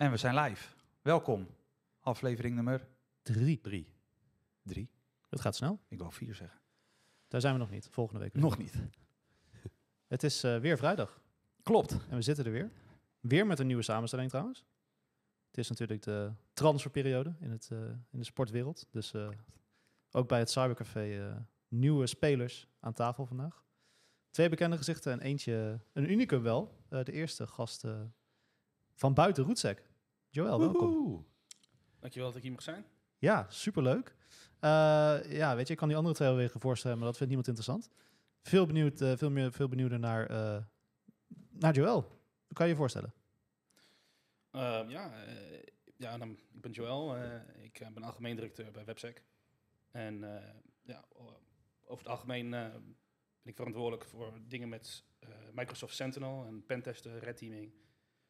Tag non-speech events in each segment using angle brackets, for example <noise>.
En we zijn live. Welkom. Aflevering nummer Drie. drie. Drie? Dat gaat snel. Ik wou vier zeggen. Daar zijn we nog niet. Volgende week. weer. Nog niet. <laughs> Het is eh, weer vrijdag. Klopt. En we zitten er weer. Weer met een nieuwe samenstelling trouwens. Het is natuurlijk de transferperiode in, het, eh, in de sportwereld. Dus eh, ook bij het Cybercafé nieuwe spelers aan tafel vandaag. Twee bekende gezichten en eentje, een unicum wel. De eerste gast van buiten Roetsek. Joël, welkom. Woehoe. Dankjewel dat ik hier mag zijn. Ja, superleuk. Eh ja, weet je, ik kan die andere twee alweer voorstellen, maar dat vindt niemand interessant. Veel, benieuwd, eh, veel, meer, veel benieuwder naar, eh, naar Joël. Hoe kan je je voorstellen? Ehm, ja, ja dan, ik ben Joël. eh, ik ben algemeen directeur bij WebSec. En eh, ja, over het algemeen eh, ben ik verantwoordelijk voor dingen met eh, Microsoft Sentinel en pentesten, red teaming.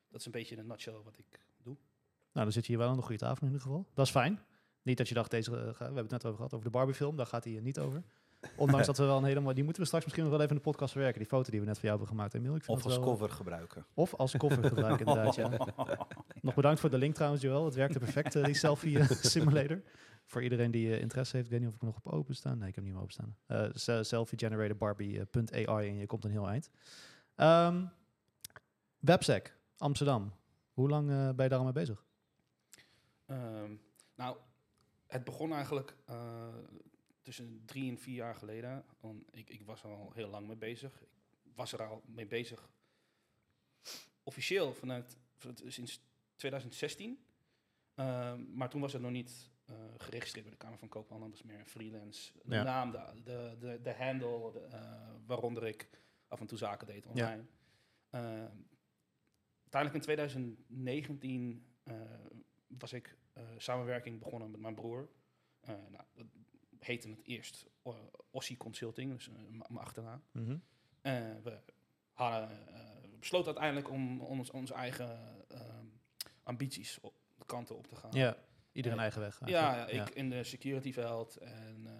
Dat is een beetje in een nutshell wat ik. Nou, dan zit je hier wel aan een goede tafel in ieder geval. Dat is fijn. Niet dat je dacht, deze, ga- we hebben het net over gehad, over de Barbie-film. Daar gaat hij niet over. Ondanks dat we wel een hele mooie... Die moeten we straks misschien nog wel even in de podcast verwerken. Die foto die we net voor jou hebben gemaakt, Emiel. Ik vind Of als wel- cover gebruiken. Of als cover gebruiken, inderdaad, ja. <laughs> Nog bedankt voor de link trouwens, Joël. Het werkte perfect, die selfie eh, <laughs> simulator. Voor iedereen die eh, interesse heeft. Ik weet niet of ik nog op open staan. Nee, ik heb hem niet meer openstaan. Eh se- selfiegeneratorBarbie.ai en je komt een heel eind. Ehm Websec, Amsterdam. Hoe lang ben je daar al mee bezig? Ehm, nou, het begon eigenlijk eh, tussen drie en vier jaar geleden. Ik, ik was er al heel lang mee bezig. Ik was er al mee bezig officieel vanuit, sinds 2016. Ehm, maar toen was het nog niet eh, geregistreerd bij de Kamer van Koophandel. Dat was meer freelance. De Ja. naam, de, de, de, de handle, de, eh, waaronder ik af en toe zaken deed online. Ehm, uiteindelijk in 2019 eh, was ik eh, samenwerking begonnen met mijn broer. Eh, nou, dat heette het eerst uh, Ossie Consulting, dus eh, mijn achternaam. Eh, we hadden eh, besloten uiteindelijk om ons, onze eigen ehm, ambities op de kanten op te gaan. Ja, iedereen Eh, eigen weg. Ja, eigenlijk. ik in de security veld en eh,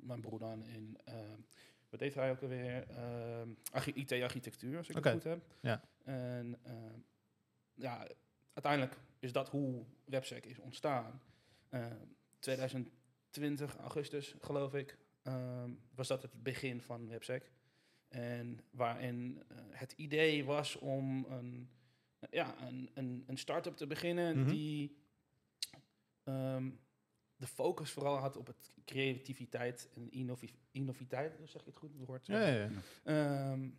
mijn broer dan in, eh, wat deed hij ook alweer? Ehm, archi- IT-architectuur, als ik het goed heb. ja. En eh, ja, uiteindelijk is dat hoe WebSec is ontstaan. Eh, 2020, augustus geloof ik, ehm, was dat het begin van WebSec. En waarin eh, het idee was om een, ja, een, een, een start-up te beginnen Mhm. die ehm, de focus vooral had op het creativiteit en innovi innoviteit, zeg ik het goed, het woord. Ja, ja, ja. Ehm,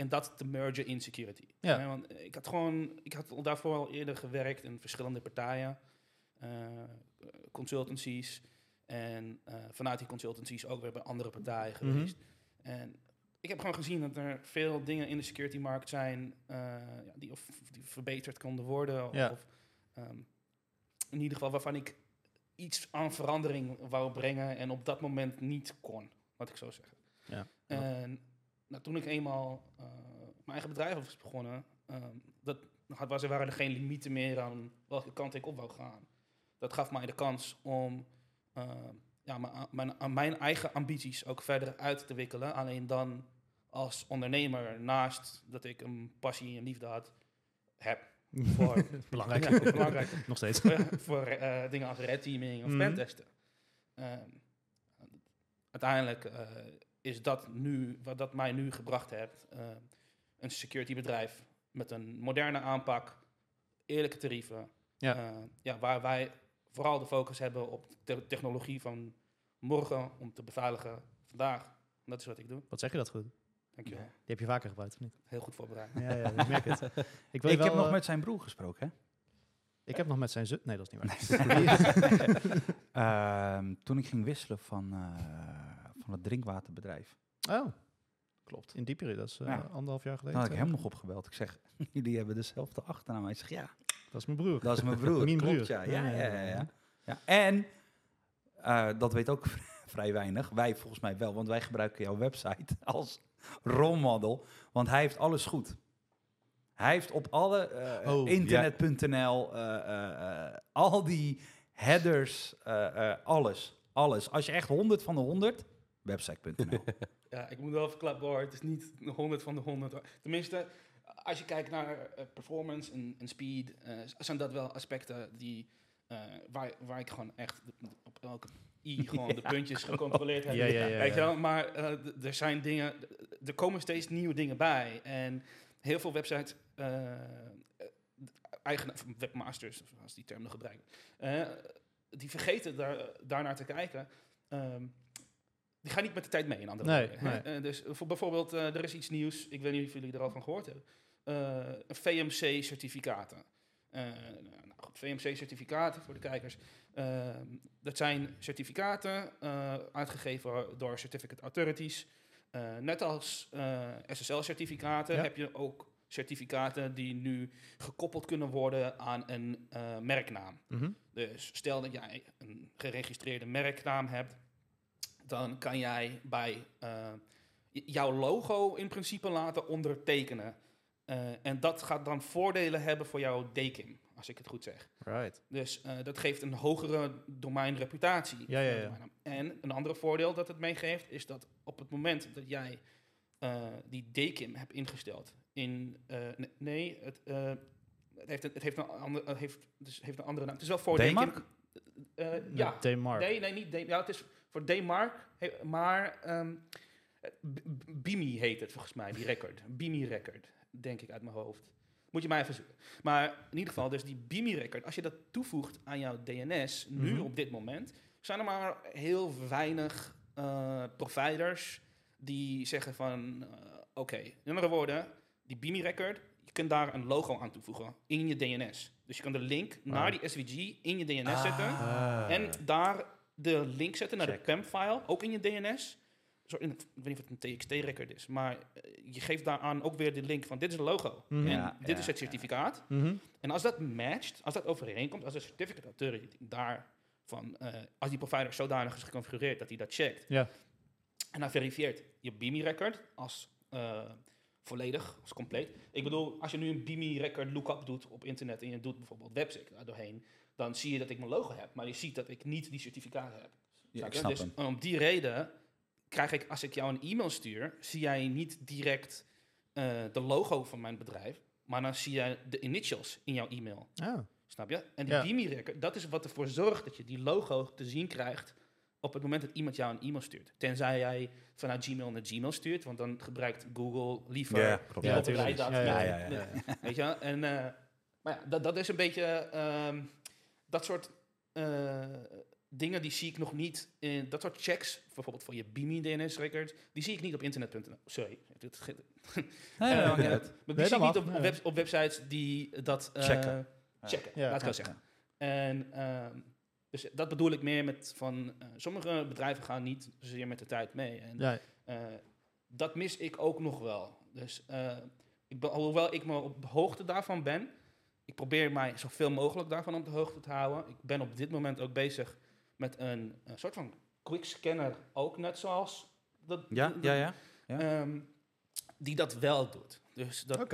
en dat te mergen in security. Ja. Want ik had gewoon, ik had al daarvoor al eerder gewerkt in verschillende partijen, eh, consultancies. En eh, vanuit die consultancies ook weer bij andere partijen Mhm. geweest. En ik heb gewoon gezien dat er veel dingen in de security markt zijn eh, ja, die, of, die verbeterd konden worden. Ja. Of ehm, in ieder geval waarvan ik iets aan verandering wou brengen en op dat moment niet kon, laat ik zo zeggen. Ja. En nou, toen ik eenmaal eh, mijn eigen bedrijf was begonnen, ehm, dat, had, was, er waren er geen limieten meer aan welke kant ik op wou gaan. Dat gaf mij de kans om eh, ja, mijn, mijn, mijn eigen ambities ook verder uit te wikkelen. Alleen dan als ondernemer, naast dat ik een passie en liefde had, heb <laughs> voor, Belangrijk. Ja, belangrijk. <laughs> Nog steeds. voor eh, dingen als red teaming of Mhm. pentesten. Ehm, uiteindelijk eh, is dat nu, wat dat mij nu gebracht heeft, eh, een security bedrijf met een moderne aanpak, eerlijke tarieven, Ja. eh, ja, waar wij vooral de focus hebben op de technologie van morgen om te beveiligen vandaag. Dat is wat ik doe. Wat zeg je dat goed? Dankjewel. Die heb je vaker gebruikt, of niet? Heel goed voorbereid. Ja, ja, ik merk het. <laughs> Ik, wil Ik wel, heb nog eh, met zijn broer gesproken, hè? ik heb nog met zijn zus... Nee, dat is niet waar. <laughs> <laughs> Ehm, toen ik ging wisselen van, eh, van het drinkwaterbedrijf. Oh, klopt. In die periode, dat is eh, Ja. anderhalf jaar geleden. Dan had ik hem nog opgebeld. Ik zeg, <laughs> jullie hebben dezelfde achternaam. Hij zegt, ja. Dat is mijn broer. dat is mijn broer. <laughs> Mijn Klopt, broer. Ja, ja, Ja, ja, ja, En, eh, dat weet ook <laughs> vrij weinig. Wij volgens mij wel, want wij gebruiken jouw website als rolmodel. Want hij heeft alles goed. Hij heeft op alle eh, Oh, internet.nl, al die headers, alles. Alles. Als je echt 100 van de 100, website.nl. <laughs> Ja, ik moet wel verklappen hoor. Het is niet 100 van de 100. Tenminste, als je kijkt naar eh, performance en, en speed, eh, zijn dat wel aspecten die, eh, waar, waar ik gewoon echt de- op elke i <laughs> gewoon de puntjes gecontroleerd heb. Ja, ja, ja, Weet je wel? Maar er zijn dingen, er komen steeds nieuwe dingen bij. En heel veel websites, eh, eigen webmasters, als die term nog gebruiken, die vergeten daar, daarnaar te kijken. Ehm, die gaan niet met de tijd mee, in andere Nee, woorden, hè. nee. Eh, dus voor bijvoorbeeld, eh, er is iets nieuws, ik weet niet of jullie er al van gehoord hebben. Eh, VMC-certificaten. Nou VMC-certificaten voor de kijkers. Dat zijn certificaten uitgegeven door certificate authorities. Net als SSL-certificaten Ja. heb je ook certificaten die nu gekoppeld kunnen worden aan een merknaam. Mhm. Dus stel dat jij een geregistreerde merknaam hebt, dan kan jij bij j- jouw logo in principe laten ondertekenen. Eh, en dat gaat dan voordelen hebben voor jouw DKIM, als ik het goed zeg. Right. Dus eh, dat geeft een hogere domeinreputatie. Ja, ja, ja. En een andere voordeel dat het meegeeft, is dat op het moment dat jij die DKIM hebt ingesteld in... eh, ne- nee, het, het, heeft een, het heeft een, ander, het heeft, dus heeft een andere naam. Het is wel voor? DKIM. Eh, ja. Nee, nee, niet D. Ja, het is voor Dmark, he- maar B- Bimi heet het volgens mij, die record. Bimi record, denk ik uit mijn hoofd. Moet je mij even zoeken. Maar in ieder geval, dus die Bimi record, als je dat toevoegt aan jouw DNS, nu Mhm. op dit moment, zijn er maar heel weinig eh, providers die zeggen van, eh, oké, in andere woorden, die Bimi record, je kunt daar een logo aan toevoegen in je DNS. Dus je kan de link naar die SVG in je DNS zetten. Ah. En daar de link zetten naar Check. de PEM-file, ook in je DNS. Het, ik weet niet of het een TXT-record is, maar eh, je geeft daaraan ook weer de link van dit is een logo. Mhm. En Ja, dit ja, is het ja. certificaat. Mhm. En als dat matcht, als dat overeenkomt, als de certificate authority daar van, eh, als die provider zodanig is geconfigureerd dat hij dat checkt. Ja. En dan verifieert je BIMI-record als eh, volledig, als compleet. Ik bedoel, als je nu een BIMI-record lookup doet op internet en je doet bijvoorbeeld WebSec daar doorheen, dan zie je dat ik mijn logo heb, maar je ziet dat ik niet die certificaten heb. Ja, Snap ik snap dus hem. om die reden krijg ik, als ik jou een e-mail stuur, zie jij niet direct eh, de logo van mijn bedrijf, maar dan zie jij de initials in jouw e-mail. Ah. Snap je? En die Ja. BIMI-record, dat is wat ervoor zorgt dat je die logo te zien krijgt op het moment dat iemand jou een e-mail stuurt. Tenzij jij vanuit Gmail naar Gmail stuurt, want dan gebruikt Google liever Ja, klopt. Ja, overrijd dat. Ja, ja, ja, ja, ja. <laughs> Weet je? En, eh, maar ja, dat, dat is een beetje... ehm, dat soort eh, dingen, die zie ik nog niet... In, dat soort checks, bijvoorbeeld voor je BIMI DNS-record, die zie ik niet op internet.nl. Sorry. Dit, Nee, nee, eh, <laughs> maar Nee, die zie ik niet op, Ja. web- op websites die dat eh, Checken. checken, Ja. laat ik Ja, zo zeggen. En ehm, dus dat bedoel ik meer met van... sommige bedrijven gaan niet zozeer met de tijd mee. En Ja, eh, dat mis ik ook nog wel. Dus eh, ik ben, hoewel ik me op de hoogte daarvan ben, ik probeer mij zoveel mogelijk daarvan op de hoogte te houden. Ik ben op dit moment ook bezig met een, een soort van quick scanner, ook net zoals dat, Ja, ja, ja. ja. ehm, die dat wel doet. Dus, dat,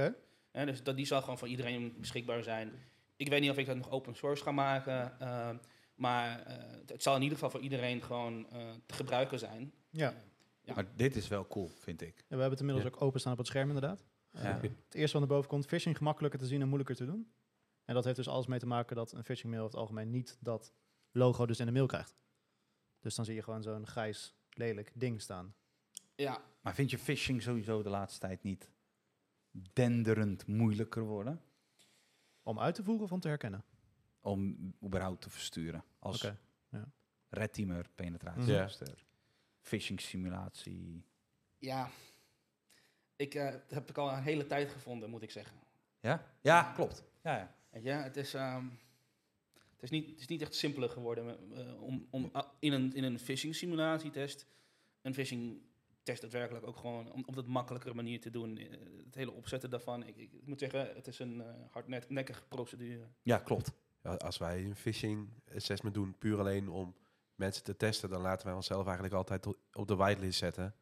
hè, dus dat, die zal gewoon voor iedereen beschikbaar zijn. Ik weet niet of ik dat nog open source ga maken, ehm, maar eh, het zal in ieder geval voor iedereen gewoon eh, te gebruiken zijn. Ja. Ja. Maar dit is wel cool, vind ik. En we hebben het inmiddels Ja. ook openstaan op het scherm inderdaad. Ja. Het eerste wat naar boven komt, phishing gemakkelijker te zien en moeilijker te doen. En dat heeft dus alles mee te maken dat een phishing mail over het algemeen niet dat logo dus in de mail krijgt. Dus dan zie je gewoon zo'n grijs, lelijk ding staan. Ja, Maar vind je phishing sowieso de laatste tijd niet denderend moeilijker worden? Om uit te voeren of om te herkennen. Om überhaupt te versturen. Als Oké, ja. red teamer, penetratiemonster, Ja. phishing simulatie. Ja, ik eh, dat heb ik al een hele tijd gevonden, moet ik zeggen. Ja? Ja, klopt. Ja, ja. Weet je, het is, ehm, het is, niet, het is niet echt simpeler geworden eh, om, om ah, in een, in een phishing simulatietest een phishing test daadwerkelijk ook gewoon om, op dat makkelijkere manier te doen. Eh, het hele opzetten daarvan, ik, ik, ik moet zeggen, het is een eh hardnekkige procedure. ja, klopt. Ja, als wij een phishing assessment doen, puur alleen om mensen te testen, dan laten wij onszelf eigenlijk altijd op de whitelist zetten.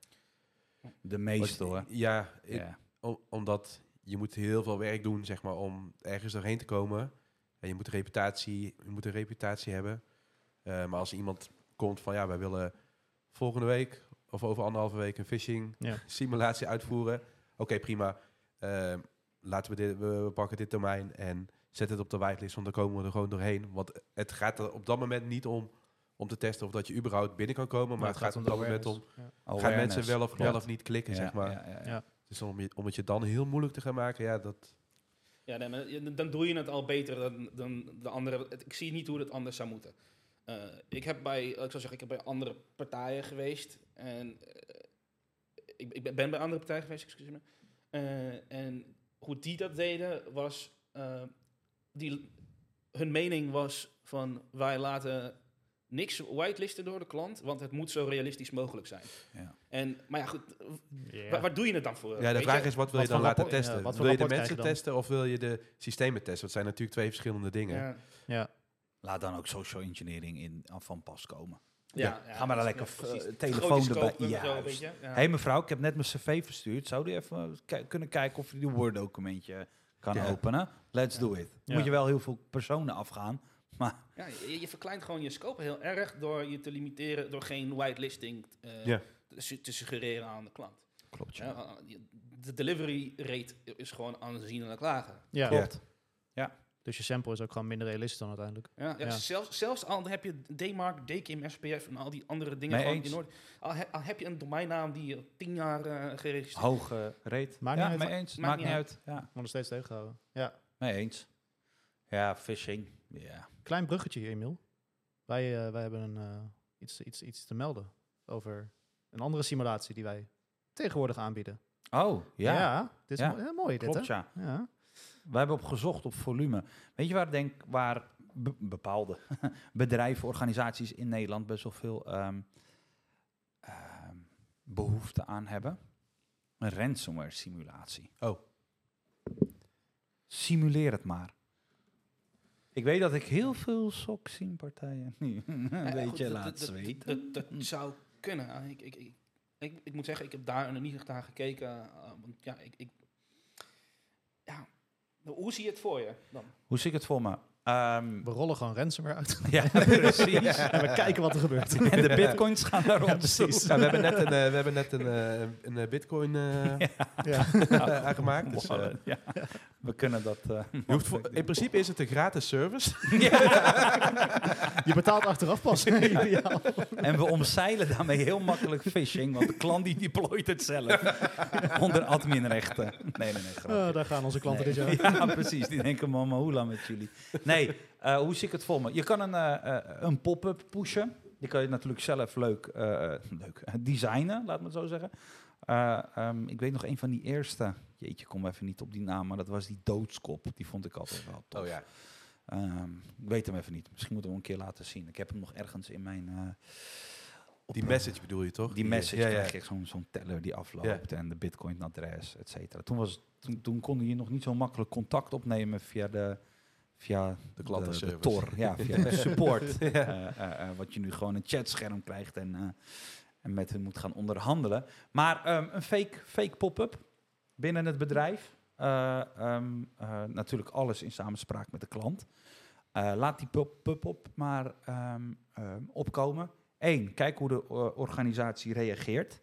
De meeste hoor. Ja, ik- Ja. om- omdat je moet heel veel werk doen, zeg maar, om ergens doorheen te komen. En je moet, reputatie, je moet een reputatie hebben. Eh, maar als iemand komt van, ja, wij willen volgende week of over anderhalve week een phishing Ja. <laughs> simulatie uitvoeren. Oké, prima. Eh, laten we dit, we, we pakken dit domein en zet het op de whitelist, want dan komen we er gewoon doorheen. Want het gaat er op dat moment niet om om te testen of dat je überhaupt binnen kan komen, maar het gaat op dat moment om, Ja. gaan mensen wel of, wel of niet klikken, Ja, zeg maar. Dus om, je, het je dan heel moeilijk te gaan maken, ja, dat... Ja, nee, dan doe je het al beter dan, dan de andere. Ik zie niet hoe het anders zou moeten. Eh, ik heb bij, ik zou zeggen, ik heb bij andere partijen geweest. En eh, ik, ik ben bij andere partijen geweest, excuus me. Eh, en hoe die dat deden was, eh, die, hun mening was van wij laten niks whitelisten door de klant, want het moet zo realistisch mogelijk zijn. Ja. En, maar ja, goed, Ja. waar, waar doe je het dan voor? Ja, de vraag je? is, wat wil Wat je dan laten ja, testen? wil je de mensen testen of wil je de systemen testen? Dat zijn natuurlijk twee verschillende dingen. Ja. Ja. Laat dan ook social engineering in van pas komen. Ja, Ga maar dan lekker eh, telefoon erbij. Ja. Hé hey, mevrouw, ik heb net mijn cv verstuurd. Zou die even ki- kunnen kijken of je die Word-documentje kan Ja. openen? Let's Ja. do it. Ja. Moet je wel heel veel personen afgaan. <laughs> Maar Ja, je, je verkleint gewoon je scope heel erg door je te limiteren, door geen whitelisting eh Ja. te, su- te suggereren aan de klant. klopt, Ja, uh, je- de delivery rate is gewoon aanzienlijk lager. Ja. Klopt. Dus je sample is ook gewoon minder realistisch dan uiteindelijk. Ja, ja, Ja. Zelfs, zelfs al heb je DMARC, DKIM, SPF en al die andere dingen gewoon eens. in orde. Al, he- al heb je een domeinnaam die al tien jaar eh geregistreerd Hoge rate. Maakt ja, niet uit. mee eens. Maakt Maakt niet niet uit. Ja, Maar nog steeds tegenhouden. Ja. mee eens. Ja, phishing. Ja. Klein bruggetje Emiel. Wij, eh, wij hebben een, eh, iets, iets, iets te melden over een andere simulatie die wij tegenwoordig aanbieden. Oh, ja. dit is Ja. mo- heel mooi dit, Klopt, hè? ja. Ja. We hebben op gezocht op volume. Weet je waar, denk, waar be- bepaalde <laughs> bedrijven, organisaties in Nederland best wel veel ehm, ehm, behoefte aan hebben? Een ransomware simulatie. Oh. Simuleer het maar. Ik weet dat ik heel veel sok zie partijen nu <laughs> een beetje laat dat- zweten. Dat, zou kunnen. Uh, Ik, ik, ik, ik, moet zeggen, ik heb daar niet echt naar gekeken. uh, want ja, ik, ik, ja, hoe zie je het voor je dan? Hoe zie ik het voor me? Ehm, We rollen gewoon ransomware uit. <laughs> ja, precies. en we kijken wat er gebeurt. <laughs> en de bitcoins gaan toe. Ja, we hebben net een, eh, we hebben net een, eh, een, eh, bitcoin eh, <laughs> ja. aangemaakt. Dus, ja. We kunnen dat... eh, je hoeft voor- in principe is het een gratis service. Je betaalt achteraf pas. Ideaal. En we omzeilen daarmee heel makkelijk phishing, want de klant die deployt het zelf. Onder adminrechten. Nee, nee, nee. Oh, daar gaan onze klanten Nee. dit jaar. Ja, precies. Die denken, mama, hoe lang met jullie? Nee, eh, hoe zie ik het voor me? Je kan een, eh, eh, een pop-up pushen. Die kan je natuurlijk zelf leuk, <laughs> leuk designen, laat me het zo zeggen. Eh, ehm, ik weet nog een van die eerste. Jeetje, kom even niet op die naam, maar dat was die doodskop. Die vond ik altijd wel tof. Oh ja. Ehm, ik weet hem even niet. Misschien moeten we hem een keer laten zien. Ik heb hem nog ergens in mijn... Die message bedoel je toch? die message ja, ja. krijg zo'n zo'n teller die afloopt en de bitcoin-adres, et cetera. Toen, was, toen, toen kon je nog niet zo makkelijk contact opnemen via de, via De klantenservice. de Tor, ja, <laughs> via de support. Eh, eh, eh, wat je nu gewoon een chatscherm krijgt en, en met hen moet gaan onderhandelen. Maar ehm, een fake, fake pop-up binnen het bedrijf. Eh, ehm, eh, natuurlijk alles in samenspraak met de klant. Laat die pop- pop-up maar ehm, opkomen. Eén, kijk hoe de organisatie reageert.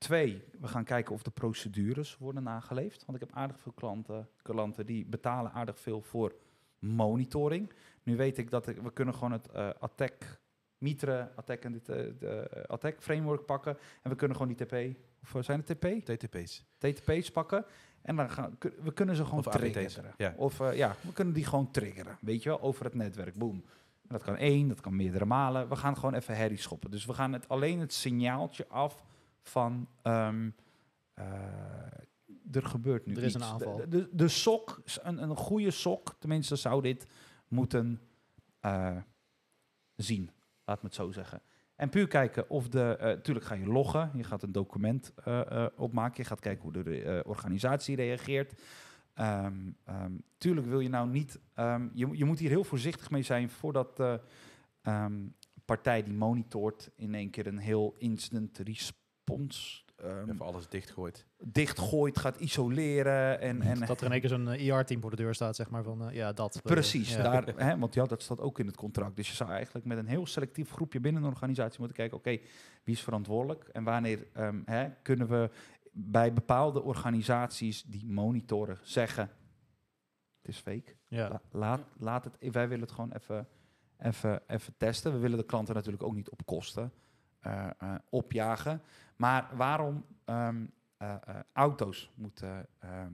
Twee, we gaan kijken of de procedures worden nageleefd. Want ik heb aardig veel klanten, klanten die betalen aardig veel voor monitoring. Nu weet ik dat ik, we kunnen gewoon het eh, attack, Mitre, attack en dit, de eh, attack framework pakken. En we kunnen gewoon die TP, of zijn het TP? TTP's. TTP's pakken. En dan gaan, we kunnen ze gewoon Of triggeren. ja. Of ja, we kunnen die gewoon triggeren. Weet je wel, over het netwerk. Boom. En dat kan één, dat kan meerdere malen. We gaan gewoon even herrie schoppen. Dus we gaan het, alleen het signaaltje af van... ehm, eh, er gebeurt nu Er is iets. een aanval. De, de, de sok, een, een goede sok, tenminste zou dit moeten eh, zien. Laat me het zo zeggen. En puur kijken of de... eh tuurlijk ga je loggen. Je gaat een document opmaken. Je gaat kijken hoe de organisatie reageert. Ehm, ehm, tuurlijk wil je nou niet... je, je moet hier heel voorzichtig mee zijn voordat de partij die monitort... in één keer een heel instant response... ehm, Even alles dichtgooit. dichtgooit, gaat isoleren en... en dat er in één keer zo'n IR-team voor de deur staat, zeg maar, van eh, ja, dat. eh, Precies, ja. daar, <laughs> hè, want ja, dat staat ook in het contract. Dus je zou eigenlijk met een heel selectief groepje binnen een organisatie moeten kijken, oké, wie is verantwoordelijk en wanneer ehm, hè, kunnen we bij bepaalde organisaties die monitoren zeggen, het is fake. Ja. La- laat, laat het, wij willen het gewoon even, even, even testen. We willen de klanten natuurlijk ook niet op kosten eh, eh, opjagen. Maar waarom ehm, eh, eh, auto's moeten ehm,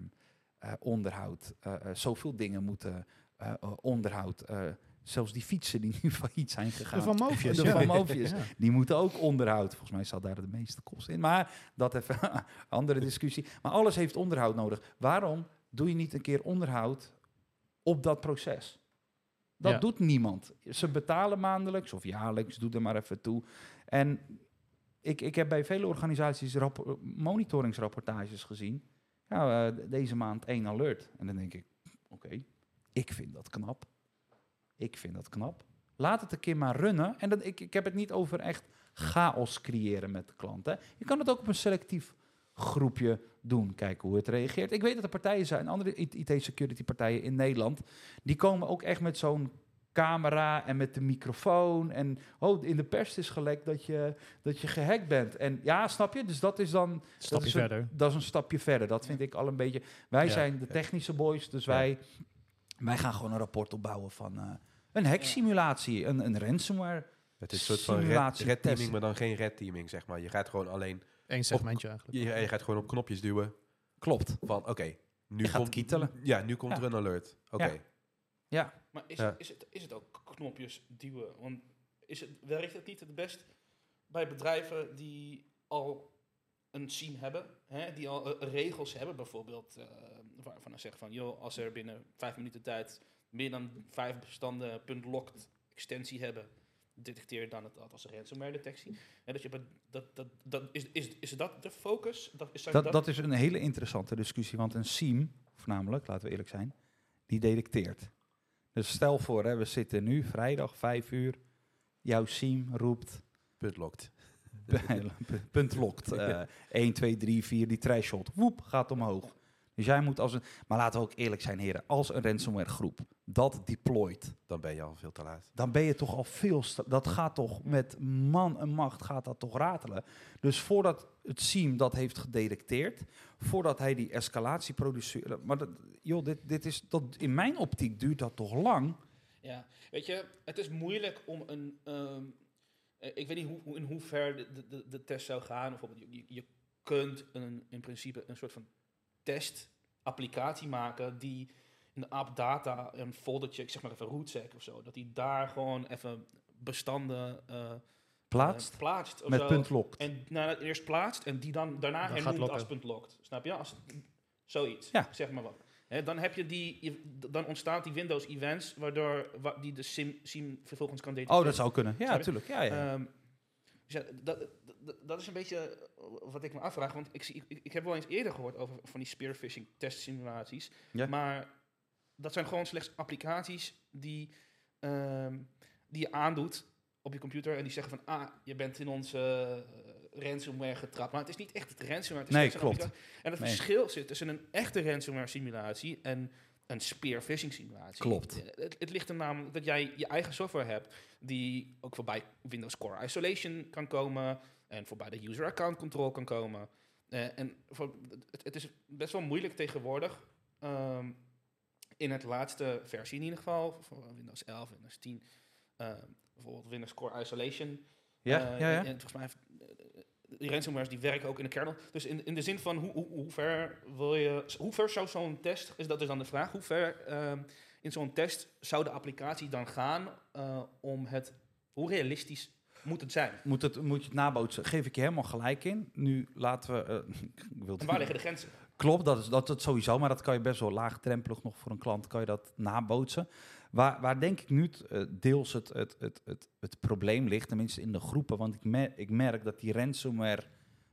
eh, onderhoud, eh, eh, zoveel dingen moeten eh, eh, onderhoud, eh, zelfs die fietsen die <laughs> nu failliet zijn gegaan. De Van Moofius, De ja. Van. <laughs> Ja. Die moeten ook onderhoud. Volgens mij zal daar de meeste kosten in. Maar dat even een <laughs> andere discussie. Maar alles heeft onderhoud nodig. Waarom doe je niet een keer onderhoud op dat proces? Dat Ja. doet niemand. Ze betalen maandelijks of jaarlijks, doe er maar even toe. En ik, ik heb bij vele organisaties rappo- monitoringsrapportages gezien. Ja, eh, deze maand één alert. En dan denk ik, oké, ik vind dat knap. Ik vind dat knap. Laat het een keer maar runnen. En dat, ik, ik heb het niet over echt chaos creëren met de klanten. Je kan het ook op een selectief groepje doen. Kijken hoe het reageert. Ik weet dat er partijen zijn, andere IT-security partijen in Nederland, die komen ook echt met zo'n camera en met de microfoon. En oh, in de pers is gelekt dat je, dat je gehackt bent. En ja, snap je? Dus dat is dan dat Stapje is een- verder. dat is een stapje verder. Dat vind ik al een beetje. Wij Ja. zijn de technische boys, dus Ja. wij, wij gaan gewoon een rapport opbouwen van eh, een hacksimulatie, een, een ransomware. Het is een soort van red, teaming, maar dan geen red teaming, zeg maar. Je gaat gewoon alleen, Eén segmentje eigenlijk. je, je gaat gewoon op knopjes duwen Klopt. van, oké, nu Je komt kietelen. Ja, nu komt Ja. er een alert. Oké. Ja. Ja, Maar is, Ja. is, het, is het ook knopjes duwen? Want is het, werkt het niet het best bij bedrijven die al een SIEM hebben, hè, die al eh, regels hebben, bijvoorbeeld, eh, waarvan ze zeggen van, joh, als er binnen vijf minuten tijd meer dan vijf bestanden .locked extensie hebben, detecteer dan het dat als ransomware detectie. En dat je dat, dat, dat, is, is, is dat de focus? Dat, is, zijn dat, dat is een hele interessante discussie, want een SIEM, voornamelijk, laten we eerlijk zijn, die detecteert. Dus stel voor, hè, we zitten nu vrijdag, vijf uur, jouw SIEM roept Punt locked. <laughs> punt lokt. eh 1, 2, 3, 4, die threshold. Woep, gaat omhoog. Dus jij moet als een... Maar laten we ook eerlijk zijn, heren. Als een ransomware groep dat deployt, Dan ben je al veel te laat. dan ben je toch al veel... Dat gaat toch met man en macht gaat dat toch ratelen. Dus voordat het SIEM dat heeft gedetecteerd, voordat hij die escalatie produceert... Maar dat, joh, dit, dit is... Dat, in mijn optiek duurt dat toch lang? Ja, weet je, het is moeilijk om een. ehm, eh, ik weet niet hoe, hoe- in hoever de, de- de, test zou gaan. Bijvoorbeeld, je, je- je kunt een, in principe een soort van testapplicatie maken die in de app data een foldertje, ik zeg maar even rootsec of zo, dat die daar gewoon even bestanden eh, Plaatst eh, plaatst of met zo. punt lokt. En nou, eerst plaatst en die dan daarna Dan hernoemt als punt locked. Snap je? Als, zoiets, Ja. zeg maar wat. Hè, dan, heb je die, je- dan ontstaat die Windows events, waardoor wa- die de SIM, SIM vervolgens kan detecteren. Oh, dat zou kunnen. Ja, natuurlijk. Ja, ja. Ehm, dus ja, dat, dat, dat is een beetje eh, wat ik me afvraag. Want ik, zie, ik, ik heb wel eens eerder gehoord over van die spearfishing testsimulaties. Ja. Maar dat zijn gewoon slechts applicaties die, ehm, die je aandoet op je computer. En die zeggen van, ah, je bent in onze eh, ransomware getrapt. Maar het is niet echt het ransomware. Het is Nee, klopt. En het Nee. verschil zit tussen een echte ransomware simulatie en een spearfishing simulatie. Klopt. Eh, Het, het ligt er namelijk dat jij je eigen software hebt die ook voorbij Windows Core Isolation kan komen en voorbij de user account control kan komen. Eh, en voor, het, het is best wel moeilijk tegenwoordig. ehm, in het laatste versie in ieder geval, voor Windows 11, Windows 10, eh, bijvoorbeeld Windows Core Isolation. ja, eh, ja, ja. En volgens mij heeft, die ransomwares die werken ook in de kernel. Dus in, in de zin van hoe, hoe, hoe ver wil je, hoe ver zou zo'n test, is dat is dan de vraag, hoe ver ehm, in zo'n test zou de applicatie dan gaan eh, om het, hoe realistisch moet het zijn? Moet, het, moet je het nabootsen? Geef ik je helemaal gelijk in. Nu laten we... eh, <laughs> ik wil En waar liggen de grenzen? Klopt, dat is dat, dat sowieso. Maar dat kan je best wel laagdrempelig nog voor een klant kan je dat nabootsen. Waar, waar denk ik nu eh, deels het, het, het, het, het probleem ligt, tenminste in de groepen. Want ik, ik merk dat die ransomware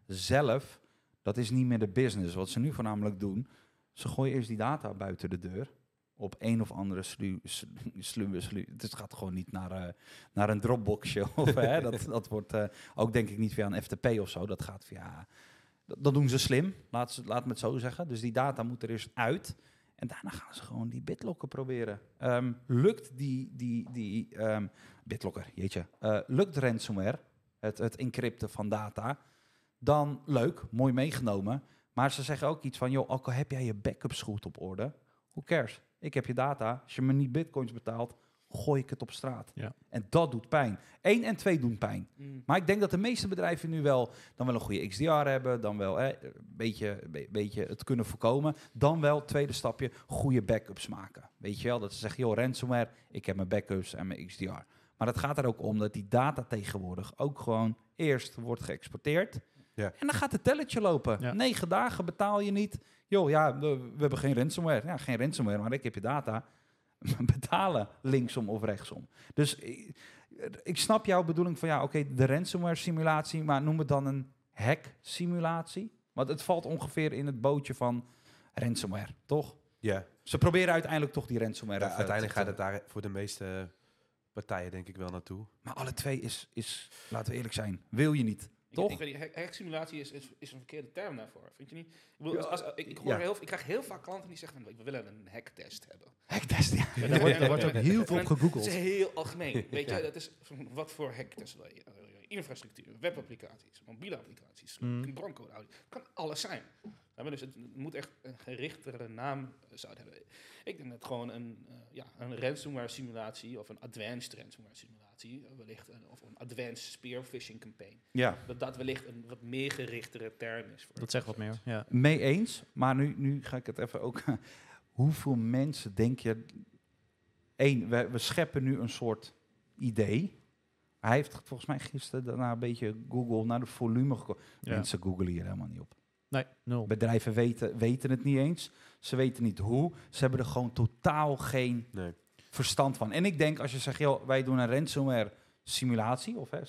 zelf, dat is niet meer de business. Wat ze nu voornamelijk doen, ze gooien eerst die data buiten de deur. Op een of andere slu, slu, slu, Het gaat gewoon niet naar, eh, naar een Dropboxje. <laughs> Of, hè, dat, <laughs> dat wordt eh, ook denk ik niet via een FTP of zo. Dat gaat via... Dat, dat doen ze slim, laat, laat me het zo zeggen. Dus die data moet er eerst uit. En daarna gaan ze gewoon die bitlocker proberen. Ehm, lukt die, die, die ehm, bitlocker, jeetje, eh, lukt ransomware, het, het encrypten van data, dan leuk, mooi meegenomen. Maar ze zeggen ook iets van, joh, ook al heb jij je backups goed op orde, who cares? Ik heb je data. Als je me niet bitcoins betaalt, gooi ik het op straat. Ja. En dat doet pijn. Eén en twee doen pijn. Mm. Maar ik denk dat de meeste bedrijven nu wel dan wel een goede XDR hebben, dan wel eh, een beetje, be- beetje het kunnen voorkomen, dan wel tweede stapje goede backups maken. Weet je wel, dat ze zeggen, joh, ransomware, ik heb mijn backups en mijn XDR. Maar het gaat er ook om dat die data tegenwoordig ook gewoon eerst wordt geëxporteerd. Ja. En dan gaat het telletje lopen. Ja. Negen dagen betaal je niet. Joh, ja, we, we hebben geen ransomware. Ja, geen ransomware, maar ik heb je data. <laughs> Betalen linksom of rechtsom. Dus ik, ik snap jouw bedoeling van ja, oké, de ransomware simulatie, maar noem het dan een hack simulatie. Want het valt ongeveer in het bootje van ransomware, toch? Ja, Ze proberen uiteindelijk toch die ransomware. Ja, uiteindelijk te- gaat het daar voor de meeste partijen denk ik wel naartoe. Maar alle twee is, is, laten we eerlijk zijn, wil je niet. Toch? ik hacksimulatie is, is, is een verkeerde term daarvoor. Vind je niet? Ik, bedoel, als, als- ik, ik, hoor ja. heel, ik krijg heel vaak klanten die zeggen: we willen een hacktest hebben. Hacktest, ja. <laughs> Ja, daar wordt, daar wordt ook heel veel op <laughs> Dat is gegoogeld. heel algemeen. Weet je, dat is wat voor hacktest wil je? Eh, Infrastructuur, webapplicaties, mobiele applicaties, Mm. broncode. Het kan alles zijn. Dus het moet echt een gerichtere naam eh, zou het hebben. Ik denk dat gewoon een, eh, ja, een ransomware simulatie of een advanced ransomware simulatie, eh, wellicht een, of een advanced spear phishing campaign, Ja, dat dat wellicht een wat meer gerichtere term is. Voor Dat zegt wat meer, ja. mee eens. Maar nu, nu ga ik het even ook... <laughs> Hoeveel mensen denk je... Eén, we, we scheppen nu een soort idee. Hij heeft volgens mij gisteren daarna een beetje Google naar de volume gekomen. ja. Mensen googlen hier helemaal niet op. Nee, nul. Bedrijven weten, weten het niet eens. Ze weten niet hoe. Ze hebben er gewoon totaal geen Nee. Verstand van. En ik denk, als je zegt, joh, wij doen een ransomware simulatie, of hè,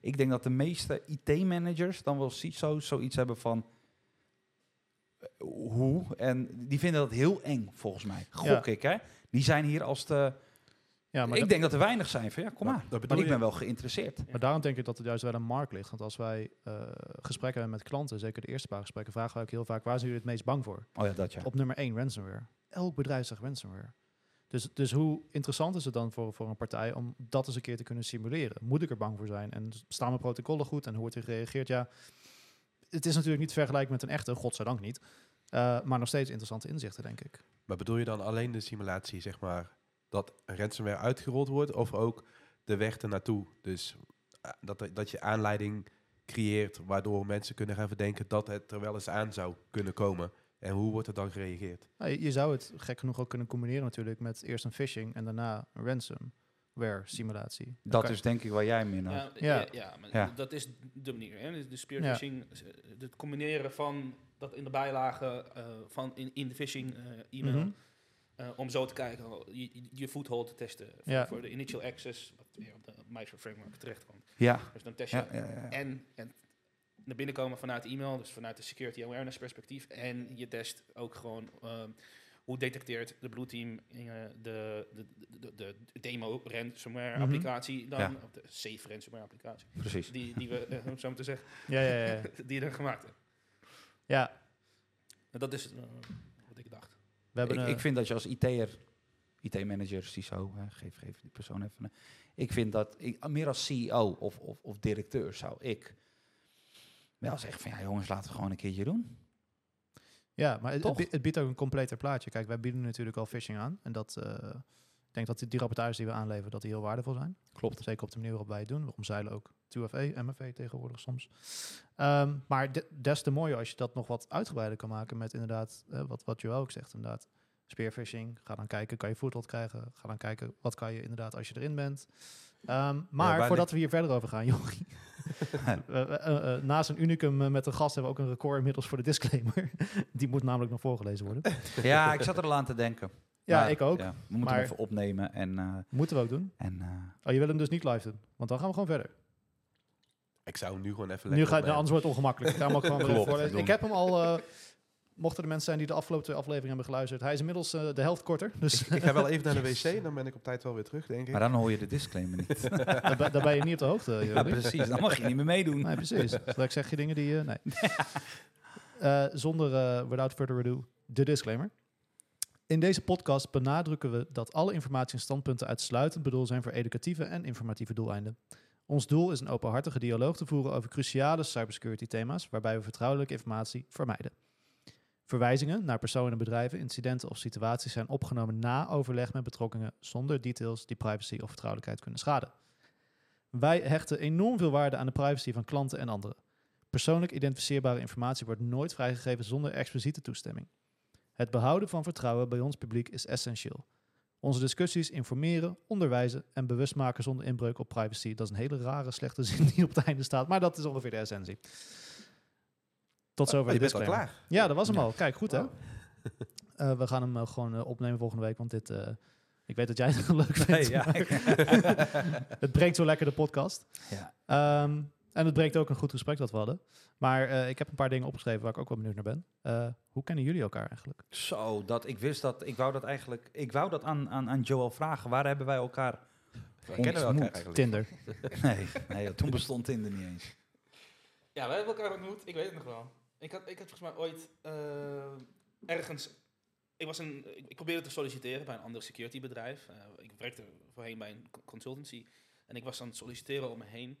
ik denk dat de meeste IT-managers dan wel zoiets hebben van eh, hoe. En die vinden dat heel eng, volgens mij. Gok Ja. ik, hè? Die zijn hier als de... Ja, maar, ik denk dat er weinig zijn van, ja, kom Maar maar. ik ben wel geïnteresseerd. maar daarom denk ik dat het juist wel een markt ligt. Want als wij eh, gesprekken hebben met klanten, zeker de eerste paar gesprekken, vragen wij ook heel vaak, waar zijn jullie het meest bang voor? Oh ja, dat ja. Op nummer 1, ransomware. Elk bedrijf zegt ransomware. Dus, dus hoe interessant is het dan voor, voor een partij om dat eens een keer te kunnen simuleren? Moet ik er bang voor zijn? En staan mijn protocollen goed? En hoe wordt er gereageerd? Ja, het is natuurlijk niet te vergelijken met een echte, godzijdank niet. Eh, maar nog steeds interessante inzichten, denk ik. Maar bedoel je dan alleen de simulatie, zeg maar, dat ransomware uitgerold wordt, of ook de weg ernaartoe? Dus eh, dat, dat je aanleiding creëert waardoor mensen kunnen gaan verdenken dat het er wel eens aan zou kunnen komen. En hoe wordt er dan gereageerd? Nou, je, je zou het gek genoeg ook kunnen combineren natuurlijk met eerst een phishing en daarna een ransomware simulatie. Dan Dat is denk ik waar jij meer naar... Ja, Ja. ja. ja, maar Ja. dat is de manier. Hè? Dus De Ja. spearfishing, eh, het combineren van dat in de bijlage eh, van in, in de phishing eh, e-mail, Mhm. eh, om zo te kijken, je, je foothold te testen voor, Ja. voor de initial access, wat weer op de MITRE framework terechtkomt. Ja, Dus dan test je ja, ja, ja. en, en naar binnen komen vanuit e-mail, dus vanuit de security awareness perspectief. En je test ook gewoon ehm, hoe detecteert de Blue Team eh, de, de, de, de, de demo ransomware Mhm. applicatie dan, Ja. of de safe ransomware applicatie, precies. die, die we, eh, om zo maar te zeggen, Ja, ja, ja. ja. <laughs> die je dan gemaakt hebt. ja, En dat is eh, wat ik dacht. we hebben ik, vind dat je als IT'er, IT-manager, CISO, hè, geef, geef die persoon even. Ik vind dat, ik, meer als CEO of, of, of directeur zou ik wel zeggen van ja jongens, laten we gewoon een keertje doen. Ja, maar het, het biedt ook een completer plaatje. Kijk, wij bieden natuurlijk al phishing aan. En dat, eh, ik denk dat die, die rapportages die we aanleveren, dat die heel waardevol zijn. Klopt. Zeker op de manier waarop wij het doen. We omzeilen ook 2FA, MFA tegenwoordig soms. Ehm, maar de- des te mooier als je dat nog wat uitgebreider kan maken met inderdaad, eh, wat, wat Joël ook zegt, inderdaad. Spearfishing, ga dan kijken, kan je foothold krijgen? Ga dan kijken, wat kan je inderdaad als je erin bent? Ehm, maar voordat we hier verder over gaan, <laughs> Jorie. <laughs> Eh, eh, eh, naast een unicum met een gast hebben we ook een record inmiddels voor de disclaimer. <laughs> Die moet namelijk nog voorgelezen worden. <laughs> Ja, ik zat er al aan te denken. Ja, Maar, ik ook. ja, we moeten Maar- hem even opnemen en, eh, Moeten we ook doen. en eh, Oh, je wil hem dus niet live doen? Want dan gaan we gewoon verder. Ik zou hem nu gewoon even Nu lekker ga, nou, opnemen. anders wordt het ongemakkelijk. Ik ga hem ook gewoon weer even Klopt, voorlezen. Ik heb hem al... eh, mochten er mensen zijn die de afgelopen twee afleveringen hebben geluisterd. Hij is inmiddels eh, de helft korter. Dus Ik ga wel even naar de <laughs> wc, dan ben ik op tijd wel weer terug, denk ik. maar dan hoor je de disclaimer niet. <laughs> daar, ben- daar ben je niet op de hoogte. ja, precies. Dan mag je niet meer meedoen. Nee, precies. Straks zeg je dingen die... eh, nee. <laughs> Eh, zonder, eh, without further ado, de disclaimer. In deze podcast benadrukken we dat alle informatie en standpunten uitsluitend bedoeld zijn voor educatieve en informatieve doeleinden. Ons doel is een openhartige dialoog te voeren over cruciale cybersecurity thema's, waarbij we vertrouwelijke informatie vermijden. Verwijzingen naar personen, bedrijven, incidenten of situaties zijn opgenomen na overleg met betrokkenen zonder details die privacy of vertrouwelijkheid kunnen schaden. Wij hechten enorm veel waarde aan de privacy van klanten en anderen. Persoonlijk identificeerbare informatie wordt nooit vrijgegeven zonder expliciete toestemming. Het behouden van vertrouwen bij ons publiek is essentieel. Onze discussies informeren, onderwijzen en bewust maken zonder inbreuk op privacy. Dat is een hele rare, slechte <laughs> zin die op het einde staat, maar dat is ongeveer de essentie. Tot zover Oh, je de bent al klaar. Ja, dat was hem Ja. al. Kijk, goed hè? Wow. Eh, we gaan hem eh, gewoon eh, opnemen volgende week, want dit... eh, ik weet dat jij het <laughs> leuk vindt. Nee, ja. <laughs> het breekt zo lekker de podcast. ja. Ehm, en het breekt ook een goed gesprek dat we hadden. Maar eh, ik heb een paar dingen opgeschreven waar ik ook wel benieuwd naar ben. Eh, hoe kennen jullie elkaar eigenlijk? Zo, dat ik wist dat, ik wou dat eigenlijk, ik wou dat aan, aan, aan Joel vragen. Waar hebben wij elkaar? Waar kennen we elkaar Ontmoet. eigenlijk? Tinder. <laughs> Nee, nee toen bestond Tinder niet eens. Ja, wij hebben elkaar ontmoet. Ik weet het nog wel. Ik had, ik had volgens mij ooit eh, ergens... Ik, was een, ik, ik probeerde te solliciteren bij een ander security bedrijf. Eh, ik werkte voorheen bij een co- consultancy. En ik was aan het solliciteren om me heen.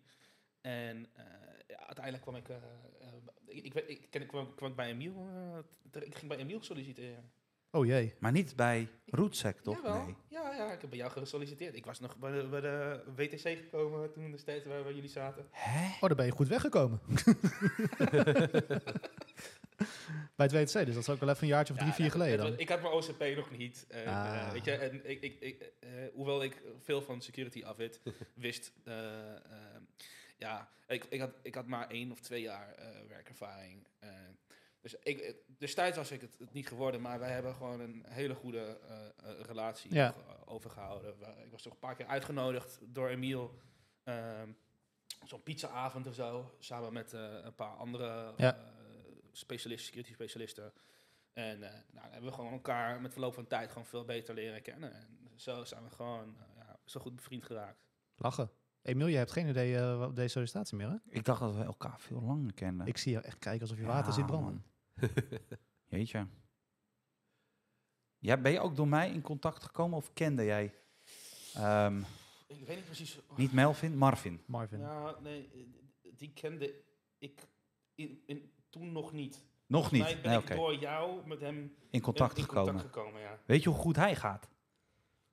En eh, ja, uiteindelijk kwam ik... ik, ik, weet- ik, ken- kwam, kwam ik bij Emiel... eh, ik ging bij Emiel solliciteren. Oh jee. Maar niet bij Rootsec, toch? Jawel. Nee. Ja, ja, ik heb bij jou gesolliciteerd. Ik was nog bij de, bij de WTC gekomen toen destijds waar, waar jullie zaten. Hè? Oh, daar ben je goed weggekomen. <laughs> Bij het WTC, dus dat is ook wel even een jaartje of drie, vier het- geleden dan. ik had mijn OCP nog niet. eh, Ah. eh, weet je, en ik, ik, ik, eh, hoewel ik veel van security af weet, <laughs> wist, ja, ik, ik, had, ik had maar één of twee jaar werkervaring. dus ik, destijds was ik het, het niet geworden, maar wij hebben gewoon een hele goede relatie Ja. eh, overgehouden. Ik was toch een paar keer uitgenodigd door Emiel. ehm, Zo'n pizzaavond of zo, samen met een paar andere Ja. Specialisten, security specialisten. En eh, nou, hebben we gewoon elkaar met verloop van tijd gewoon veel beter leren kennen. En zo zijn we gewoon eh, ja, zo goed bevriend geraakt. Lachen. Emiel, je hebt geen idee eh, wat deze sollicitatie meer, hè? Ik dacht dat we elkaar veel langer kenden. Ik zie jou echt kijken alsof je water Ja, ziet branden. <laughs> Jeetje. Ja, ben je ook door mij in contact gekomen of kende jij? ehm, Ik weet niet precies. niet Melvin, Marvin. Marvin. Ja, nee, die kende ik in, in, toen nog niet. Nog mij niet. ben Nee, ik door jou met hem In contact in, gekomen. contact gekomen. Ja. Weet je hoe goed hij gaat?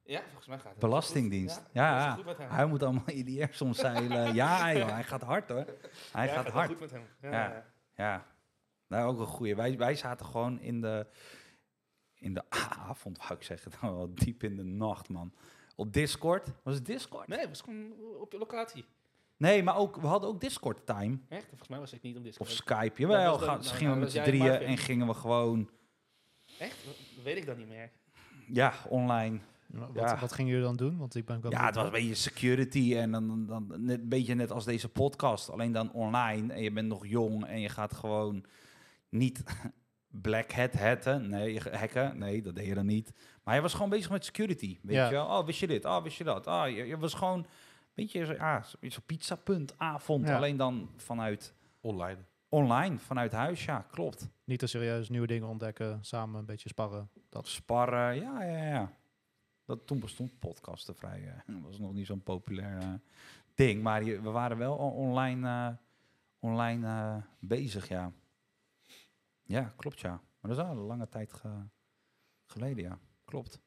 ja, volgens mij gaat het. Belastingdienst. goed. Ja, ja. Hij moet allemaal <laughs> IDR soms zeilen. ja, joh, hij gaat hard hoor. Hij gaat wel hard. goed met hem. Ja, Ja. nou ook een goeie. Wij, wij zaten gewoon in de, in de <laughs> avond, wou ik zeggen. Nou, wel diep in de nacht, man. Op Discord. Was het Discord? Nee, het was gewoon op je locatie. Nee, maar ook, we hadden ook Discord time. Echt? Volgens mij was ik niet op Of Discord. Skype. Dat Jawel, dan- nou, gingen we nou, met was z'n drieën en gingen we gewoon, Echt? Dat weet ik dan niet meer. ja, online. Wat, Ja. wat gingen jullie dan doen? Want ik ben wel Ja, het was een beetje security en dan, dan, dan net, een beetje net als deze podcast. Alleen dan online en je bent nog jong en je gaat gewoon niet <laughs> black hat hatten. Nee, hacken. Nee, dat deed je dan niet. Maar je was gewoon bezig met security. Weet Ja. je wel? Oh, wist je dit? Oh, wist je dat? Oh, je, je was gewoon beetje zo- ja, zo- zo'n pizzapuntavond. Ja. Alleen dan vanuit Online. online, vanuit huis. Ja, klopt. Niet te serieus nieuwe dingen ontdekken, samen een beetje sparren. Dat. Sparren, ja, ja, ja. Dat, toen bestond podcasten vrij. eh, <laughs> Dat was nog niet zo'n populair eh, ding. Maar je- we waren wel on- online, eh, online eh, bezig, ja. Ja, klopt, ja. Maar dat is al een lange tijd ge- geleden, ja. Klopt.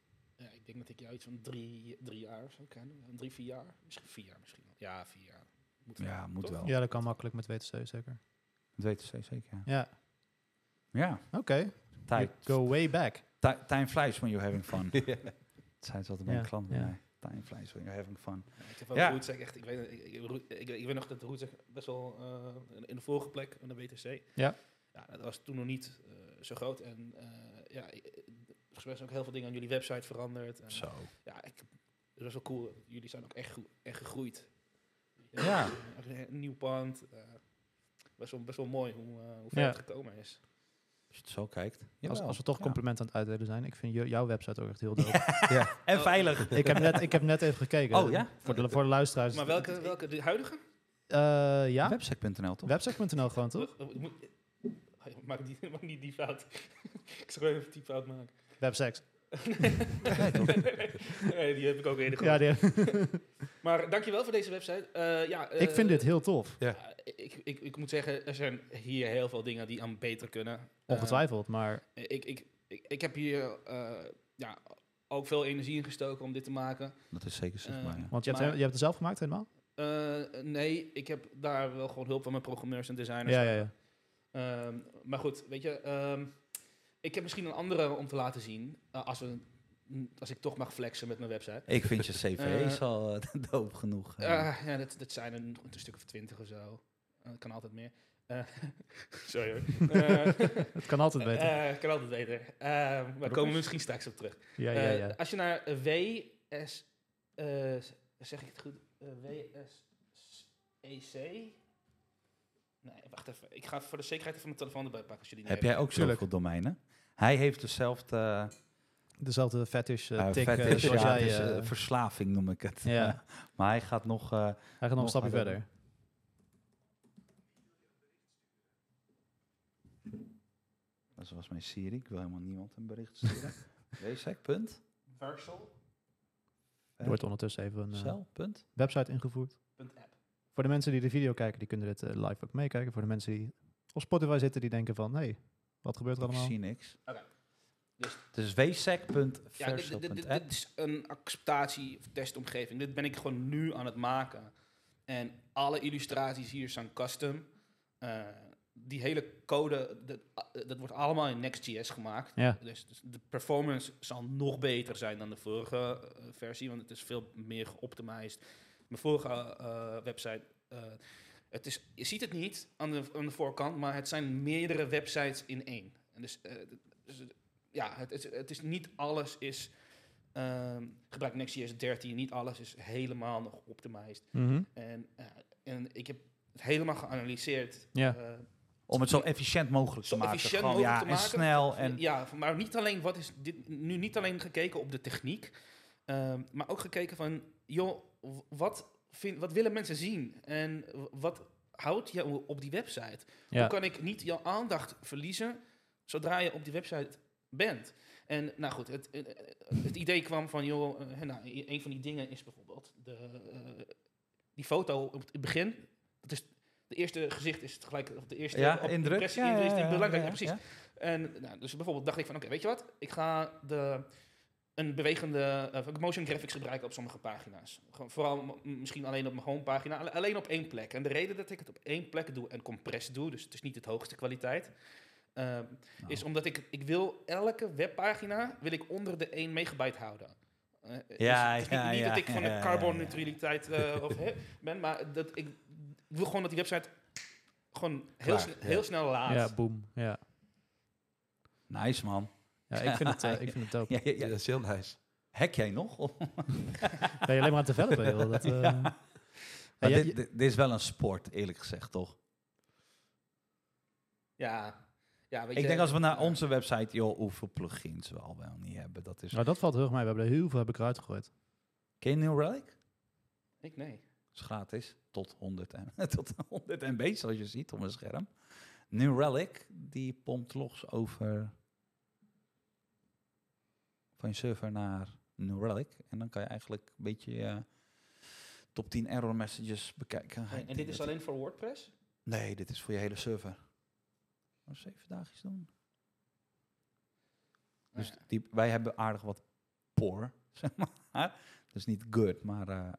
Ik denk dat ik jou iets van drie, drie jaar zou kennen. Drie, vier jaar. Misschien vier jaar misschien. wel. Ja, vier jaar. Moet wel. Ja, moet Toch? wel. Ja, dat kan makkelijk met WTC zeker. Weten ze zeker, ja. Ja, Ja, oké. tijd. You Go way back. Ti- Time flies when you're having fun. Dat zei ze altijd bij Ja, een klant bij ja. mij. Time flies when you're having fun. Ja, ik heb wel Ja. Rootzak echt, ik weet, ik, ik, Roet- ik, ik weet nog dat de Rootzak best wel eh, in- de vorige plek, in de WTC. Ja. Ja, dat was toen nog niet eh, zo groot. En eh, ja, volgens mij zijn ook heel veel dingen aan jullie website veranderd. En, Zo. Ja, ik, dat is wel cool. Jullie zijn ook echt, echt gegroeid. Ja. Een nieuw pand. eh, best, wel, best wel mooi hoe, eh, hoe ver Ja. het gekomen is. Als je het zo kijkt. Als, Jawel. als we toch Ja. complimenten aan het uitdelen zijn, ik vind jou- jouw website ook echt heel dope. Ja. <laughs> En veilig. <laughs> ik, heb net, ik heb net even gekeken. Oh, ja? Voor de, voor de luisteraars. Maar welke, welke de huidige? Eh, ja, Websec.nl, toch? website.nl gewoon toch? Moet- eh, <laughs> Maak, die, maak niet die fout. ik zal even die fout maken. Websex. <laughs> nee, die heb ik ook eerder Ja, gehoord. die, <laughs> Maar dankjewel voor deze website. Eh, ja, ik eh, vind dit heel tof. eh, ik, ik, ik moet zeggen, er zijn hier heel veel dingen die aan beter kunnen. Eh, Ongetwijfeld, maar ik, ik, ik, ik heb hier eh, ja, ook veel energie in gestoken om dit te maken. Dat is zeker zichtbaar, Eh, ja. want je hebt, Maar- je hebt het zelf gemaakt helemaal? Eh, nee, ik heb daar wel gewoon hulp van mijn programmeurs en designers. Ja, ja, ja. Ehm, maar goed, weet je, ehm, ik heb misschien een andere om te laten zien. eh, als, we, als ik toch mag flexen met mijn website. Ik vind je <laughs> cv Eh, is al eh, <laughs> doop genoeg. ja, dat, dat zijn er nog een stuk of twintig of zo. Eh, kan altijd meer. Eh, <laughs> sorry hoor. Het kan altijd beter. eh, kan altijd beter. Eh, maar daar komen we misschien straks op terug. ja, ja, ja. als je naar WS... eh, zeg ik het goed? WSEC... Nee, wacht even. Ik ga voor de zekerheid even mijn telefoon erbij pakken als jullie niet Heb jij ook zoveel domeinen? Hij heeft dezelfde Dezelfde fetish, uh, uh, tik, fetish, zoals ja, jij... het is, eh, eh, verslaving noem ik het. Ja. <laughs> maar hij gaat nog... eh, hij gaat nog een stapje verder. dat was mijn Siri. Ik wil helemaal niemand een bericht sturen. <laughs> Weesek, punt. Versal.app. Er wordt ondertussen even een Cel, punt. website ingevoerd. Voor de mensen die de video kijken, die kunnen dit live ook meekijken. Voor de mensen die op Spotify zitten, die denken van... hey, wat gebeurt er Ik allemaal? zie niks. Oké. Dus- Dus. Ja, dit, dit, dit, dit is een acceptatie- of testomgeving. Dit ben ik gewoon nu aan het maken. En alle illustraties hier zijn custom. Eh, die hele code, dat, eh, dat wordt allemaal in Next.js gemaakt. Ja. Dus, dus de performance zal nog beter zijn dan de vorige eh, versie, want het is veel meer geoptimized. Mijn vorige eh, website, eh, het is, je ziet het niet aan de, aan de voorkant, maar het zijn meerdere websites in één. En dus, eh, dus ja, het, is- het is niet alles is ehm gebruik Next.js 13, niet alles is helemaal nog optimized. Mhm. En, eh, en ik heb het helemaal geanalyseerd. Ja. eh, Om het zo efficiënt mogelijk zo te maken. efficiënt Gewoon, mogelijk ja, te en maken. snel. En, Ja, maar niet alleen wat is dit, nu niet alleen gekeken op de techniek, ehm, maar ook gekeken van, joh, wat, vind, wat willen mensen zien en wat houdt jou op die website? Ja. Hoe kan ik niet jouw aandacht verliezen zodra je op die website bent? En nou goed, het, eh, het idee kwam van, joh, eh, nou, i- een van die dingen is bijvoorbeeld de, eh, die foto op het begin. Dat is de eerste gezicht is het gelijk, of de eerste ja, op- indruk. impressie Ja, is ja, die ja, belangrijk, ja, ja, precies. ja. En nou, dus bijvoorbeeld dacht ik van, oké, weet je wat? Ik ga de, een bewegende eh, motion graphics gebruiken op sommige pagina's. Gewoon, vooral misschien alleen op mijn homepagina, alle- alleen op één plek. En de reden dat ik het op één plek doe en compress doe, dus het is niet het hoogste kwaliteit, eh, is omdat ik, ik wil elke webpagina wil ik onder de 1 megabyte houden. Dus Ja, het is niet, ja, niet ja, dat ik van ja, de carbonneutraliteit eh, <laughs> of, hè, ben, maar dat ik wil gewoon dat die website gewoon heel, Klaar, sne- ja. heel snel laat. Ja, boom. Ja. Nice, man. Ja, ik vind het, eh, ik vind het dope. Ja, <laughs> ja, Ja, ja. dat is heel nice. Hack jij nog? <laughs> Ben je alleen maar aan het developen, joh. Dat, <laughs> eh, Ja. ja, dit, dit, dit is wel een sport, eerlijk gezegd, toch? Ja, ja weet Ik je, denk als we naar ja. onze website, joh, hoeveel plugins we al wel niet hebben. Dat is... Nou, dat valt heel erg mee. We hebben er heel veel heb ik eruit gegooid. Ken je New Relic? Ik nee. is gratis. Tot 100, en, tot 100 MB, zoals je ziet op mijn scherm. New Relic, die pompt los over van je server naar New Relic. En dan kan je eigenlijk een beetje eh, top 10 error messages bekijken. En, denk dit is alleen voor WordPress? Nee, dit is voor je hele server. Oh, zeven dagjes doen. Dus Ja. die, wij hebben aardig wat poor, <laughs> zeg maar. Dus niet good, maar eh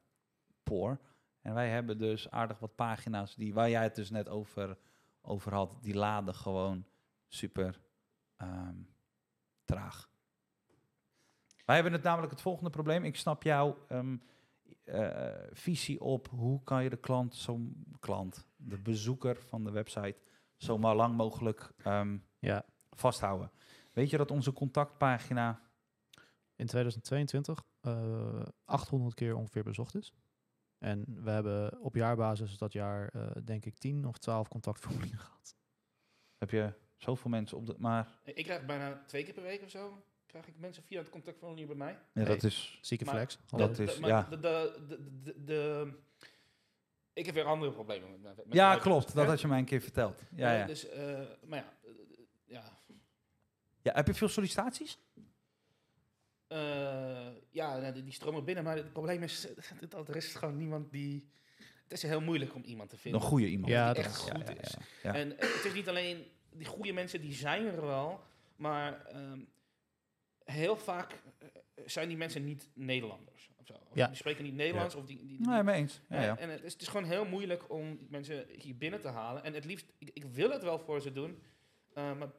poor. En wij hebben dus aardig wat pagina's die, waar jij het dus net over, over had, die laden gewoon super ehm, traag. Wij hebben het namelijk het volgende probleem. Ik snap jouw ehm, eh, visie op hoe kan je de klant, zo klant, de bezoeker van de website, zo maar lang mogelijk ehm, Ja. vasthouden. Weet je dat onze contactpagina In 2022 eh 800 keer ongeveer bezocht is. En we hebben op jaarbasis dat jaar eh, denk ik 10 of 12 contactformulieren gehad. heb je zoveel mensen op de, maar Ik krijg bijna twee keer per week of zo. Krijg ik mensen via het contactformulier bij mij. ja, Nee. dat is Zieke Maar flex. dat is- maar ja. De, de, de, de, de- ik heb weer andere problemen met mijn met ja mijn klopt. Dat had je mij een keer verteld. Ja, Eh, ja. Dus, eh, maar ja, eh, ja. ja, heb je veel sollicitaties? Eh, ja, ja, nou, die, die stromen binnen. Maar het probleem is dat er is gewoon niemand die... Het is heel moeilijk om iemand te vinden. Een goede iemand. Ja, die dat echt is- goed ja, ja, is. ja. Ja. En het is niet alleen... Die goede mensen, die zijn er wel. Maar ehm, heel vaak eh, zijn die mensen niet Nederlanders. Of zo. Of Ja. Die spreken niet Nederlands. Of die, die, die- Nee, mee eens. Ja, Eh, ja. En het is, het is gewoon heel moeilijk om die mensen hier binnen te halen. En het liefst, ik, ik wil het wel voor ze doen. eh, maar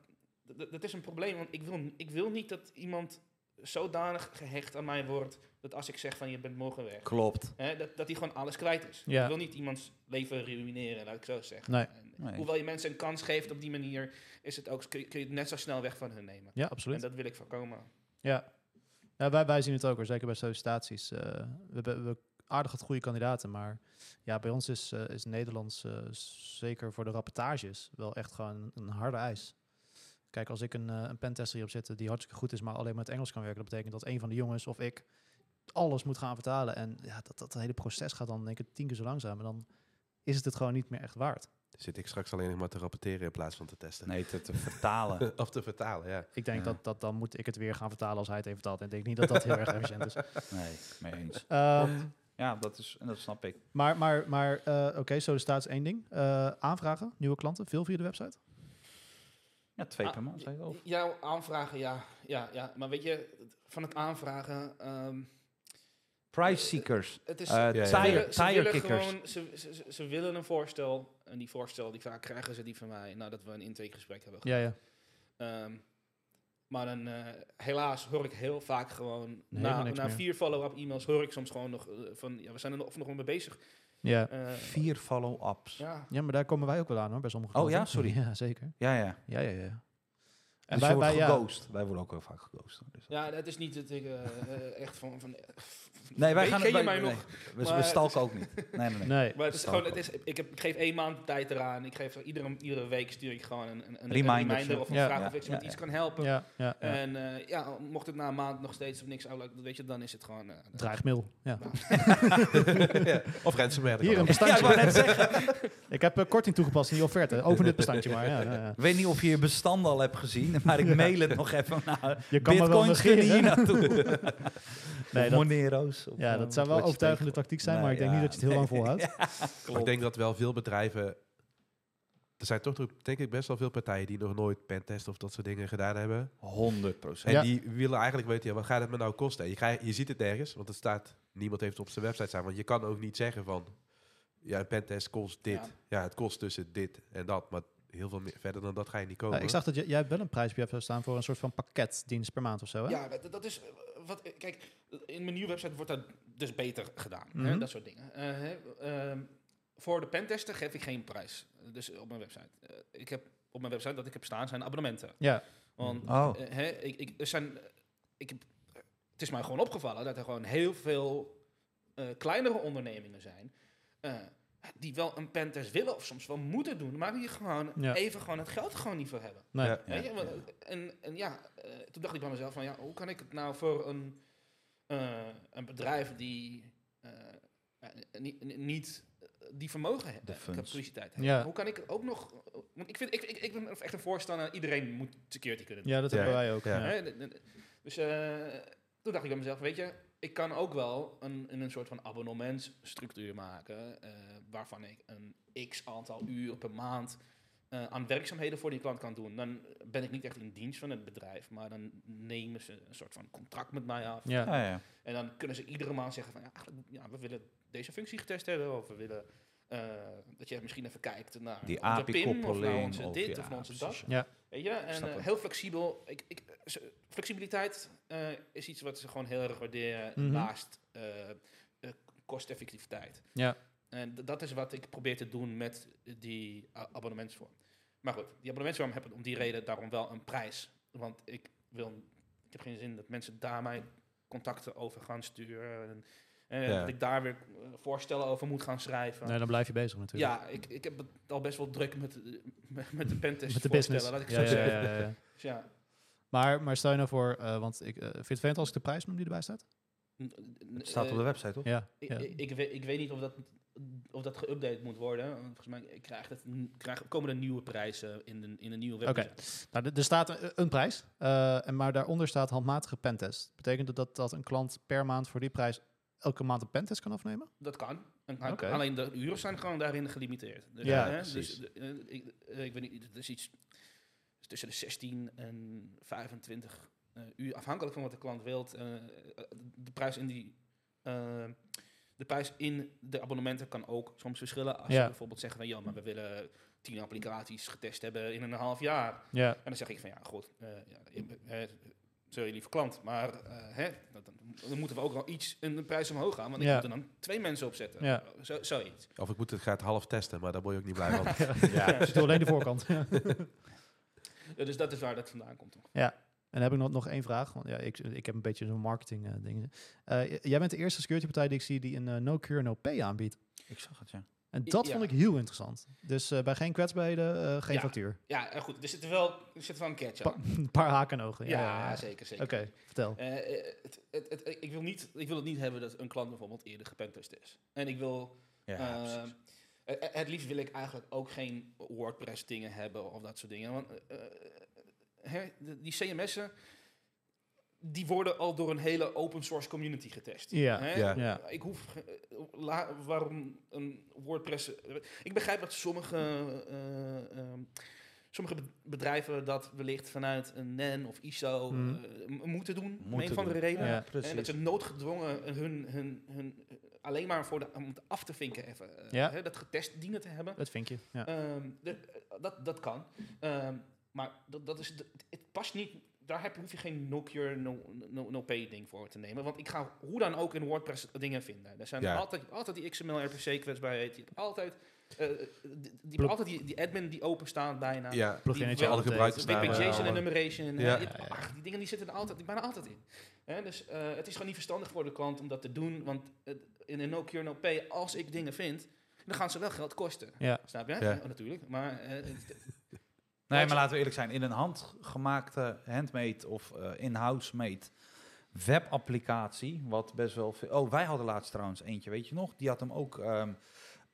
dat is een probleem. Want ik wil, ik wil niet dat iemand zodanig gehecht aan mij wordt. Dat als ik zeg van je bent morgen weg. Klopt. Hè, dat, dat hij gewoon alles kwijt is. Ja. Ik wil niet iemands leven ruïneren, laat ik zo zeggen. Nee. En Nee. Hoewel je mensen een kans geeft op die manier, is het ook, kun, je, kun je het net zo snel weg van hun nemen. Ja, En absoluut. dat wil ik voorkomen. Ja, ja wij, wij zien het ook hoor, zeker bij sollicitaties. Eh, we hebben we aardig wat goede kandidaten, maar ja, bij ons is, eh, is Nederlands eh, zeker voor de rapportages wel echt gewoon een, harde eis. Kijk, als ik een, een pentester hier op die hartstikke goed is, maar alleen met Engels kan werken, dat betekent dat een van de jongens of ik alles moet gaan vertalen. En ja, dat, dat hele proces gaat dan denk ik tien keer zo langzaam. En dan is het het gewoon niet meer echt waard. Zit ik straks alleen nog maar te rapporteren in plaats van te testen. Nee, te, te vertalen. <laughs> of te vertalen, ja. Ik denk Ja. dat, dat dan moet ik het weer gaan vertalen als hij het even vertaalt. En ik denk niet dat dat heel erg efficiënt is. <laughs> Nee, mee eens. Ehm, Ja, dat, is, en dat snap ik. Maar, maar, maar eh, oké, sollicitatie is één ding. Eh, aanvragen, nieuwe klanten, veel via de website? Ja, twee Ah, per maand, zei je wel. Jouw aanvragen, ja, ja, ja. Maar weet je, van het aanvragen... ehm, Price seekers. Het is, Eh, ja, ja. tire, ze tire willen kickers. gewoon, ze, ze, ze- ze willen een voorstel. En die voorstel, die vaak krijgen ze die van mij nadat we een intakegesprek hebben Ja, ja. Ehm, maar dan, eh, helaas hoor ik heel vaak gewoon, Helemaal na, na vier follow-up e-mails hoor ik soms gewoon nog eh, van, ja, we zijn er nog, of nog mee bezig. Ja. Eh, Vier follow-ups. Ja, ja, maar daar komen wij ook wel aan hoor, bij sommige Oh, klanten. ja? Sorry. <laughs> Ja, zeker. Ja, ja. Ja, ja, ja. En En dus wij, wordt wij, ja, geghost. Wij worden ook heel vaak geghost. Dus. ja, dat is niet het ik, eh, eh, echt van... van Nee, wij gaan ken wij- je mij nee, nog? We, we het stalken ook niet. Nee, nee, nee. nee. Maar het is gewoon, ik het is, ik, heb, ik geef één maand tijd eraan. Ik geef iedere, iedere week stuur ik gewoon een, een, een Reminder, reminder of een ja. vraag Ja, of ik ze ja, met iets kan helpen. Ja, ja, ja. En eh, ja, mocht het na een maand nog steeds of niks uitlukken, weet je, dan is het gewoon... Dreigmail. Ja. ja. <laughs> Of ransomware. dat Hier een ik bestandje. wou net zeggen. ik heb korting toegepast in die offerte. Open dit bestandje maar. Ja, ja, ja. Ik weet niet of je je bestanden al hebt gezien, <laughs> maar ik mail het nog even naar. Je kan wel Bitcoins kunnen hier naartoe. <laughs> Nee, dat, Monero's. of, ja, eh, dat zou wel overtuigende tactiek zijn, Nee, maar ik denk ja. niet dat je het heel lang <laughs> volhoudt. Ik denk dat wel veel bedrijven... Er zijn toch denk ik best wel veel partijen die nog nooit pentest of dat soort dingen gedaan hebben. 100 En procent. Ja. die willen eigenlijk weten, ja, wat gaat het me nou kosten? En je, krijgt, je ziet het nergens, want het staat, niemand heeft het op zijn website staan. Want je kan ook niet zeggen van, ja, een pentest kost dit. Ja. Ja, het kost tussen dit en dat. Maar heel veel meer, verder dan dat ga je niet komen. Eh, ik zag dat jij hebt wel een prijs op je website staan voor een soort van pakketdienst per maand of zo, hè? Ja, dat, dat is eh, wat. eh, Kijk, in mijn nieuwe website wordt dat dus beter gedaan. Mhm. hè, dat soort dingen. Eh, hè, ehm, voor de pentester geef ik geen prijs. Dus op mijn website. Ik heb op mijn website dat ik heb staan zijn abonnementen. Ja. Want Oh. hè, ik, ik, er zijn, ik heb, het is mij gewoon opgevallen dat er gewoon heel veel eh, kleinere ondernemingen zijn. Die wel een pentest willen of soms wel moeten doen, maar die gewoon Ja. even gewoon het geld gewoon niet voor hebben. Nee. Ja. Weet je, want- en, en ja, eh, toen dacht ik bij mezelf van ja, hoe kan ik het nou voor een, eh, een bedrijf die eh, niet, niet- die vermogen heeft, capaciteit heeft. Ja. Hoe kan ik ook nog, want ik, vind, ik, ik, ik ben echt een voorstander, iedereen moet security kunnen doen. Ja, dat Ja. hebben wij ook. Dus eh, toen dacht ik bij mezelf, weet je, ik kan ook wel een, een soort van abonnementsstructuur maken, eh, waarvan ik een x aantal uur per maand eh, aan werkzaamheden voor die klant kan doen. Dan ben ik niet echt in dienst van het bedrijf, maar dan nemen ze een soort van contract met mij af. Ja. Ja, ja. En dan kunnen ze iedere maand zeggen van, ja, ja we willen deze functie getest hebben, of we willen eh, dat je misschien even kijkt naar Die of naar API-koppeling. onze of- dit, ja, of naar onze dat. ja. Ja. Weet je, en eh, heel flexibel. Ik, ik, flexibiliteit eh, is iets wat ze gewoon heel erg waarderen Mhm. naast eh, eh, kosteffectiviteit. Ja. En dat is wat ik probeer te doen met die abonnementsvorm. Maar goed, die abonnementsvorm hebben om die reden daarom wel een prijs. Want ik wil, ik heb geen zin dat mensen daar mij contacten over gaan sturen. En, en Ja. dat ik daar weer eh, voorstellen over moet gaan schrijven. Nee, dan blijf je bezig natuurlijk. ja, ik, ik heb het al best wel druk met, eh, met, met de pentest Met de voorstellen, business. laat ik Ja, zo ja, zeggen. ja, ja, ja. Dus <laughs> ja. Maar, maar stel je nou voor, eh, want ik eh, vind je het als ik de prijs noem die erbij staat? Het staat op de website, toch? Ja. Ik, ja. ik, ik, weet, ik weet niet of dat of dat geüpdate moet worden. Volgens mij krijgt het, krijgt, komen er nieuwe prijzen in de, in de nieuwe Oké. webdesign. Nou, er- staat een, een prijs, eh, en maar daaronder staat handmatige pentest. Betekent dat, dat dat een klant per maand voor die prijs elke maand een pentest kan afnemen? Dat kan. En. Alleen de uren zijn gewoon daarin gelimiteerd. Dus, Ja, hè, precies. dus ik, eh, ik weet niet, het is iets tussen de 16 en 25 eh, uur, afhankelijk van wat de klant wilt. de prijs in die de prijs in de abonnementen kan ook soms verschillen. Als Ja. je bijvoorbeeld zegt van ja, maar we willen 10 applicaties getest hebben in een half jaar. Ja. En dan zeg ik van ja, goed, eh ja, sorry lieve klant, maar eh, hè, dan, moeten we ook wel iets in de prijs omhoog gaan, want ik Ja. moet er dan twee mensen op zetten. Ja. Zo, zoiets. Of ik moet het gaat half testen, maar daar word je ook niet blij van. <laughs> ja. Dus ik doe alleen de voorkant. Ja. <laughs> Ja, dus dat is waar dat vandaan komt. toch? En dan heb ik nog, nog één vraag. Want ja, ik, ik heb een beetje zo'n marketing eh, ding. Eh, jij bent de eerste security partij die ik zie die een eh, no cure no pay aanbiedt. Ik zag het, ja. En dat Ja. vond ik heel interessant. Dus eh, bij geen kwetsbaarheden, eh, geen Ja. factuur. Ja, eh, goed, er zit er wel, er zit wel een catch Pa- aan. <laughs> een paar haken en ogen. Ja, Ja, ja, ja. zeker, zeker. Oké, vertel. Het, het, het- ik, wil niet, ik wil het niet hebben dat een klant bijvoorbeeld eerder gepentest is. En ik wil het liefst wil ik eigenlijk ook geen WordPress dingen hebben of dat soort dingen. Want de- die CMS'en, die worden al door een hele open source community getest. Ja, Hè? ja. Ja. Ik hoef, eh, la- waarom een WordPress... ik begrijp dat sommige, eh, ehm, sommige be- bedrijven dat wellicht vanuit een NEN of ISO eh, m- moeten doen. om Moeten een of andere doen. reden. Ja, En precies. dat ze noodgedwongen hun, hun, hun, alleen maar voor de, om het af te vinken even, Ja. hè, dat getest dienen te hebben. Dat vind je. Ja. Ehm, de- eh, dat, dat kan. Ehm, maar dat, dat is, de- het past niet, daar heb, hoef je geen no cure, no, no, no pay ding voor te nemen. Want ik ga hoe dan ook in WordPress dingen vinden. Er zijn Ja. altijd, altijd die XML RPC. Je hebt altijd, eh, die, die, altijd die, die admin die open staat bijna. ja, Pluginnetje gebruikers WP staan, eh, JSON alle- enumeration. Ja. Ach, die dingen die zitten er altijd, bijna altijd in. Hè, dus eh, het is gewoon niet verstandig voor de klant om dat te doen. Want in een no cure no pay, als ik dingen vind, dan gaan ze wel geld kosten. Ja. Snap je? Ja. Ja, natuurlijk. Maar eh, <laughs> Nee, maar laten we eerlijk zijn. In een handgemaakte, handmade of eh, in-house made webapplicatie, wat best wel veel... Oh, wij hadden laatst trouwens eentje, weet je nog? Die had hem ook ehm,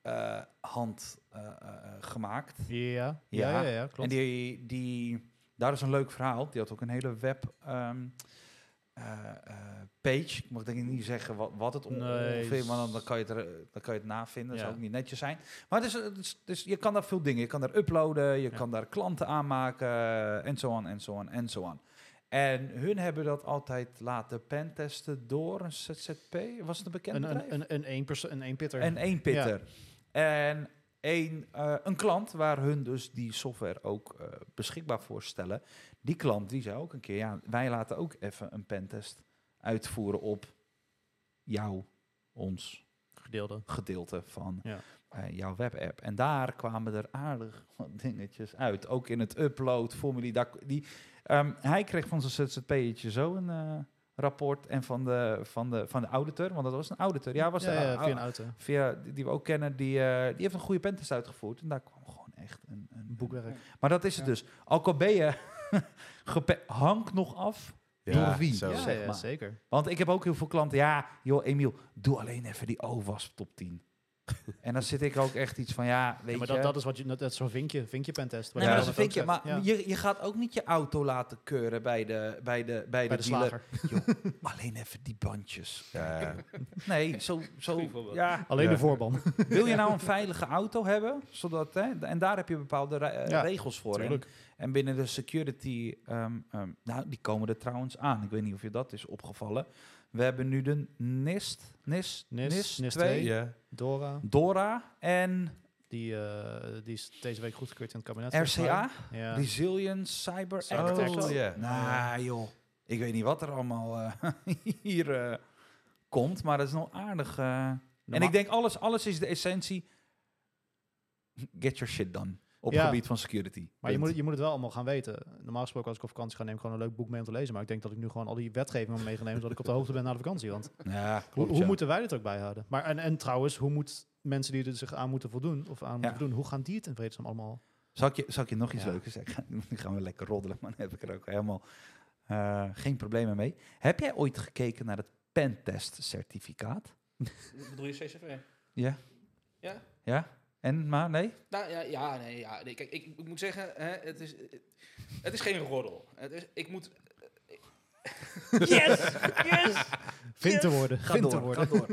eh, hand eh, gemaakt. Ja. Ja, Ja. ja, ja, klopt. En die, die, daar is een leuk verhaal. Die had ook een hele web ehm, eh, eh, page. Ik mag denk ik niet zeggen wat, wat het Nee, ongeveer, maar dan, dan, kan je het er, dan kan je het navinden. Dat zou ook niet netjes zijn. Maar het is, het is, is- je kan daar veel dingen. Je kan daar uploaden, je kan daar klanten aanmaken, en zo aan, en zo aan, en zo aan. En hun hebben dat altijd laten pentesten door een ZZP. Was het een bekend Een, bedrijf? een, een, een, één perso- een één pitter. En één pitter. En een, eh, een klant waar hun dus die software ook eh, beschikbaar voor stellen. Die klant die zei ook een keer, ja, wij laten ook even een pentest uitvoeren op jou, ons gedeelde. gedeelte van Ja. eh, jouw webapp. En daar kwamen er aardig <laughs> wat dingetjes uit. Ook in het upload-formulier. daar- Die, ehm, hij kreeg van zijn ZZP'tje zo een eh, rapport. En van de, van, de, van de auditor, want dat was een auditor. Ja, was ja, via een auto. via, die, die we ook kennen, die, eh, die heeft een goede pentest uitgevoerd. En daar kwam gewoon echt een, een Een boekwerk. Maar dat is het Ja. dus. Al ben je <laughs> hangt nog af. Ja, Door wie? zo. Ja, zeg ja, maar. zeker. Want ik heb ook heel veel klanten. Ja, joh, Emiel, doe alleen even die OWASP top 10. <laughs> en dan zit ik ook echt iets van, ja, weet Ja, maar je... dat, dat is wat je, dat is zo'n vinkje, vinkje pentest. Nee, maar dat dan is een vinkje. Maar. Ja. je, je gaat ook niet je auto laten keuren bij de, bij de, bij bij de, slager. <laughs> Alleen even die bandjes. Ja, ja. Nee, zo... zo ja, Alleen Ja. de voorban. wil je nou een veilige auto hebben? Zodat, hè, en daar heb je bepaalde re- Ja, regels voor. Tuurlijk. en binnen de security, ehm, ehm, nou, die komen er trouwens aan. Ik weet niet of je dat is opgevallen. We hebben nu de NIST, NIST, NIST, NIST, NIST 2, 2. Ja. Dora, DORA en die, eh, die is deze week goedgekeurd in het kabinet. RCA. Ja. Resilience Cyber Act. Oh, ja. Nou joh, ik weet niet wat er allemaal eh, <laughs> hier eh, komt, maar dat is nog aardig. eh. en ik denk alles, alles is de essentie. Get your shit done op Ja. het gebied van security. Maar je moet, je moet het wel allemaal gaan weten. Normaal gesproken als ik op vakantie ga, neem ik gewoon een leuk boek mee om te lezen. Maar ik denk dat ik nu gewoon al die wetgeving moet meegenomen, zodat ik op de hoogte ben na de vakantie. Want Ja, hoe, klopt, hoe ja. moeten wij dit ook bijhouden? Maar en, en trouwens, hoe moet mensen die er zich aan moeten voldoen, of aan moeten voldoen, hoe gaan die het in vredesnaam allemaal? Zal ik je, zal ik je nog iets Ja. leuks zeggen? <laughs> Nu gaan we lekker roddelen, maar dan heb ik er ook helemaal eh, geen problemen mee. Heb jij ooit gekeken naar het pentest certificaat? Bedoel je CCV? Ja. Ja? Ja? En, maar nee? Nou ja, ja, nee, ja. Nee, kijk, ik, ik moet zeggen, hè, het, is, het is geen roddel. Het is, ik moet... <laughs> Yes! Yes! Vind te worden. Ga Vind te door, worden. ga door.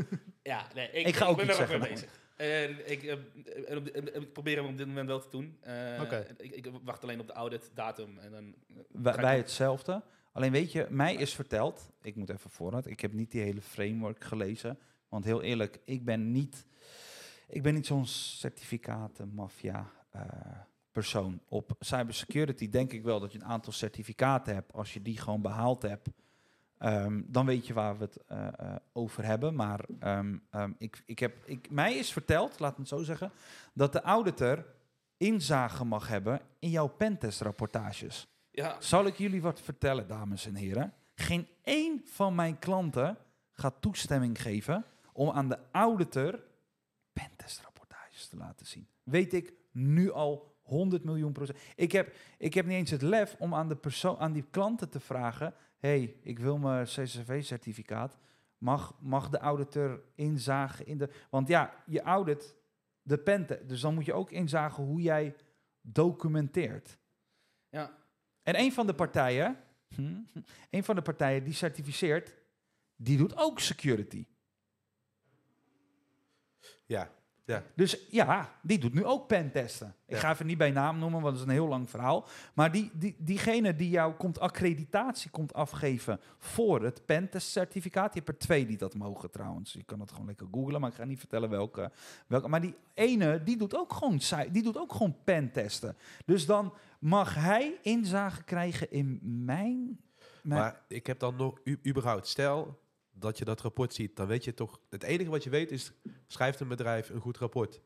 Ja, nee, ik, Ik ga ook ben iets er ook zeggen, mee bezig. En ik, eh, en op, en ik probeer hem op dit moment wel te doen. Eh, Oké. ik, ik wacht alleen op de audit datum en dan... eh, ik- wij hetzelfde. Alleen weet je, mij is verteld, ik moet even vooruit, ik heb niet die hele framework gelezen. Want heel eerlijk, ik ben niet, ik ben niet zo'n certificaten-maffia eh, persoon. Op cybersecurity denk ik wel dat je een aantal certificaten hebt. Als je die gewoon behaald hebt, ehm, dan weet je waar we het eh, eh, over hebben. Maar ehm, ehm, ik, ik heb, ik, mij is verteld, laat me het zo zeggen, dat de auditor inzage mag hebben in jouw pentestrapportages. Ja, Zal ik jullie wat vertellen, dames en heren? Geen één van mijn klanten gaat toestemming geven om aan de auditor pentestrapportages te laten zien. Weet ik nu al 100 miljoen procent. Ik heb, ik heb niet eens het lef om aan, de persoon, aan die klanten te vragen: hey, ik wil mijn CCV-certificaat. Mag, mag de auditor inzagen in de. Want ja, je audit de pente. Dus dan moet je ook inzagen hoe jij documenteert. ja. En een van de partijen, <laughs> een van de partijen die certificeert, die doet ook security. Ja, Dus ja, die doet nu ook pentesten. Ik Ja. ga even niet bij naam noemen, want dat is een heel lang verhaal. Maar die, die, diegene die jou komt accreditatie komt afgeven voor het pentestcertificaat. Je hebt er twee die dat mogen trouwens. Je kan het gewoon lekker googlen, maar ik ga niet vertellen welke. welke maar die ene, die doet ook gewoon, die doet ook gewoon pentesten. Dus dan mag hij inzage krijgen in mijn... mijn maar ik heb dan nog überhaupt, stel dat je dat rapport ziet, dan weet je toch, het enige wat je weet is, schrijft een bedrijf een goed rapport.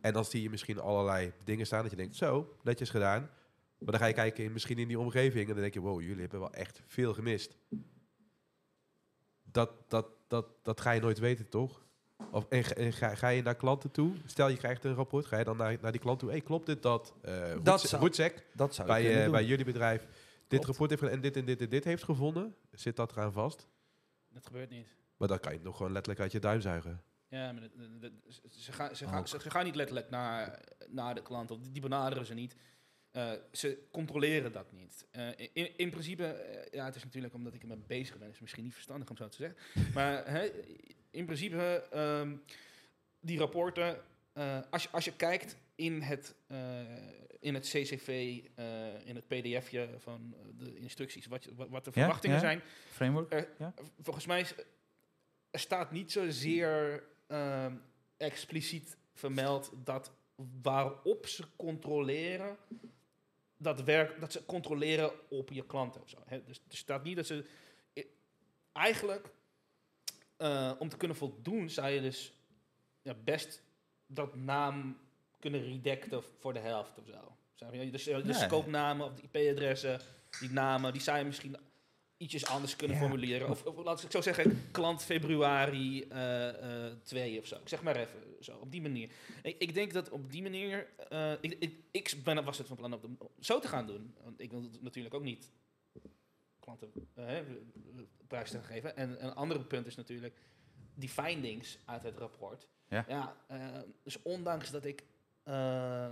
En dan zie je misschien allerlei dingen staan dat je denkt, zo, netjes gedaan. Maar dan ga je kijken in, misschien in die omgeving en dan denk je, wow, jullie hebben wel echt veel gemist. Dat, dat, dat, dat ga je nooit weten, toch? Of, en, ga- en ga, ga je naar klanten toe? Stel je krijgt een rapport, ga je dan naar, naar die klant toe? hey, klopt dit dat? eh Dat zou- dat zou bij, eh, bij jullie bedrijf dit Klopt. rapport heeft en dit en dit en dit heeft gevonden, zit dat eraan vast? Dat gebeurt niet. Maar dan kan je het nog gewoon letterlijk uit je duim zuigen. Ja, maar ze, gaan, ze, gaan, ze, ze gaan niet letterlijk naar, naar de klant, of die, benaderen ze niet. Eh, ze controleren dat niet. Eh, in, in principe, eh, ja, het is natuurlijk omdat ik ermee bezig ben, is misschien niet verstandig om zo te zeggen. <laughs> Maar in principe, ehm, die rapporten, als, je, als je kijkt in het, eh, in het CCV, eh, in het pdfje van eh, de instructies, wat, wat, wat de verwachtingen ja. zijn, Framework? er, Ja. volgens mij is, er staat niet zozeer ehm, expliciet vermeld dat waarop ze controleren, dat, werk, dat ze controleren op je klanten of zo. Dus er staat niet dat ze. Eigenlijk, om te kunnen voldoen, zou je dus ja, best dat naam kunnen redacten voor de helft of zo. Dus eh, de Ja. scope-namen of de IP-adressen, die namen, die je misschien ietsjes anders kunnen Ja. formuleren. Of, of laat ik zo zeggen, klant februari eh, eh, 2 of zo. Ik zeg maar even zo, op die manier. Ik, ik denk dat op die manier, eh, ik, ik, ik ben, was het van plan om zo te gaan doen. Want ik wil het natuurlijk ook niet klanten eh, prijs te geven. En een andere punt is natuurlijk die findings uit het rapport. Ja. eh, dus ondanks dat ik eh,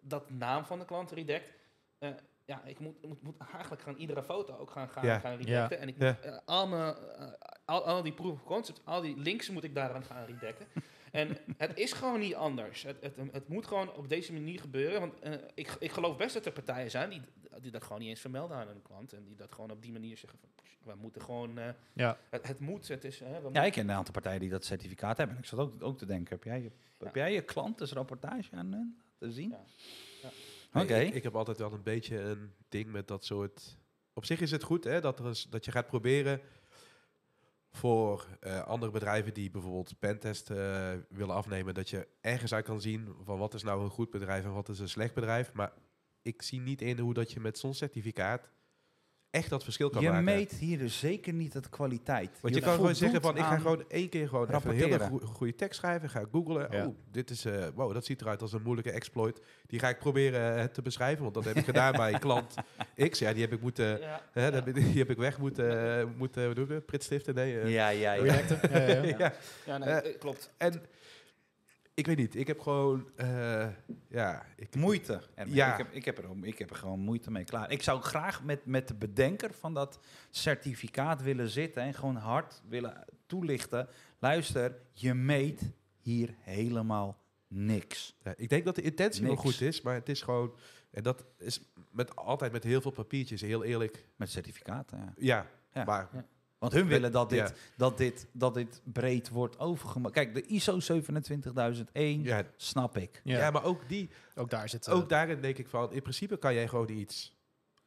dat naam van de klant redact, eh, ja, ik moet, moet, moet eigenlijk gaan iedere foto ook gaan, gaan, Ja. gaan redacten. En ik Ja. moet eh, al, mijn, al, al die proof of al die links moet ik daaraan gaan redacten. <laughs> en het is gewoon niet anders. Het, het, het moet gewoon op deze manier gebeuren. Want ik, ik geloof best dat er partijen zijn die, die dat gewoon niet eens vermelden aan hun klant. En die dat gewoon op die manier zeggen van, we moeten gewoon... eh, Ja. het, het moet, het is... hè, we Ja, moeten- ik ken een aantal partijen die dat certificaat hebben. En ik zat ook, ook te denken, heb jij je, heb jij je klantensrapportage aan hen te zien? Ja. Ja. Oké. Ik, ik heb altijd wel een beetje een ding met dat soort... Op zich is het goed hè, dat, er eens, dat je gaat proberen voor eh, andere bedrijven die bijvoorbeeld pentest eh, willen afnemen, dat je ergens uit kan zien van wat is nou een goed bedrijf en wat is een slecht bedrijf. Maar ik zie niet in hoe dat je met zo'n certificaat echt dat verschil kan Je maken. meet hier dus zeker niet het kwaliteit. Want je, kan gewoon zeggen van, ik ga gewoon één keer gewoon even een hele goe- goede tekst schrijven. Ga googlen. Ja. Oh, dit is, eh, wow, dat ziet eruit als een moeilijke exploit. Die ga ik proberen eh, te beschrijven, want dat heb ik <laughs> gedaan bij klant X. Ja, die heb ik moeten, Ja, hè, ja. dat die heb ik weg moeten, moeten hoe doe ik dat? Pritstiften? Nee. eh. Ja, ja, ja. Ja, ja. Ja. <laughs> ja. Ja, nee, klopt. En ik weet niet. Ik heb gewoon, eh, ja, ik, Moeite. En Ja. ik, heb, ik, heb er, ik heb er gewoon moeite mee klaar. Ik zou graag met, met de bedenker van dat certificaat willen zitten en gewoon hard willen toelichten. Luister, je meet hier helemaal niks. Ja, ik denk dat de intentie wel Niks. goed is, maar het is gewoon, en dat is met, altijd met heel veel papiertjes, heel eerlijk. Met certificaten, ja. Ja, Ja. maar Ja. Want hun willen dat dit, Ja. dat, dit, dat dit breed wordt overgemaakt. Kijk, de ISO 27001, ja, snap ik. ja. Ja, maar ook die, ook daar zit... ook daarin denk ik van, in principe kan jij gewoon iets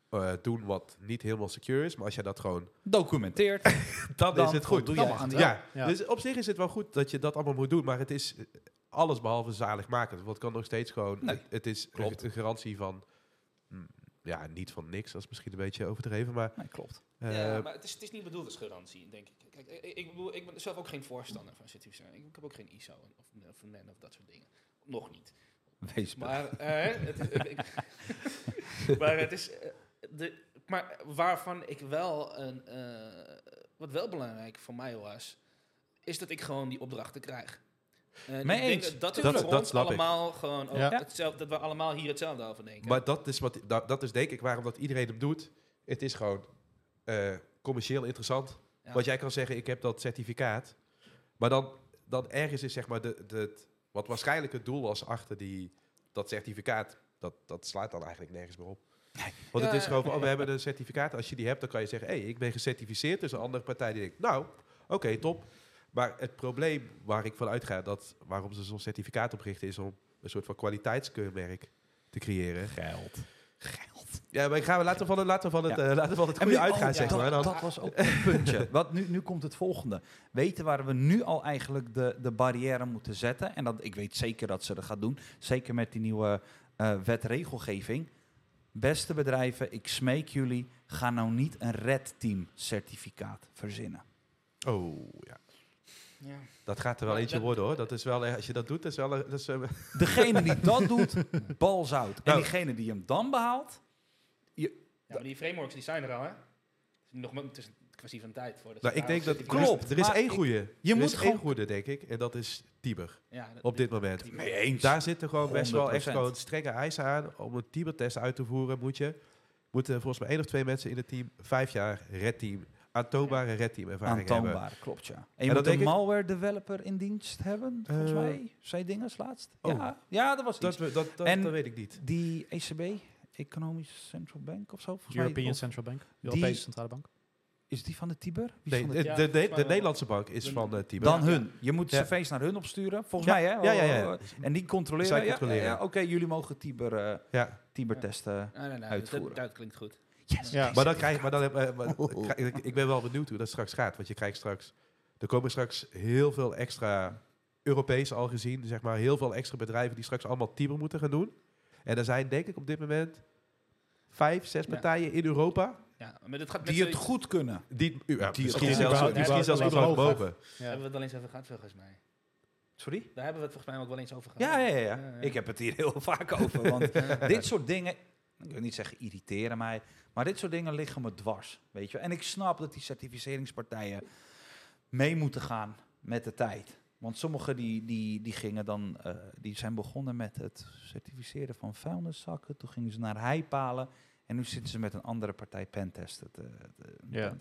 eh, doen wat niet helemaal secure is, maar als jij dat gewoon, Documenteerd. <laughs> dan, Dan is het goed. Dan je aan. Ja, Ja. dus op zich is het wel goed dat je dat allemaal moet doen, maar het is eh, alles behalve zaligmakend. Want het kan nog steeds gewoon, Nee, het, het is klopt. een, garantie van, ja, niet van niks, dat is misschien een beetje overdreven, maar Nee, klopt. eh, ja, maar het is, het is niet bedoeld als garantie, denk ik. Kijk, ik, ik, bedoel, ik ben zelf ook geen voorstander van certificering. Ik heb ook geen ISO of, of NEN of dat soort dingen. Nog niet. Wees blij. Maar, eh, het, is- ik- <laughs> maar het is. eh, de, maar waarvan ik wel een. eh, wat wel belangrijk voor mij was. Is dat ik gewoon die opdrachten krijg. Eens. dat, dat, Dat- we voor dat ons ik. allemaal gewoon ook Ja. hetzelfde, dat we allemaal hier hetzelfde over denken. Maar dat is, wat, dat, dat is denk ik waarom dat iedereen hem doet. Het is gewoon eh, commercieel interessant. Ja. Want jij kan zeggen, ik heb dat certificaat. Maar dan, dan ergens is zeg maar de, de, het- wat waarschijnlijk het doel was achter die, dat certificaat. Dat, dat slaat dan eigenlijk nergens meer op. Want het is gewoon van, oh, we hebben een certificaat. Als je die hebt, dan kan je zeggen, hé, hey, ik ben gecertificeerd. Dus een andere partij die denkt, nou, oké, top. Maar het probleem waar ik van uitga, dat waarom ze zo'n certificaat oprichten, is om een soort van kwaliteitskeurmerk te creëren. Geld. Geld. Ja, maar gaan we laten we van, het- laten we van het, Ja. eh, laten we van het En goede nu- uitgaan, oh, zeg dat, maar. Dan, dat was ook een puntje. <laughs> Wat, nu, nu komt het volgende. Weten waar we nu al eigenlijk de, de barrière moeten zetten. En dat, ik weet zeker dat ze dat gaan doen. Zeker met die nieuwe eh wetregelgeving. Beste bedrijven, ik smeek jullie. Ga nou niet een red team certificaat verzinnen. oh, ja. Ja. Dat gaat er wel eentje worden, hoor. Dat is wel, als je dat doet, dat is wel... Dat is, eh, <laughs> Degene die dat <laughs> doet, balzout. En Nou. diegene die hem dan behaalt, ja, maar die frameworks die zijn er al, hè? Het is, nog, maar- het is een kwestie van tijd. Voor nou, ik denk dat... Klopt, Er is, één goede. je er moet is gewoon- één goede, denk ik. En dat is Tiber. Ja, dat- Op dit moment. mee eens. Daar zitten gewoon best wel echt 100%. gewoon strenge eisen aan. Om een Tiber-test uit te voeren moet je... Moeten volgens mij één of twee mensen in het team... Vijf jaar red team... Aantoonbare red team ervaring hebben. Aantoonbaar, klopt ja. En je En moet dat een malware developer in dienst hebben, volgens Eh, mij. Zei dinges laatst? oh. Ja, ja, dat was iets. Dat, we- dat, dat, En- dat weet ik niet. Die ECB, Economisch Central Bank of zo, volgens European mij. Of- Central Bank, die- Europese Centrale Bank. is die van de Tiber? Wie Nee, van de, de, de, de, de. Nederlandse bank is De- van eh Tiber. dan hun. Je moet Ja. cv's naar hun opsturen, volgens Ja, mij. Hè? ja, ja, ja. Oh, En die controleren. Zij ja, controleren. ja, ja, Oké, jullie mogen Tiber, eh Ja. Tiber Ja. testen. Nee, nee, nee. uitvoeren. Dat, dat klinkt goed. Yes. Ja. Maar dan krijg je, maar dan heb, eh, maar- krijg- ik, ik ben wel benieuwd hoe dat straks gaat. Want je krijgt straks, er komen straks heel veel extra Europees al gezien, zeg maar, heel veel extra bedrijven die straks allemaal Tiber moeten gaan doen. En er zijn denk ik op dit moment vijf, zes Ja. partijen in Europa Ja, maar dit gaat Die het zoiets- goed kunnen. die, ja, misschien zelfs, überhaupt- misschien zelfs überhaupt überhaupt hoger. boven. Ja. Hebben we het al eens over gehad, volgens mij. Sorry? Daar hebben we het volgens mij ook wel eens over gehad. Ja, ja, ja, ja. Ik heb het hier heel <laughs> vaak over. Want <laughs> dit soort dingen, ik wil niet zeggen irriteren mij, maar dit soort dingen liggen me dwars, weet je. En ik snap dat die certificeringspartijen mee moeten gaan met de tijd. Want sommigen die, die, die gingen dan, eh, die zijn begonnen met het certificeren van vuilniszakken. Toen gingen ze naar heipalen en nu zitten ze met een andere partij pentesten. te- te- Ja.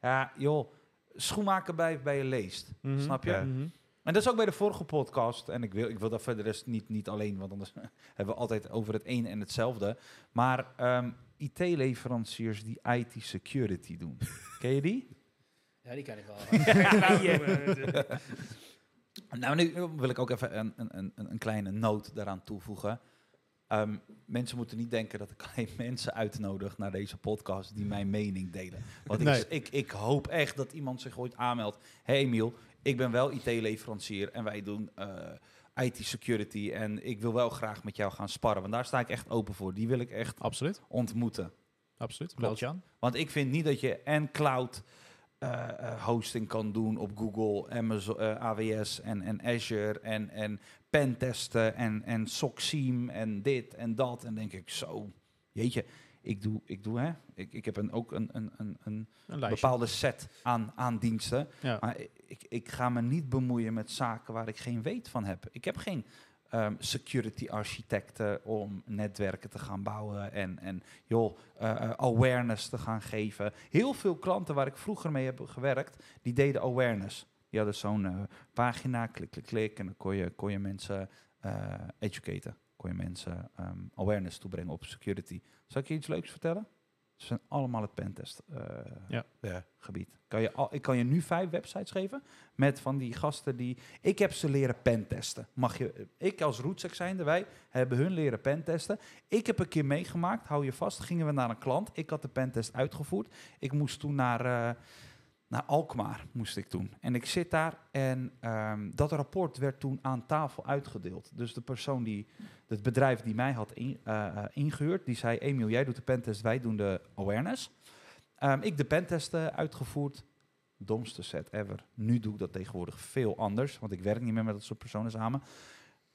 ja, joh, schoenmaker bij, bij je leest, Mhm. snap je? Ja. Mhm. En dat is ook bij de vorige podcast. En ik wil, ik wil dat verder rest niet, niet alleen, want anders <laughs> hebben we altijd over het een en hetzelfde. Maar ehm, IT-leveranciers die IT-security doen. <laughs> Ken je die? Ja, die ken ik wel. <laughs> Nou, Ja. nu wil ik ook even een, een, een, een kleine noot daaraan toevoegen. Ehm, mensen moeten niet denken dat ik alleen mensen uitnodig naar deze podcast die mijn mening delen. Want Nee. ik, ik, ik hoop echt dat iemand zich ooit aanmeldt. Hé hey Emiel, ik ben wel IT-leverancier en wij doen IT-security. En ik wil wel graag met jou gaan sparren. Want daar sta ik echt open voor. Die wil ik echt Absoluut, ontmoeten. absoluut. Meld je aan. Want ik vind niet dat je en cloud eh, eh, hosting kan doen op Google, Amazon, eh, AWS en, en Azure en, en pentesten en, en SOCSIEM en dit en dat. En denk ik zo, jeetje, ik doe, ik doe hè, ik, ik heb een, ook een, een, een, een bepaalde set aan, aan diensten. Ja. Maar ik, ik ga me niet bemoeien met zaken waar ik geen weet van heb. Ik heb geen ehm, security architecten om netwerken te gaan bouwen en, en joh, eh, eh, awareness te gaan geven. Heel veel klanten waar ik vroeger mee heb gewerkt, die deden awareness. Die hadden zo'n eh, pagina, klik, klik, klik, en dan kon je, kon je mensen eh educaten. Kon je mensen ehm, awareness toebrengen op security. Zal ik je iets leuks vertellen? Ze zijn allemaal het pentest eh, Ja. Ja. gebied. Kan je al, ik kan je nu vijf websites geven met van die gasten die... Ik heb ze leren pentesten. Mag je, ik als Roetsek zijnde, wij hebben hun leren pentesten. Ik heb een keer meegemaakt, hou je vast, gingen we naar een klant. Ik had de pentest uitgevoerd. Ik moest toen naar, eh, naar Alkmaar, moest ik toen. En ik zit daar en ehm, dat rapport werd toen aan tafel uitgedeeld. Dus de persoon die, het bedrijf die mij had in, eh, eh, ingehuurd, die zei... Emiel, jij doet de pentest, wij doen de awareness. Ehm, ik de pentest eh, uitgevoerd. Domste set ever. Nu doe ik dat tegenwoordig veel anders, want ik werk niet meer met dat soort personen samen.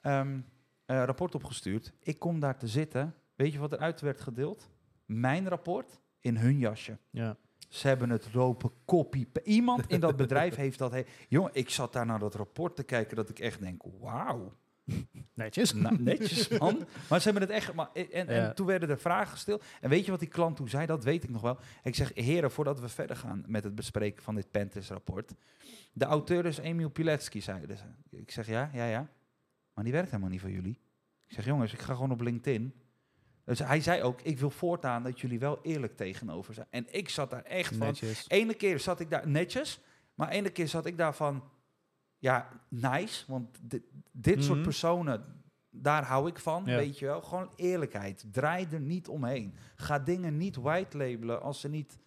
Ehm, eh, rapport opgestuurd. Ik kom daar te zitten. Weet je wat eruit werd gedeeld? Mijn rapport in hun jasje. Ja. Ze hebben het lopen copy. Iemand in dat bedrijf <laughs> heeft dat. He Jongen, ik zat daar naar dat rapport te kijken dat ik echt denk, wauw. Netjes. Nou, netjes, man. Maar ze hebben het echt... Maar, en, en Ja. toen werden er vragen gesteld. En weet je wat die klant toen zei? Dat weet ik nog wel. Ik zeg, heren, voordat we verder gaan met het bespreken van dit Pentest-rapport. De auteur is Emiel Pilecki, zeiden ze. Ik zeg, ja, ja, ja. Maar die werkt helemaal niet voor jullie. Ik zeg, jongens, ik ga gewoon op LinkedIn. Dus hij zei ook, ik wil voortaan dat jullie wel eerlijk tegenover zijn. En ik zat daar echt van... Netjes. Ene keer zat ik daar netjes, maar ene keer zat ik daar van, ja, nice. Want dit, dit soort Mhm. personen, daar hou ik van, Ja. weet je wel. Gewoon eerlijkheid. Draai er niet omheen. Ga dingen niet white labelen als ze niet,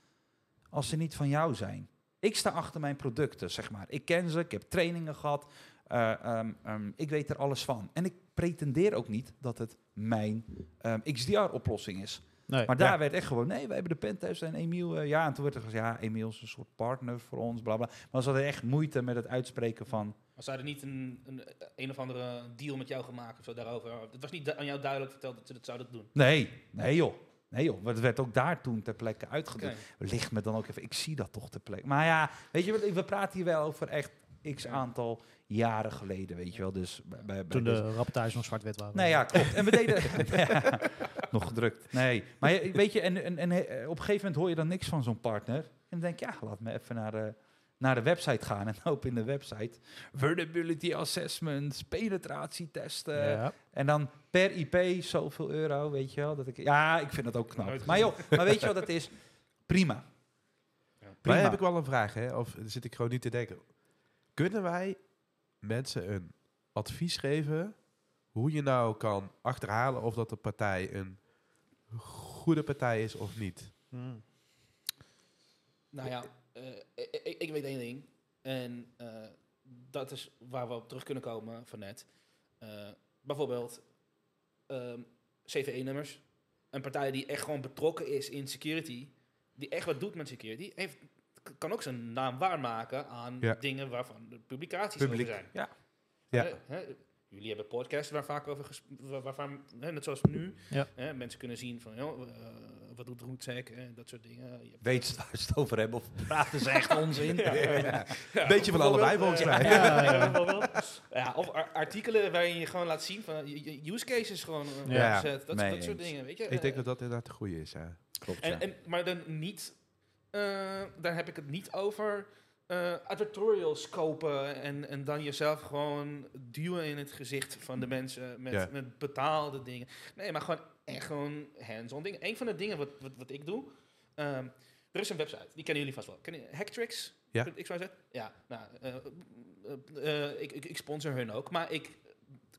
als ze niet van jou zijn. Ik sta achter mijn producten, zeg maar. Ik ken ze, ik heb trainingen gehad. eh, ehm, ehm, ik weet er alles van. En ik pretendeer ook niet dat het mijn ehm, XDR-oplossing is. Nee. Maar daar ja. werd echt gewoon, nee, we hebben de pentest en Emiel, eh, ja. En toen werd er gezegd, ja, Emiel is een soort partner voor ons, bla bla. Maar ze hadden echt moeite met het uitspreken van, Maar ze hadden niet een, een, een of andere deal met jou gemaakt of zo daarover. Het was niet aan jou duidelijk verteld dat ze dat zouden doen. nee, nee joh. Nee joh, het werd ook daar toen ter plekke uitgedeeld. Ligt me dan ook even, ik zie dat toch ter plekke. Maar ja, weet je, we praten hier wel over echt x aantal jaren geleden, weet je wel. Dus bij, bij, Toen de rapportage nog zwart-wit waren. Nee, ja, klopt. En we deden... Ja, <laughs> <laughs> nog gedrukt. Nee. Maar je- weet je, en, en, en eh, op een gegeven moment hoor je dan niks van zo'n partner. En dan denk je, ja, laat me even naar de, naar de website gaan. En <laughs> op in de website, vulnerability assessments, penetratietesten. Ja. En dan per IP zoveel euro, weet je wel. Dat ik, ja, ik vind dat ook knap. Maar joh, maar weet je wat het is? Prima. Maar Prima. heb ik wel een vraag, hè? of zit ik gewoon niet te denken. Kunnen wij mensen een advies geven hoe je nou kan achterhalen of dat de partij een goede partij is of niet? Hmm. Nou ja, eh, ik, weet één ding. En eh, dat is waar we op terug kunnen komen van net. Eh, bijvoorbeeld ehm, CVE-nummers. Een partij die echt gewoon betrokken is in security. Die echt wat doet met security. Heeft, kan ook zijn naam waarmaken aan Ja. dingen waarvan de publicaties Publiek, over zijn. ja. Ja. Hè, hè, jullie hebben podcasts waar vaak over ges- waar- waarvan, hè, net zoals nu, Ja. hè, mensen kunnen zien van, joh, eh, wat doet Roetsec en dat soort dingen. Je Weet ze waar ze het over hebben of <laughs> praten ze echt onzin? Ja. Ja. Ja, Beetje van allebei volgens eh, mij. Ja, ja. bijvoorbeeld. Ja, of ar- artikelen waarin je gewoon laat zien van use cases gewoon Ja. opzet. Dat, soort dingen, weet je. Ik denk dat dat inderdaad de goede is, ja. Klopt, ja. en, en, maar dan niet, eh, dan heb ik het niet over eh advertorials kopen en, en dan jezelf gewoon duwen in het gezicht van de mensen met, Ja. met betaalde dingen. Nee, maar gewoon echt gewoon hands-on dingen. Een van de dingen wat, wat, wat ik doe, ehm, er is een website, die kennen jullie vast wel. Ken je Hacktricks? Ja. XYZ? Ja, nou, eh, eh, eh, ik, ik, ik sponsor hun ook, maar ik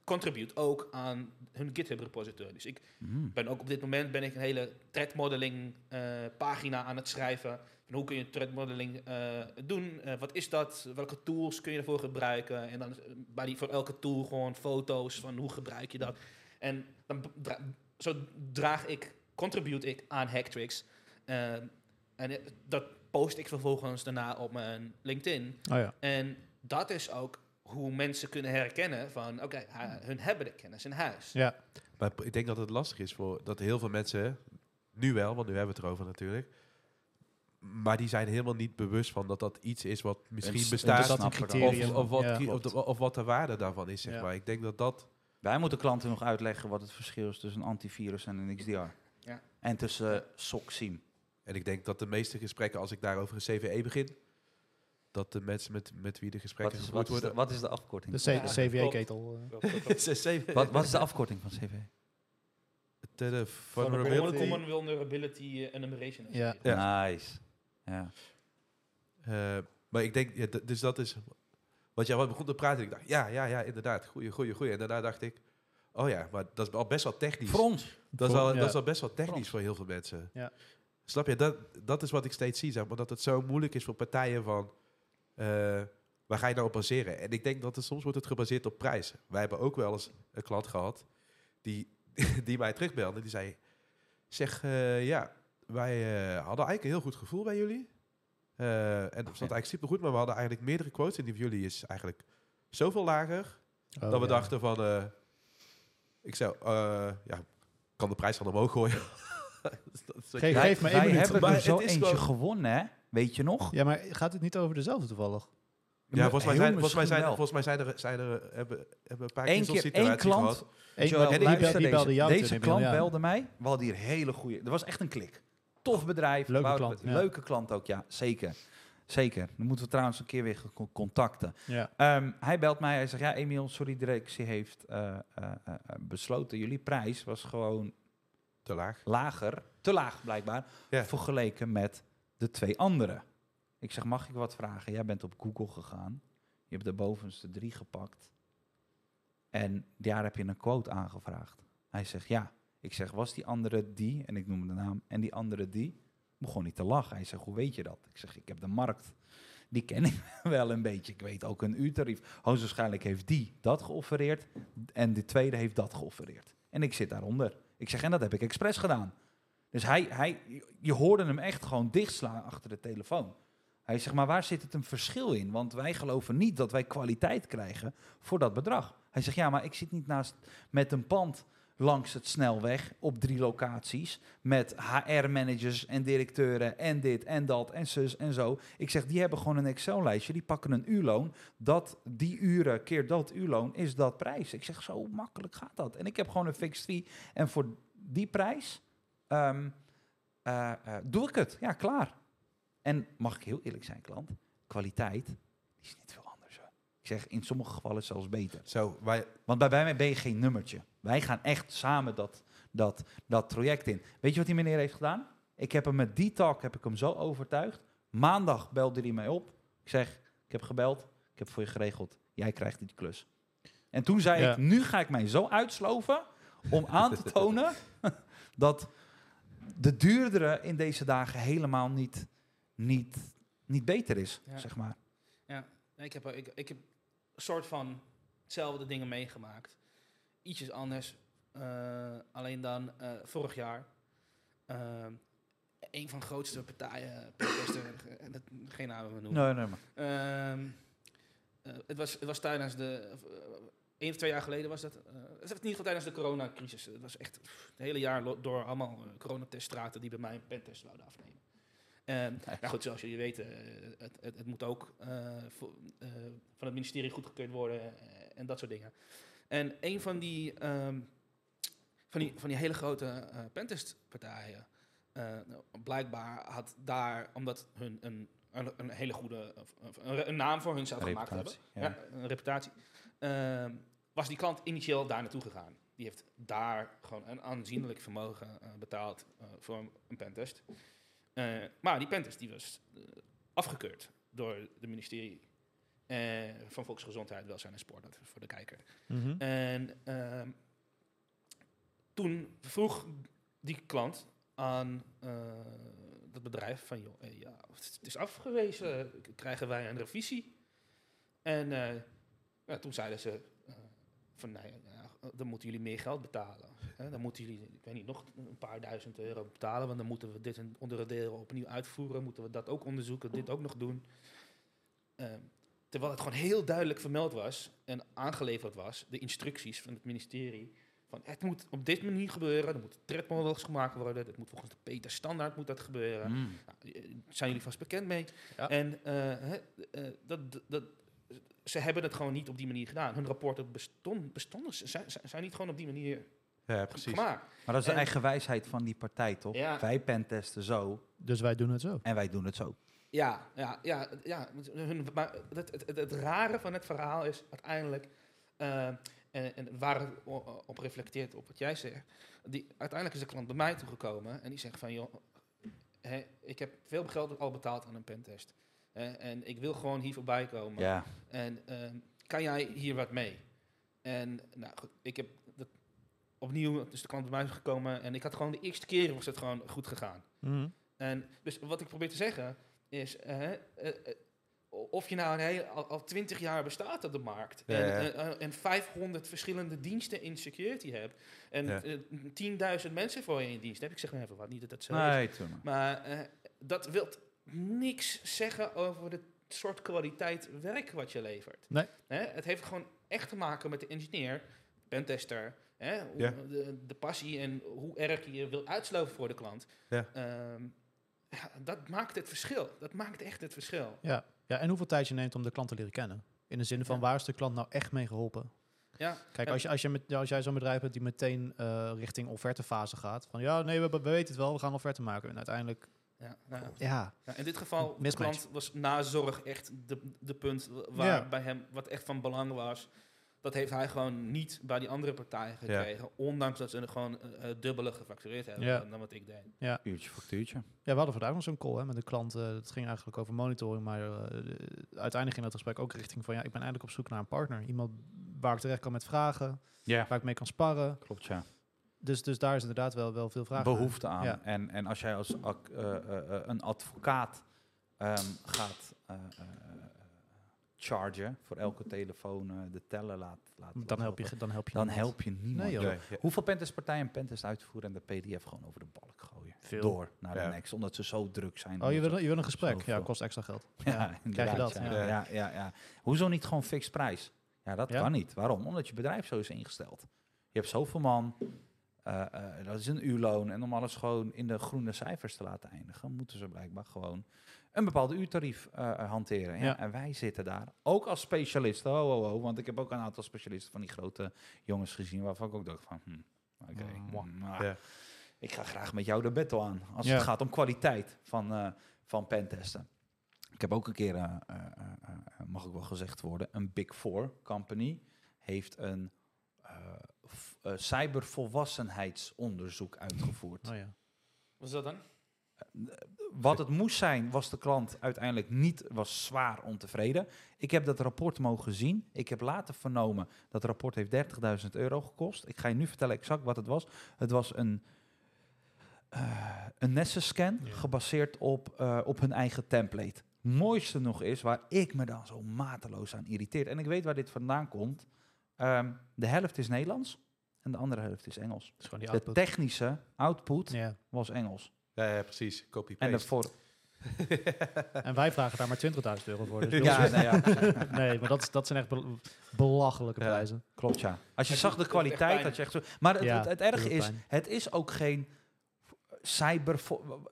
contribute ook aan hun GitHub repository. Dus ik Mm. ben ook op dit moment ben ik een hele threat modeling eh, pagina aan het schrijven. Van hoe kun je threat modeling eh, doen? Eh, wat is dat? Welke tools kun je ervoor gebruiken? En dan bij die, voor elke tool gewoon foto's van hoe gebruik je dat. En dan dra- zo draag ik, contribute ik aan Hacktricks. Eh, en dat post ik vervolgens daarna op mijn LinkedIn. Oh ja. En dat is ook hoe mensen kunnen herkennen van, oké, ha- hun hebben de kennis in huis. Ja. Maar ik denk dat het lastig is voor dat heel veel mensen Nu wel, want nu hebben we het erover natuurlijk. Maar die zijn helemaal niet bewust van dat dat iets is wat misschien bestaat. Dat. Of, of, wat, ja. of, de- of wat de waarde daarvan is, zeg Ja. maar. Ik denk dat dat... Wij moeten klanten nog uitleggen wat het verschil is tussen een antivirus en een XDR. Ja. En tussen uh, SOC-SIEM. En ik denk dat de meeste gesprekken, als ik daarover een CVE begin, dat de mensen met, met wie de Wat gesprekken is, gevoerd wat, is de, worden... wat is de afkorting? De Ja, CVE-ketel. CVE. <laughs> <laughs> Wat, wat is de afkorting van CV? De, de Vulnerability. Common Vulnerability eh, Enumeration. Ja. het. Nice. Ja. Eh, maar ik denk, ja, d- dus dat is... Want ja, wat begon te praten, ik dacht, ja, ja, ja, inderdaad, goeie, goeie, goeie. En daarna dacht ik, oh ja, maar dat is al best wel technisch. Voor ons. Dat is, al, ja. dat is al best wel technisch voor heel veel mensen. Ja. Snap je? Dat, dat is wat ik steeds zie, zeg maar. Dat het zo moeilijk is voor partijen van... eh, waar ga je nou op baseren? En ik denk dat het soms wordt het gebaseerd op prijs. Wij hebben ook wel eens een klant gehad... die, <laughs> die mij terugbelde. Die zei... Zeg, eh, ja, wij eh, hadden eigenlijk een heel goed gevoel bij jullie. En dat zat eigenlijk supergoed. Maar we hadden eigenlijk meerdere quotes. En die van jullie is eigenlijk zoveel lager... Oh, dat we ja. dachten van... ik zou... ja, kan de prijs gaan omhoog gooien. <laughs> Dat is Geef, me één minuut. hebben Maar er zo eentje gewonnen, hè? Weet je nog? Ja, maar gaat het niet over dezelfde toevallig? Ja, volgens mij zijn, volgens mij zijn, er, volgens mij zijn er, zijn er hebben, hebben een paar Eén keer één klant. gehad. Eén, die, luister die deze. belde jou Deze klant belde mij. We hadden hier hele goede. Er was echt een klik. Tof bedrijf. Leuke klant, ja. Leuke klant ook, ja. Zeker. Zeker. Dan moeten we trouwens een keer weer contacten. Ja. Ehm, hij belt mij. Hij zegt, ja, Emiel, sorry, de directie heeft eh, eh, eh, besloten. Jullie prijs was gewoon Te laag. lager. Te laag, blijkbaar. Ja. Vergeleken met de twee andere. Ik zeg, mag ik wat vragen? Jij bent op Google gegaan. Je hebt de bovenste drie gepakt. En daar heb je een quote aangevraagd. Hij zegt, ja. Ik zeg, was die andere die? En ik noem de naam. En die andere die? Begon niet te lachen. Hij zegt, hoe weet je dat? Ik zeg, ik heb de markt. Die ken ik <laughs> wel een beetje. Ik weet ook een uurtarief. Hoogstwaarschijnlijk heeft die dat geoffereerd. En de tweede heeft dat geoffereerd. En ik zit daaronder. Ik zeg, en dat heb ik expres gedaan. Dus hij, hij, je hoorde hem echt gewoon dichtslaan achter de telefoon. Hij zegt, maar waar zit het een verschil in? Want wij geloven niet dat wij kwaliteit krijgen voor dat bedrag. Hij zegt, ja, maar ik zit niet naast met een pand langs het snelweg op drie locaties met HR-managers en directeuren en dit en dat en zus en zo. Ik zeg, die hebben gewoon een Excel-lijstje, die pakken een uurloon. Dat, die uren keer dat uurloon is dat prijs. Ik zeg, zo makkelijk gaat dat. En ik heb gewoon een fixed fee en voor die prijs ehm, eh, eh, doe ik het. Ja, klaar. En mag ik heel eerlijk zijn, klant, kwaliteit is niet veel anders. hoor. Ik zeg, in sommige gevallen zelfs beter. Zo, wij, Want bij mij ben je geen nummertje. Wij gaan echt samen dat, dat, dat project in. Weet je wat die meneer heeft gedaan? Ik heb hem met die talk heb ik hem zo overtuigd. Maandag belde hij mij op. Ik zeg, ik heb gebeld. Ik heb voor je geregeld. Jij krijgt die klus. En toen zei Ja. ik, nu ga ik mij zo uitsloven om aan te tonen <laughs> dat de duurdere in deze dagen helemaal niet, niet, niet beter is, Ja. zeg maar. Nee, Ik heb, ik, ik heb een soort van hetzelfde dingen meegemaakt. Ietsjes anders. eh, alleen dan eh, vorig jaar. eh, een van de grootste partijen, protester, eh, dat- geen namen noemen. Nee, nee, maar. Ehm, eh, het, was, het was tijdens de. Één of twee jaar geleden was dat. eh, het was in ieder geval tijdens de coronacrisis. Het was echt pff, het hele jaar door allemaal uh, coronateststraten die bij mij een pentest wouden afnemen. En nou goed, zoals jullie weten, eh, het, het, het moet ook van het ministerie goedgekeurd worden en dat soort dingen. En een van die, ehm, van die, van die hele grote pentestpartijen, blijkbaar had daar, omdat hun een, een, een hele goede, een, een naam voor hun zou gemaakt hebben, ja. een reputatie, ehm, was die klant initieel daar naartoe gegaan. Die heeft daar gewoon een aanzienlijk vermogen eh, betaald eh, voor een, pentest. Eh, maar die pentest die was afgekeurd door het ministerie van Volksgezondheid, Welzijn en Sport, dat voor de kijker. Mhm. En ehm, toen vroeg die klant aan dat bedrijf van, joh, ja, het is afgewezen, krijgen wij een revisie? En ja, toen zeiden ze van, nee, ja, dan moeten jullie meer geld betalen. Hè? Dan moeten jullie, ik weet niet, nog een paar duizend euro betalen, want dan moeten we dit en onderdelen opnieuw uitvoeren, moeten we dat ook onderzoeken, dit ook nog doen. Ehm, terwijl het gewoon heel duidelijk vermeld was en aangeleverd was, de instructies van het ministerie, van het moet op dit manier gebeuren. Er moeten threadmodels gemaakt worden. Dat moet volgens de Peter Standaard moet dat gebeuren. Mm. Nou, eh, zijn jullie vast bekend mee. Ja. En eh, eh, dat, dat, ze hebben het gewoon niet op die manier gedaan. Hun rapporten bestond, bestonden, ze zijn, zijn- niet gewoon op die manier Ja, precies. gemaakt. Maar dat is de En- eigen wijsheid van die partij, toch? Ja. Wij pentesten zo Dus wij doen het zo. en wij doen het zo. Ja, ja, ja, ja. Hun, maar het, het, het, het rare van het verhaal is uiteindelijk, eh, en, en waar het op reflecteert op wat jij zegt, die, uiteindelijk is de klant bij mij toegekomen en die zegt van, joh, hè, ik heb veel geld al betaald aan een pentest. En ik wil gewoon hier voorbij komen. Ja. En ehm, kan jij hier wat mee? En nou goed, ik heb dat opnieuw, dus de klant bij mij is gekomen en ik had gewoon de eerste keer was het gewoon goed gegaan. Mhm. En dus wat ik probeer te zeggen is, eh, eh, eh, of je nou een hele, al, 20 jaar bestaat op de markt Ja, en, ja. en 500 verschillende diensten in security hebt en Ja. eh, 10.000 mensen voor je in dienst hebt, ik zeg maar even wat, niet dat dat zo is, Nee, maar. dat wil niks zeggen over de soort kwaliteit werk wat je levert. Nee. Hè? Het heeft gewoon echt te maken met de engineer, pentester, hè? Hoe- Ja. de, de passie en hoe erg je wil uitsloven voor de klant. Ja. Ehm, ja, dat maakt het verschil. Dat maakt echt het verschil. Ja. ja, en hoeveel tijd je neemt om de klant te leren kennen. In de zin van, waar is de klant nou echt mee geholpen? Ja. Kijk, als, je, als, je met, als jij zo'n bedrijf hebt die meteen eh, richting offertefase gaat. Van ja, nee, we, we weten het wel, we gaan offerte maken. En uiteindelijk, Ja, nou, ja, ja, in dit geval, de klant was nazorg echt de, de punt waar Ja. bij hem wat echt van belang was. Dat heeft hij gewoon niet bij die andere partijen gekregen. Ondanks dat ze er gewoon eh, eh, dubbele gefactureerd hebben Ja. dan, wat ik deed. Uurtje factuurtje. Ja, we hadden vandaag nog zo'n call hè, met een klant. eh het ging eigenlijk over monitoring, maar eh, uiteindelijk ging dat gesprek ook richting van ja, ik ben eigenlijk op zoek naar een partner. Iemand waar ik terecht kan met vragen, Ja, waar ik mee kan sparren. klopt ja. Dus, dus daar is inderdaad wel, wel veel vraag naar. behoefte aan. Ja. En, en als jij als eh, eh, eh, een advocaat ehm, gaat eh, eh, chargen voor elke telefoon de teller laat, laat Dan help je, dan help je dan niemand. help je niemand. Nee, joh. Ja, ja. Hoeveel pentestpartijen een pentest uitvoeren en de PDF gewoon over de balk gooien? Veel. Door naar Ja. de next, omdat ze zo druk zijn. Oh, je wil, je wil een gesprek? Zoveel. Ja, kost extra geld. ze- <laughs> ja, inderdaad, dat, ja. ja. Ja. Ja, ja, Hoezo niet gewoon fixed prijs? Ja, dat Ja? kan niet. Waarom? Omdat je bedrijf zo is ingesteld. Je hebt zoveel man, eh, eh, dat is een uurloon. En om alles gewoon in de groene cijfers te laten eindigen, moeten ze blijkbaar gewoon een bepaalde uurtarief eh, hanteren. Ja. Ja. En wij zitten daar ook als specialisten. Ho, ho, ho, want ik heb ook een aantal specialisten van die grote jongens gezien, waarvan ik ook dacht van, hm, oké, Mwah. hm, ah, Ja. ik ga graag met jou de battle aan. Als Ja. het gaat om kwaliteit van, van pentesten. Ik heb ook een keer, mag ook wel gezegd worden, een Big Four company heeft een eh, eh, cybervolwassenheidsonderzoek uitgevoerd. Oh ja. Wat is dat dan? Wat het moest zijn, was de klant uiteindelijk niet, was zwaar ontevreden. Ik heb dat rapport mogen zien. Ik heb later vernomen dat het rapport heeft 30.000 euro gekost. Ik ga je nu vertellen exact wat het was. Het was een, eh een Nessus scan Ja. gebaseerd op, eh, op hun eigen template. Mooiste nog is, waar ik me dan zo mateloos aan irriteer. En ik weet waar dit vandaan komt. Ehm, de helft is Nederlands en de andere helft is Engels. Is die De technische output Ja. was Engels. Ja, ja, precies. Copy En de voor, <laughs> En wij vragen daar maar 20.000 euro voor. Dus <laughs> Ja, nee, ja. <laughs> nee, maar dat, is- dat zijn echt bel- belachelijke Ja. prijzen. klopt ja. Als je Het zag de kwaliteit, dat je echt zo... Maar het, Ja, het, het dat erg doet is, het is ook geen cyber...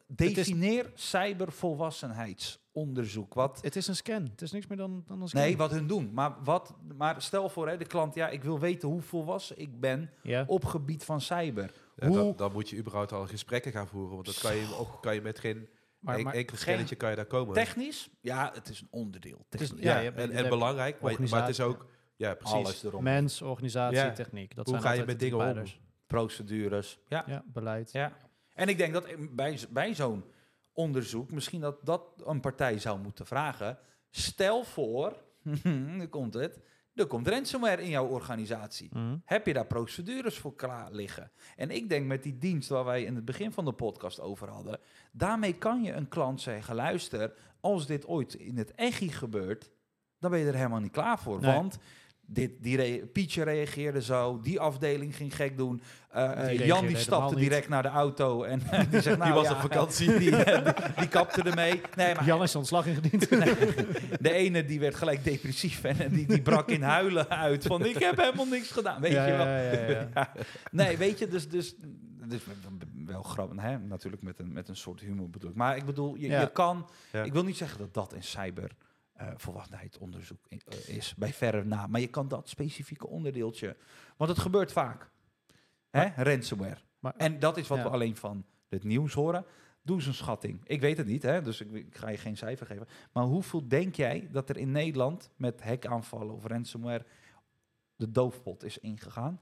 Defineer cybervolwassenheidsonderzoek. Wat, Het is een scan. Het is niks meer dan, dan een scan. nee, wat hun doen. Maar, wat, maar stel voor, hè, de klant, ja, ik wil weten hoe volwassen ik ben Ja. op gebied van cyber. Ja, Hoe- dan, dan moet je überhaupt al gesprekken gaan voeren. Want dat kan je, ook, kan je met geen Maar, en- maar enkel scannetje kan je daar komen. Technisch, ja, het is een onderdeel. Het is- Technisch. ja, ja, je hebt- en, belangrijk, maar, maar het is ook... Ja, precies. Alles erom. mens, organisatie, Ja. techniek. Dat Hoe zijn ga je met dingen om? Procedures. Ja, Ja, beleid. Ja. En ik denk dat bij, bij zo'n onderzoek misschien dat, dat een partij zou moeten vragen. Stel voor, <laughs> nu komt het, er komt ransomware in jouw organisatie. Mhm. Heb je daar procedures voor klaar liggen? En ik denk met die dienst waar wij in het begin van de podcast over hadden, daarmee kan je een klant zeggen, luister, als dit ooit in het echi gebeurt, dan ben je er helemaal niet klaar voor. Nee. Want dit, die Pietje reageerde zo, die afdeling ging gek doen. Eh, eh, Jan die stapte niet. direct naar de auto en <laughs> die <laughs> zegt, nou, was ja, op vakantie. <laughs> Die, eh, die, die kapte ermee. Nee, maar Jan is ontslag ingediend. de ene die werd gelijk depressief en die, die brak in huilen uit van ik heb helemaal niks gedaan. Weet Ja, je wel? ja, ja, ja. Ja. Nee, weet je, dus, dus, dus wel grappig, hè? natuurlijk met een, met een soort humor bedoel ik. Maar ik bedoel, je, Ja. je kan, Ja. ik wil niet zeggen dat dat een cyber eh volwassenheidsonderzoek i- eh, is, bij verre na, maar je kan dat specifieke onderdeeltje, want het gebeurt vaak, hè? ransomware. Maar- en dat is wat Ja. we alleen van het nieuws horen. Doe eens een schatting. Ik weet het niet, hè? dus ik, ik ga je geen cijfer geven. Maar hoeveel denk jij dat er in Nederland met hackaanvallen of ransomware de doofpot is ingegaan?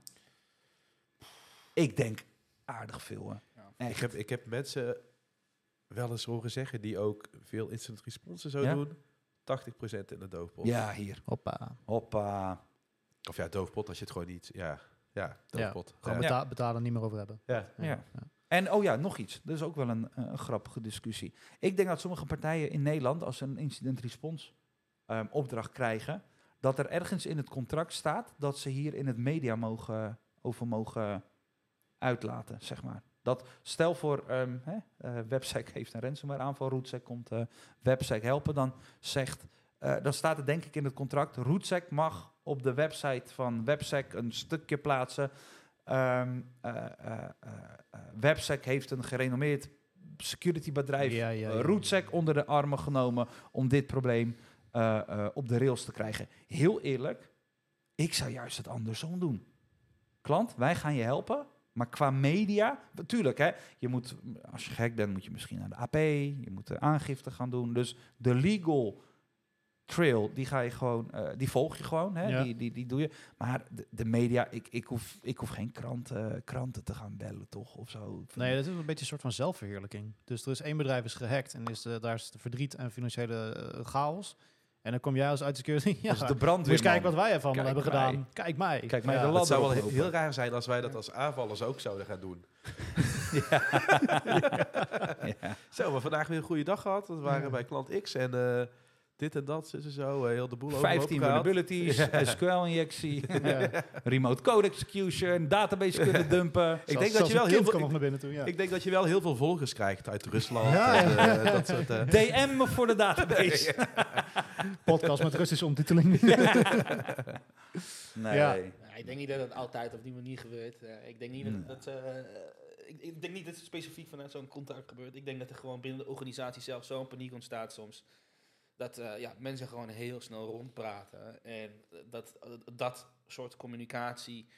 Ik denk aardig veel. Hè? Ja. Ik heb, ik heb mensen wel eens horen zeggen die ook veel instant response zo Ja? doen. 80% in de doofpot. Ja, hier. Hoppa. Hoppa. Of ja, doofpot als je het gewoon niet... Ja, ja doofpot. Gewoon Ja. beta- betalen, niet meer over hebben. Ja. Ja. En oh ja, nog iets. Dat is ook wel een, eh, een grappige discussie. Ik denk dat sommige partijen in Nederland, als ze een incident response ehm, opdracht krijgen, dat er ergens in het contract staat dat ze hier in het media mogen, over mogen uitlaten, zeg maar. Dat stel voor, ehm hè, eh, WebSec <laughs> heeft een ransomware aanval, RootSec komt eh WebSec helpen, dan zegt, eh, dan staat het denk ik in het contract, RootSec mag op de website van WebSec een stukje plaatsen Ehm eh, eh, eh, eh, WebSec heeft een gerenommeerd securitybedrijf, Ja, ja, ja. RootSec, onder de armen genomen om dit probleem op de rails te krijgen. Heel eerlijk, ik zou juist het andersom doen. Klant, wij gaan je helpen, maar qua media, natuurlijk, hè, je moet, als je gek bent, moet je misschien naar de AP, je moet de aangifte gaan doen. Dus de legal trail, die ga je gewoon, eh, die volg je gewoon, hè, Ja. die, die, die doe je. Maar de, de media, ik, ik, hoef, ik hoef geen kranten, kranten te gaan bellen, toch? Of zo. Nee, dat is een beetje een soort van zelfverheerlijking. Dus er is één bedrijf is gehackt en is de, daar is de verdriet en financiële eh, chaos. En dan kom jij als uit security. <laughs> Ja, is de moet brandweer. eens kijken wat wij ervan Kijk hebben mij. gedaan. Kijk mij. Kijk mij Ja. de Het zou wel heel raar zijn als wij dat als aanvallers ook zouden gaan doen. <laughs> <laughs> ja. Zo, we vandaag weer een goede dag gehad. We waren Ja. bij klant X en eh, dit en dat, zo, zo, zo. eh, heel de boel 15 overhoop gehaald. vulnerabilities, SQL-injectie, Ja. <laughs> <laughs> remote code execution, database kunnen dumpen. Ik denk dat je wel heel veel... naar binnen toe. Ja. Ik denk dat je wel heel veel volgers krijgt uit Rusland. Ja, en, ja. eh, dat soort, eh, DM voor de database. <laughs> Podcast met Russische ondertiteling. Nee. Ja. Ja, ik denk niet dat het altijd op die manier gebeurt. Eh, ik denk niet dat, dat eh, ik, ik denk niet dat het specifiek vanuit zo'n contact gebeurt. Ik denk dat er gewoon binnen de organisatie zelf zo'n paniek ontstaat soms. Dat eh, ja, mensen gewoon heel snel rondpraten. En dat dat soort communicatie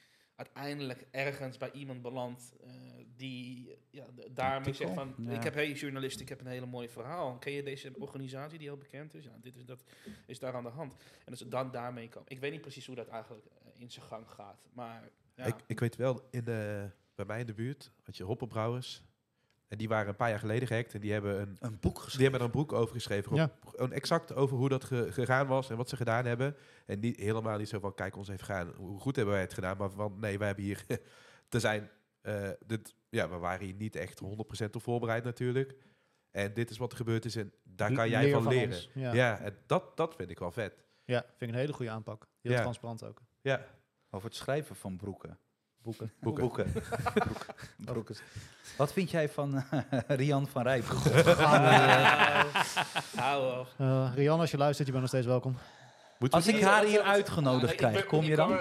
uiteindelijk ergens bij iemand belandt eh, die ja, daarmee zegt van... Ja. Ik heb, hey journalist, ik heb een hele mooi verhaal. Ken je deze organisatie die heel bekend is? Ja, dit is, dat is daar aan de hand. En dat ze dan daarmee komen. Ik weet niet precies hoe dat eigenlijk eh, in zijn gang gaat. Maar ja, ik, ik weet wel, in de, bij mij in de buurt had je hoppenbrouwers. En die waren een paar jaar geleden gehackt. En die hebben een, Een boek die geschreven. hebben er een boek over geschreven. Ja. Gewoon exact over hoe dat ge- gegaan was en wat ze gedaan hebben. En niet, helemaal niet zo van, kijk ons even gaan. Hoe goed hebben wij het gedaan? Maar van, nee, wij hebben hier <laughs> te zijn... eh, dit, ja, we waren hier niet echt 100% op voorbereid natuurlijk. En dit is wat er gebeurd is en daar kan jij Leer van leren. ons. Ja. Ja, en dat, dat vind ik wel vet. Ja, vind ik een hele goede aanpak. Heel Ja. transparant ook. Ja, Over het schrijven van broeken. <laughs> Boeken. Boeken. <laughs> Boeken. Broeken. Wat vind jij van eh, <laughs> Rian van? Gaan we, hou op. eh, Rian, als je luistert, je bent nog steeds welkom. Moeten Als ik haar Ah, hier ik- uitgenodigd ik krijg, ben- kom je ik dan? Ik.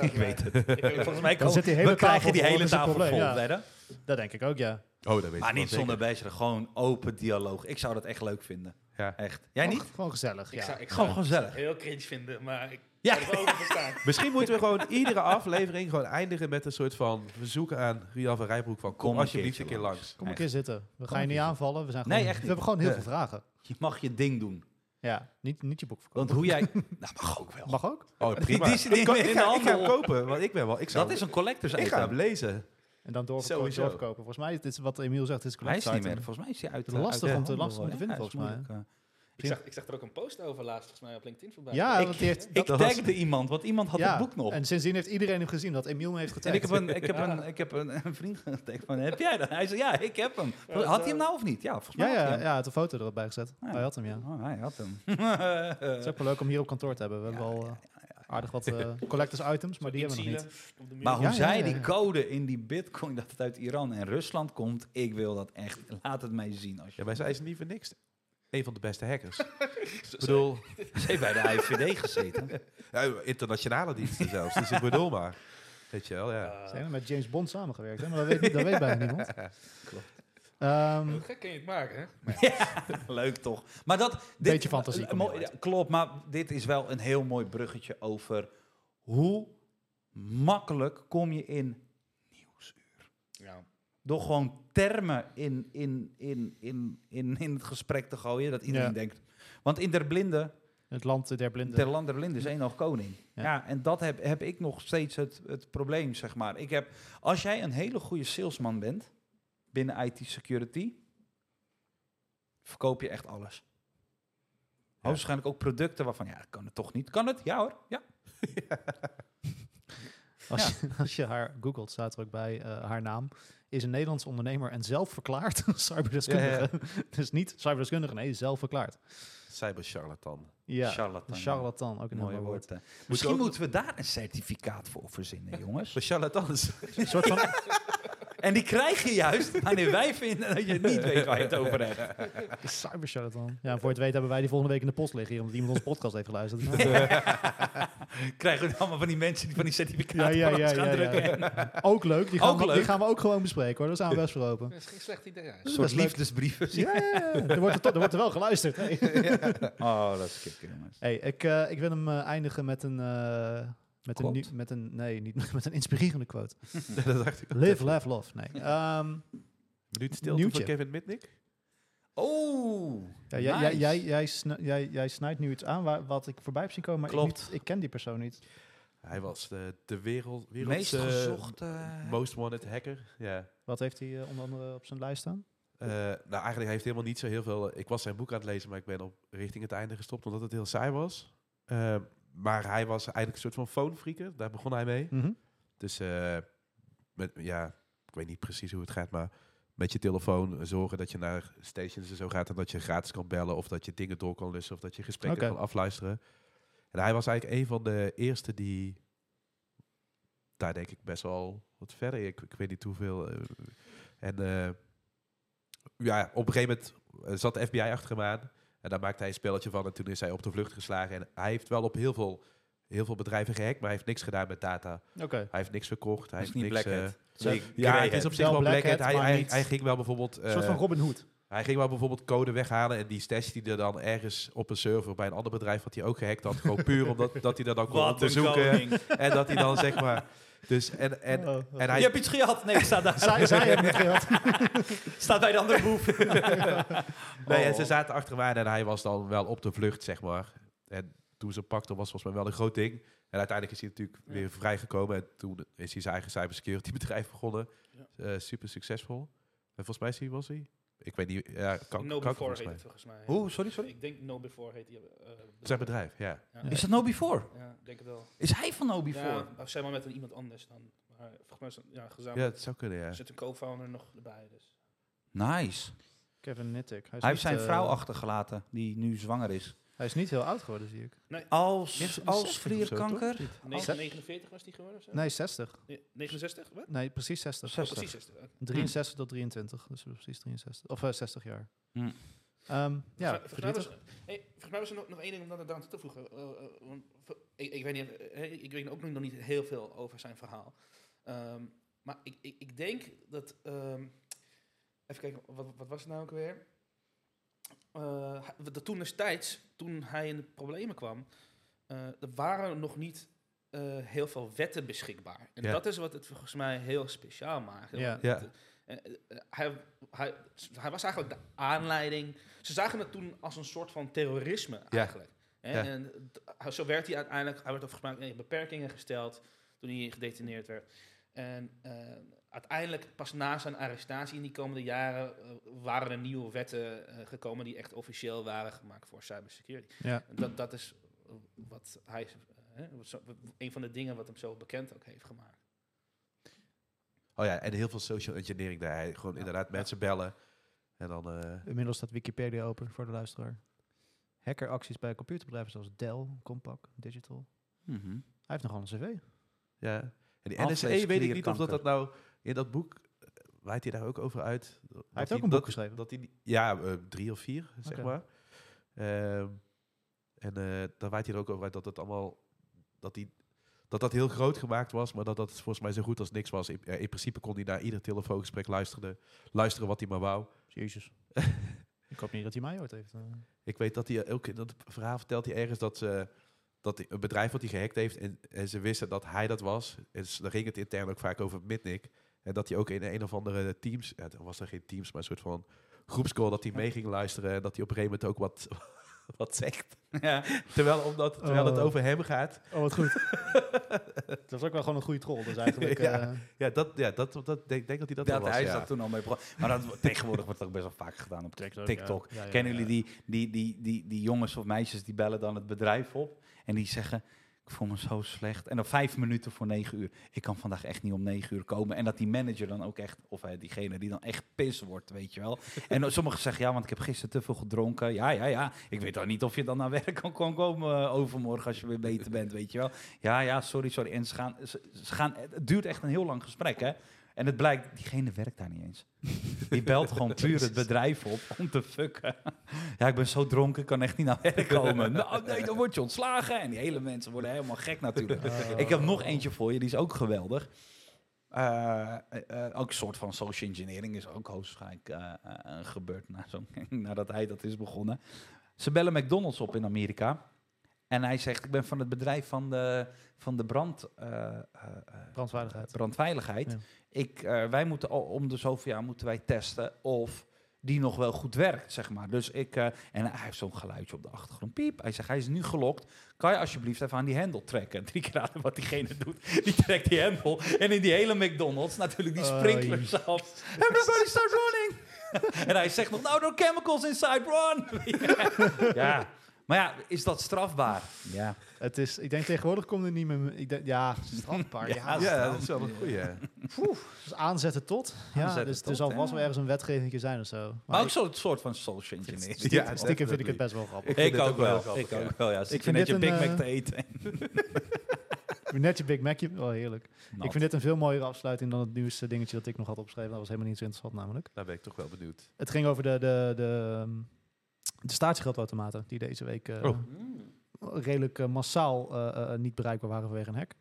Ik weet het. Ik weet Volgens mij Dan komen, zit die hele we krijgen tafel die hele tafel vol, ja. Dat denk ik ook, ja. Oh, dat weet ik Maar niet zonder bezig, gewoon open dialoog. Ik zou dat echt leuk vinden. Ja. Echt. Jij niet? Gewoon- Gewoon gezellig, Ik ja. zou, ik Gewoon zou gezellig. het heel cringe vinden, maar ik Ja. <laughs> Misschien moeten we gewoon iedere aflevering gewoon eindigen met een soort van verzoek aan Rian van Rijbroek van kom, Kom een alsjeblieft een keer langs. langs. Kom een keer zitten. We Kom gaan je niet aanvallen. We, zijn Nee, gewoon, echt we hebben gewoon heel veel vragen. Je mag je ding doen. Ja, niet, niet je boek verkopen. Want hoe jij... <laughs> Nou, mag ook wel. Mag ook. Oh, prima. Die- die- die- ik, kan- in ik de ga, ik ga hem handel. kopen, want ik ben wel... Ik zou, Dat is een collectors Ik ga hem item. lezen. En dan doorverkopen. Sowieso. doorverkopen. Volgens mij, dit is wat Emiel zegt, dit is Hij is niet meer. item. Volgens mij is hij uit. Het is lastig uit om te- lastig om te vinden, ja, volgens mij. Ik zag, ik zag er ook een post over laatst, volgens mij op LinkedIn voorbij. Ja, Ik- want die heeft, Ik dat, dat was- tagde iemand, want iemand had ja, het boek nog. En sindsdien heeft iedereen hem gezien dat Emiel me heeft En getagd. ik heb een, ik heb <laughs> een, ik heb een, een vriend getagd van, heb jij dat? Hij zei, ja, ik heb hem. Had hij hem nou of niet? Ja, volgens mij ja, had ja, had een foto erbij gezet. Ja. Hij had hem, ja. Oh, hij had hem. <laughs> <laughs> Het is ook wel leuk om hier op kantoor te hebben. We hebben al eh, Aardig wat eh, collectors items, maar die hebben we nog niet. Maar hoe Ja, zij ja, die code in die bitcoin dat het uit Iran en Rusland komt, ik wil dat echt. Laat het mij zien. Als je Ja, maar zij is niet voor niks een van de beste hackers. <laughs> ik bedoel, Ze heeft bij de <laughs> IVD gezeten. ja, internationale diensten zelfs. Dus ik bedoel maar. Weet je wel, ja. Ze hebben met James Bond samengewerkt, hè? maar dat weet, niet- dat weet bijna niemand. <laughs> Ehm, hoe gek kun je het maken, hè? Maar Leuk toch? Maar dat. Dit, Beetje fantasie ja, klopt, maar dit is wel een heel mooi bruggetje over hoe makkelijk kom je in. Door gewoon termen in, in, in, in, in, in het gesprek te gooien, dat iedereen Ja. denkt. Want in der blinde, het land der blinden. ter land der blinde is één nog koning. Ja. Ja. en dat heb, heb ik nog steeds het, het probleem, zeg maar. Ik heb, als jij een hele goede salesman bent binnen IT security, verkoop je echt alles. Hoogstwaarschijnlijk ook producten waarvan, ja, kan het toch niet? Kan het? Ja hoor, ja. <laughs> Als, je, als je haar googelt, staat er ook bij eh, haar naam. Is een Nederlands ondernemer en zelf verklaard <laughs> cyberdeskundige. <laughs> dus niet cyberdeskundige, nee, zelf verklaard. Cyber charlatan. Ja, Charlatan. charlatan, ook een Mooi woord. hè. Misschien ook- moeten we daar een certificaat voor verzinnen, jongens. De charlatans. Een soort van, <laughs> En die krijg je juist wanneer wij vinden dat je niet weet waar je het over hebt. cybercharlatan. Ja, voor het weet hebben wij die volgende week in de post liggen, hier, omdat iemand onze podcast heeft geluisterd. <laughs> Krijgen we allemaal van die mensen die van die ja, certificaten ja, ja, ons gaan ja, drukken. ja. Ook leuk, die gaan, Ook we, die leuk. gaan we ook gewoon bespreken hoor. Daar zijn we best voor open. Dat is geen slecht idee. Een soort liefdesbrieven. Ja, ja, ja. Er, wordt er, er wordt er wel geluisterd. Hey. <laughs> Oh, dat is kicken, jongens. Hey, ik, eh, ik wil hem eh, eindigen met een, eh, met, een, Quote? met een... Nee, niet <laughs> met een inspirerende quote. <laughs> dat dacht ik. Live, laugh, love. Nee. <laughs> Ehm, Minuut stilte Nieuwtje. voor Kevin Mitnick. Oh, ja, jij, jij, nice. jij, jij, jij, jij snijdt nu iets aan waar, wat ik voorbij heb zien komen, maar ik, niet, ik ken die persoon niet. Hij was de, de wereld, wereldse meest gezochte... most wanted hacker. Ja. Wat heeft hij eh, onder andere op zijn lijst staan? Eh, nou, eigenlijk heeft hij helemaal niet zo heel veel. eh, Ik was zijn boek aan het lezen, maar ik ben op richting het einde gestopt omdat het heel saai was. Maar hij was eigenlijk een soort van phonefreaker. Daar begon hij mee. Mhm. Dus eh, met, ja, ik weet niet precies hoe het gaat, maar met je telefoon zorgen dat je naar stations en zo gaat en dat je gratis kan bellen of dat je dingen door kan lussen of dat je gesprekken kan afluisteren. En hij was eigenlijk een van de eerste die daar denk ik best wel wat verder. Ik, ik weet niet hoeveel. eh, en eh, ja, op een gegeven moment zat de FBI achter hem aan. En daar maakte hij een spelletje van. En toen is hij op de vlucht geslagen. En hij heeft wel op heel veel, heel veel bedrijven gehackt. Maar hij heeft niks gedaan met data. Oké. Hij heeft niks verkocht. Hij heeft niet niks... Eh, Nee, ja, het is op zich Wel Black Hat. Hij, hij, ging wel bijvoorbeeld... Een soort eh, van Robin Hood. hij ging wel bijvoorbeeld code weghalen en die stash die er dan ergens op een server bij een ander bedrijf wat hij ook gehackt had, gewoon puur omdat <laughs> dat hij dat dan kon Wat onderzoeken en dat hij dan zeg maar <laughs> dus en en, Oh, oh. en hij Je hebt iets gehad. Nee, staat daar. Zij, zij hebben het gehad. <laughs> Staat bij de andere boef. <laughs> nee, en Oh. ze zaten achter aan en hij was dan wel op de vlucht zeg maar en toen ze pakten was volgens mij wel een groot ding en uiteindelijk is hij natuurlijk Ja. weer vrijgekomen en toen is hij zijn eigen cybersecurity <laughs> bedrijf begonnen Ja. Eh, super succesvol en volgens mij was hij ik weet niet ja kan, No kan Before volgens heet mij het volgens mij. Hoe? Sorry, sorry. Ik denk No Before heet die. eh, zijn bedrijf ja Ja. Is dat No Before? Ja, ik denk het wel. Is hij van No Before? Ja, of zeg maar met een iemand anders dan. Maar volgens mij is het, ja, ja gezamenlijk. het zou kunnen ja Er zit een co-founder nog erbij. Dus. Nice. Kevin Nittick. Hij heeft zijn eh, vrouw achtergelaten, die nu zwanger is. Hij is niet heel oud geworden, zie ik. Als, 60 als zo, vlierkanker? Nee, Zes- 49 was die geworden? Zo? Nee, 60. Nee, 69? Wat? Nee, precies 60. Oh, 60. precies 60. Oké. 63 tot 23. Dus precies 63. Of eh, 60 jaar. Hm. Ehm, ja, Volgens mij- was, verdrietig. hey, volgens mij was er nog, nog één ding om dat aan toe te voegen. Eh, eh, want ik, ik, weet niet, eh, ik weet ook nog niet heel veel over zijn verhaal. Ehm, maar ik, ik, ik denk dat... ehm, even kijken, wat, wat was het nou ook weer? Eh, dat toen destijds, toen hij in de problemen kwam... eh, er waren nog niet eh, heel veel wetten beschikbaar. En Ja. dat is wat het volgens mij heel speciaal maakt. Ja. Ja. het- hij, hij, hij was eigenlijk de aanleiding. Ze zagen het toen als een soort van terrorisme eigenlijk. Ja. En zo werd hij uiteindelijk, hij werd volgens mij in beperkingen gesteld toen hij gedetineerd werd. En eh, uiteindelijk, pas na zijn arrestatie in die komende jaren, eh, waren er nieuwe wetten eh, gekomen die echt officieel waren gemaakt voor cybersecurity. Ja. Dat, dat is eh, wat hij, een van de dingen wat hem zo bekend ook heeft gemaakt. Oh ja, en heel veel social engineering daar. Hij Gewoon Ja. inderdaad Ja. mensen bellen. En dan... eh, Inmiddels staat Wikipedia open voor de luisteraar. Hackeracties bij computerbedrijven zoals Dell, Compaq, Digital. Mhm. Hij heeft nogal een cv. Ja. En die. NSE weet ik niet of dat, dat nou in dat boek uh, wijdt hij daar ook over uit. Hij heeft ook een boek geschreven. Dat hij, ja, uh, drie of vier, zeg maar. Ehm, en uh, daar wijdt hij er ook over uit dat het allemaal dat hij dat dat heel groot gemaakt was, maar dat dat volgens mij zo goed als niks was. In, in principe kon hij naar ieder telefoongesprek luisteren, luisteren wat hij maar wou. Jezus. <laughs> ik hoop niet dat hij mij ooit heeft. Ik weet dat hij ook dat verhaal vertelt hij ergens dat ze dat een bedrijf wat hij gehackt heeft en, en ze wisten dat hij dat was. En daar ging het intern ook vaak over Mitnick. En dat hij ook in een of andere teams, ja, er was er geen teams, maar een soort van groepscall dat hij mee ging luisteren en dat hij op een gegeven moment ook wat, <laughs> wat zegt. Ja. Terwijl, omdat, terwijl het Oh. over hem gaat. Oh, wat goed. <laughs> dat was ook wel gewoon een goede troll. Dus eigenlijk... Ja. eh, Ja, dat, ja, dat, dat denk, denk dat hij dat Ja, wel was. hij ja. dat toen al mee begonnen. Maar dat, tegenwoordig wordt dat ook best wel vaak gedaan op TikTok, TikTok. ja. Ja, ja, Kennen ja. jullie die, die, die, die, die jongens of meisjes die bellen dan het bedrijf op en die zeggen... Ik voel me zo slecht. En dan vijf minuten voor negen uur. Ik kan vandaag echt niet om negen uur komen. En dat die manager dan ook echt, of eh, diegene die dan echt pis wordt, weet je wel. <laughs> En sommigen zeggen, ja, want ik heb gisteren te veel gedronken. Ja, ja, ja. Ik weet dan niet of je dan naar werk kan, kan komen eh, overmorgen als je weer beter bent, weet je wel. Ja, ja, sorry, sorry. En ze gaan, ze, ze gaan, het duurt echt een heel lang gesprek, hè. En het blijkt, diegene werkt daar niet eens. Die belt gewoon <laughs> puur het bedrijf op om te fucken. Ja, ik ben zo dronken, ik kan echt niet naar werk <laughs> komen. Nou, nee, dan word je ontslagen. En die hele mensen worden helemaal gek natuurlijk. Oh. Ik heb nog eentje voor je, die is ook geweldig. Eh, eh, ook een soort van social engineering is ook hoogstwaarschijnlijk eh, gebeurd na zo, <laughs> nadat hij dat is begonnen. Ze bellen McDonald's op in Amerika. En hij zegt, ik ben van het bedrijf van de, van de brand, eh, eh, eh, Brandveiligheid. brandveiligheid. Ja. Ik, eh, wij moeten al om de zoveel jaar moeten wij testen of die nog wel goed werkt, zeg maar. Dus ik, eh, en hij heeft zo'n geluidje op de achtergrond. Piep. Hij zegt, hij is nu gelokt. Kan je alsjeblieft even aan die hendel trekken? <laughs> Drie keer raden wat diegene <laughs> doet. Die trekt die hendel. En in die hele McDonald's natuurlijk die Oh, sprinklers af. Everybody start running. <laughs> en hij zegt nog, nou, are chemicals inside, run. ja. Maar ja, is dat strafbaar? Ja. Het is, ik denk tegenwoordig komt er niet meer... Ik denk, ja, strafbaar. ja, <laughs> Ja, Ja, dat is wel een goeie. Dus aanzetten tot. Ja, Aanzetten dus er tot, zal ja. vast wel ergens een wetgeving zijn of zo. Maar ook ik- zo'n soort van social engineering. stiekem, <laughs> Ja, stiekem vind ik het best wel grappig. Ik vind Ik het ook ook wel grappig, Ik ja. ook wel, ja. Ik Zit je <laughs> vind net je Big Mac eh, te eten. Net je Big Macje, wel heerlijk. Ik vind dit een veel mooiere afsluiting dan het nieuwste dingetje dat ik nog had opgeschreven. Dat was helemaal niet zo interessant namelijk. Daar ben ik toch wel benieuwd. Het ging over de, de, de, ehm, de statiegeldautomaten die deze week eh, Oh. redelijk eh, massaal eh, eh, niet bereikbaar waren vanwege een hack.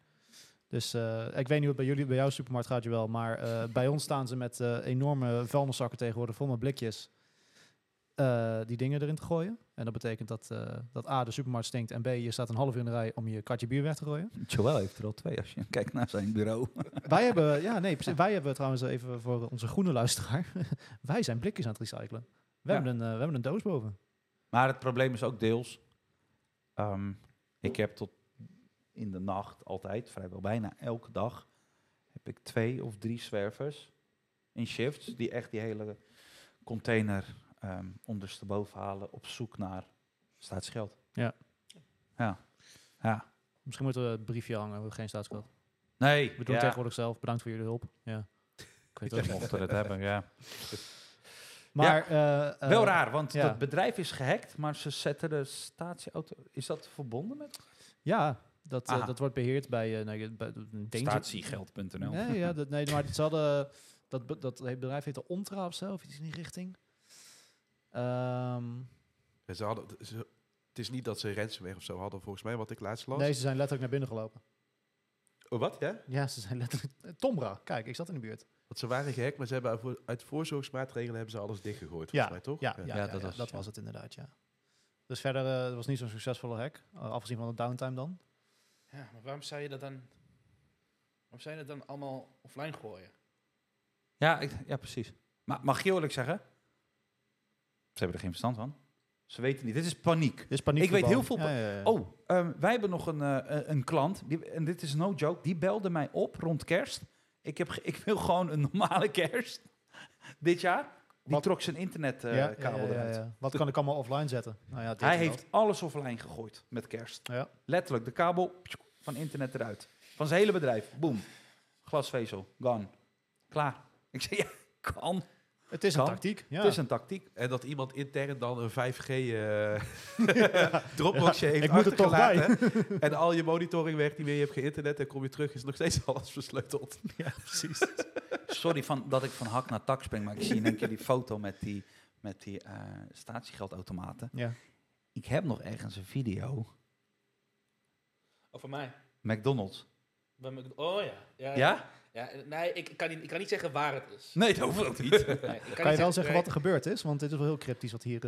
Dus eh, ik weet niet hoe het bij jullie, bij jouw supermarkt gaat je wel, maar eh, bij ons staan ze met eh, enorme vuilniszakken tegenwoordig vol met blikjes. eh, die dingen erin te gooien. En dat betekent dat, eh, dat A, de supermarkt stinkt en B, je staat een half uur in de rij om je katje bier weg te gooien. Joël heeft er al twee als je kijkt naar zijn bureau. <laughs> wij hebben, ja nee, wij hebben trouwens even voor onze groene luisteraar, <laughs> wij zijn blikjes aan het recyclen. We, Ja. hebben, een, we hebben een doos boven. Maar het probleem is ook deels. ehm, ik heb tot in de nacht altijd, vrijwel bijna elke dag, heb ik twee of drie zwervers in shifts die echt die hele container ehm ondersteboven halen op zoek naar staatsgeld. Ja. Ja. Ja. Misschien moeten we het briefje hangen, geen staatsgeld. Nee, We doen ja, het tegenwoordig zelf. Bedankt voor jullie hulp. Ja. Ik weet het ook niet. mochten het hebben, ja. <laughs> Maar eh, eh, Wel raar, want ja. het bedrijf is gehackt, maar ze zetten de statieauto... Is dat verbonden met Ja, dat, eh, dat wordt beheerd bij, eh nee, bij statiegeld.nl? Nee, ja, dat, nee, maar ze hadden dat, be- dat bedrijf heette Ontra of zo, of iets in die richting. Ehm, ze hadden, ze, het is niet dat ze ransomware of zo hadden, volgens mij, wat ik laatst las. nee, ze zijn letterlijk naar binnen gelopen. Oh, wat? Ja? Ja, ze zijn letterlijk. eh, Tombra, kijk, ik zat in de buurt. Want ze waren gehackt, maar ze hebben uit, uit voorzorgsmaatregelen hebben ze alles dichtgegooid, Ja, volgens mij, toch? Ja, ja, ja, Ja, ja, dat was- het inderdaad, ja. Dus verder, eh, het was niet zo'n succesvolle hack, eh, afgezien van de downtime dan. Ja, maar waarom zou je dat dan... Waarom zou je dat dan allemaal offline gooien? Ja, ik, ja, precies. Maar mag je eerlijk zeggen? Ze hebben er geen verstand van. Ze weten niet. Dit is paniek. Dit is paniek. Ik weet heel veel Ja, ja, ja. Oh, ehm, wij hebben nog een, eh, een- een klant, die, en dit is no joke, die belde mij op rond kerst. Ik, heb, ik wil gewoon een normale kerst dit jaar. Die Wat- trok zijn internetkabel ja, ja, ja, eruit. Wat kan ik allemaal offline zetten? Nou Hij heeft alles offline gegooid met kerst. Letterlijk, de kabel van internet eruit. Van zijn hele bedrijf. Boom. Glasvezel. Gone. Klaar. Ik zei, ja, kan. Het is een tactiek. Ja. Het is een tactiek. En dat iemand intern dan een 5G eh <laughs> Dropboxje heeft Ik moet er toch bij. En al je monitoring werkt niet meer. Je hebt geen internet en kom je terug, is nog steeds <laughs> alles versleuteld. ja, precies. Sorry van, dat ik van hak naar tak spring, maar ik zie in één keer die foto met die, met die eh, statiegeldautomaten. Ja. Ik heb nog ergens een video. Over mij. McDonald's. Bij Oh ja. Ja? Ja? ja nee, ik kan, niet, ik kan niet zeggen waar het is. Nee, dat hoeft ook niet. Nee, ik Kan, niet je wel zeggen wat er gebeurd is? Want dit is wel heel cryptisch wat hier...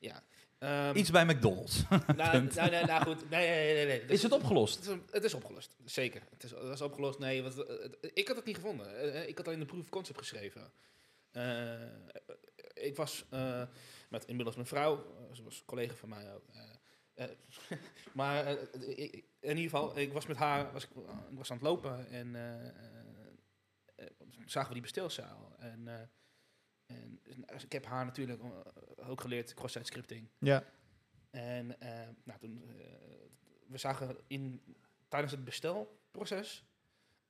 eh, Ehm, Iets bij McDonald's. <laughs> <laughs> nou, nou, nee, nou goed. Nee, nee, nee. nee. Is het opgelost? Het is, het is opgelost, zeker. Het is, het is opgelost. Nee, wat, eh, het- ik had het niet gevonden. Eh, Ik had alleen de proof of concept geschreven. Eh, ik was eh, met inmiddels mijn vrouw, ze was een collega van mij ook. eh, eh, <laughs> maar in ieder geval, ik was met haar, was, ik was aan het lopen en zagen we die bestelzaal. En, eh, en ik heb haar natuurlijk eh, ook geleerd cross-site scripting. ja. En eh, nou, toen, eh, we zagen in, tijdens het bestelproces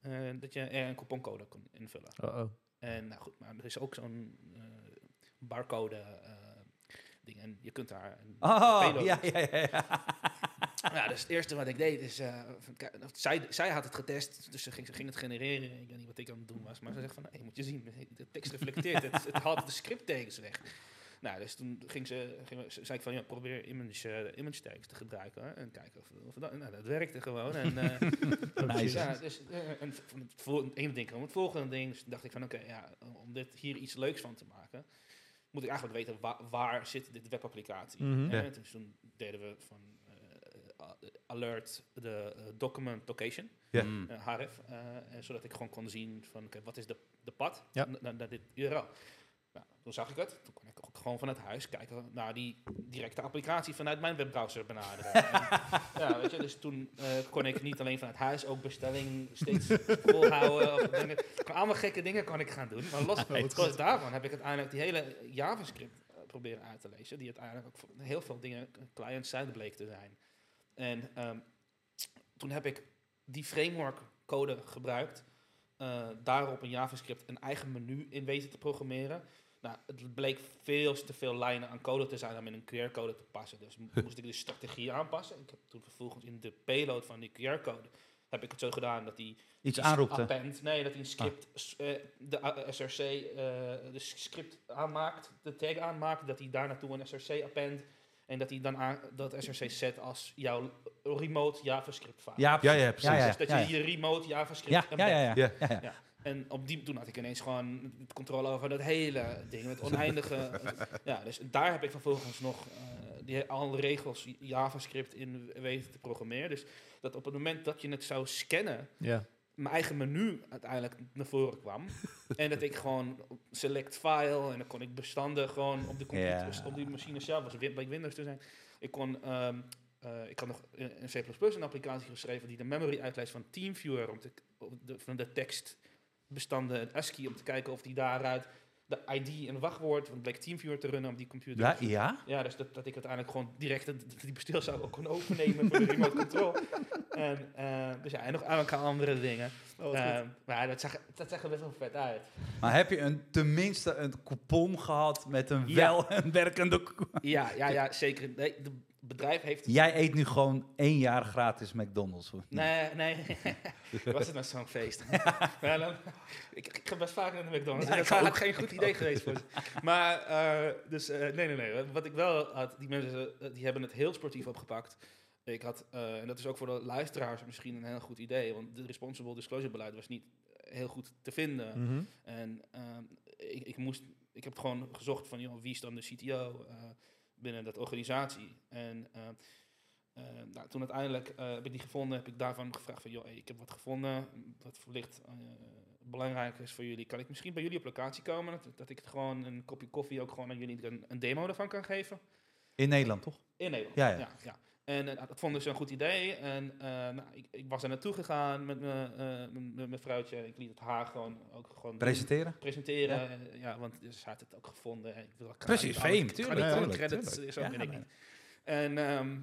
eh, dat je er een couponcode kon invullen. Oh, oh. En nou goed, maar er is ook zo'n eh, barcode eh, ding en je kunt daar... Een Oh, ja, ja, ja. Ja. ja, dus het eerste wat ik deed is... eh, zij, zij had het getest, dus ze ging, ze ging het genereren. Ik weet niet wat ik aan het doen was, maar ze zegt van... Hey, moet je zien, de tekst reflecteert het. Het haalt de scripttekens weg. Nou, dus toen ging ze, ging, ze- zei ik van... Ja, probeer image, eh, image tags te gebruiken. hè, En kijken of, of dat... Nou, dat werkte gewoon. En, <laughs> Nice. ja, dus en van het, vol- het ene ding kwam het volgende ding. Dus dacht ik van oké, ja, om dit hier iets leuks van te maken, moet ik eigenlijk weten wa- waar zit dit webapplicatie. Mhm. Ja. Dus toen deden we van alert de eh, document location, Ja. Mm. eh, HRF, eh, zodat ik gewoon kon zien van wat is de, de pad Ja. na- naar, naar dit URL. Nou, toen zag ik het. Toen kon ik ook gewoon vanuit huis kijken naar die directe applicatie vanuit mijn webbrowser benaderen. <laughs> En, ja, weet je, dus toen eh, kon ik niet alleen vanuit huis ook bestelling steeds volhouden. Of dingen. Allemaal gekke dingen kon ik gaan doen. Maar los, los daarvan heb ik uiteindelijk die hele JavaScript eh, proberen uit te lezen. Die uiteindelijk ook heel veel dingen client-side bleek te zijn. En ehm, toen heb ik die framework code gebruikt. eh, daarop in JavaScript een eigen menu in weten te programmeren. Nou, het bleek veel te veel lijnen aan code te zijn om in een QR-code te passen. Dus mo- <laughs> moest ik de strategie aanpassen. Ik heb toen vervolgens in de payload van die QR-code heb ik het zo gedaan dat die Iets die aanroepte. append, nee, dat hij een script, s- eh, de A- SRC, eh, de script aanmaakt, de tag aanmaakt, dat hij daar naartoe een SRC append en dat hij dan aan, dat SRC zet als jouw remote JavaScript file. Ja, Ja, ja, precies. Ja, ja, Dus dat je ja. je remote JavaScript Ja, ja, ja, ja. Ja. ja, ja. En op die, toen had ik ineens gewoon het controle over dat hele ding, het oneindige. <laughs> ja, dus daar heb ik vervolgens nog eh, die, alle regels JavaScript in weten te programmeren. Dus dat op het moment dat je het zou scannen, Ja. Mijn eigen menu uiteindelijk naar voren kwam. <laughs> en dat ik gewoon select file en dan kon ik bestanden gewoon op de computer, op die machine zelf, was Win- bij Windows te zijn. Ik kon, ehm, eh, ik had nog in in C++ een applicatie geschreven die de memory uitleest van TeamViewer om te, de, van de tekstbestanden, het ASCII, om te kijken of die daaruit de ID en wachtwoord, want het bleek TeamViewer te runnen op die computer. Ja, ja? Ja, dus dat, dat ik uiteindelijk gewoon direct het- die bestelzaal ook kon overnemen voor de remote control. <laughs> En, eh, dus ja, en nog enkele andere dingen. Eh, maar dat zag, dat zag er best wel vet uit. Maar heb je een, tenminste een coupon gehad met een Ja. wel een <laughs> werkende... Ja, ja, ja zeker. Nee, het bedrijf heeft... Jij eet nu gewoon één jaar gratis McDonald's. Nee, nee. <laughs> Was het nou zo'n feest? <laughs> ja, dan, ik, ik ga best vaak naar de McDonald's. Ja, dat ik had ook. geen goed idee geweest voor ze. Maar, eh, dus, eh, nee, nee, nee. Wat ik wel had, die mensen, eh, die hebben het heel sportief opgepakt. Ik had, eh, en dat is ook voor de luisteraars misschien een heel goed idee, want de responsible disclosure beleid was niet heel goed te vinden. Mhm. En ehm, ik, ik moest, ik heb gewoon gezocht van, joh, wie is dan de CTO eh, binnen dat organisatie? En eh, eh, nou, toen uiteindelijk eh, heb ik die gevonden, heb ik daarvan gevraagd van, joh, hey, ik heb wat gevonden, wat wellicht eh, belangrijk is voor jullie. Kan ik misschien bij jullie op locatie komen, dat, dat ik het gewoon een kopje koffie ook gewoon aan jullie een, een demo ervan kan geven? In Nederland, toch? In Nederland. Ja, ja. ja, ja. En eh, dat vonden ze een goed idee. En eh, nou, ik, ik was er naartoe gegaan met mijn eh, met mijn vrouwtje. Ik liet het haar gewoon ook gewoon doen Presenteren? presenteren. Ja. Ja, want ze had het ook gevonden. Ik wil Precies, fame, ik ga tuurlijk, niet alle tuurlijk, credits, tuurlijk. Zo Ja, ben ik niet. En, ehm,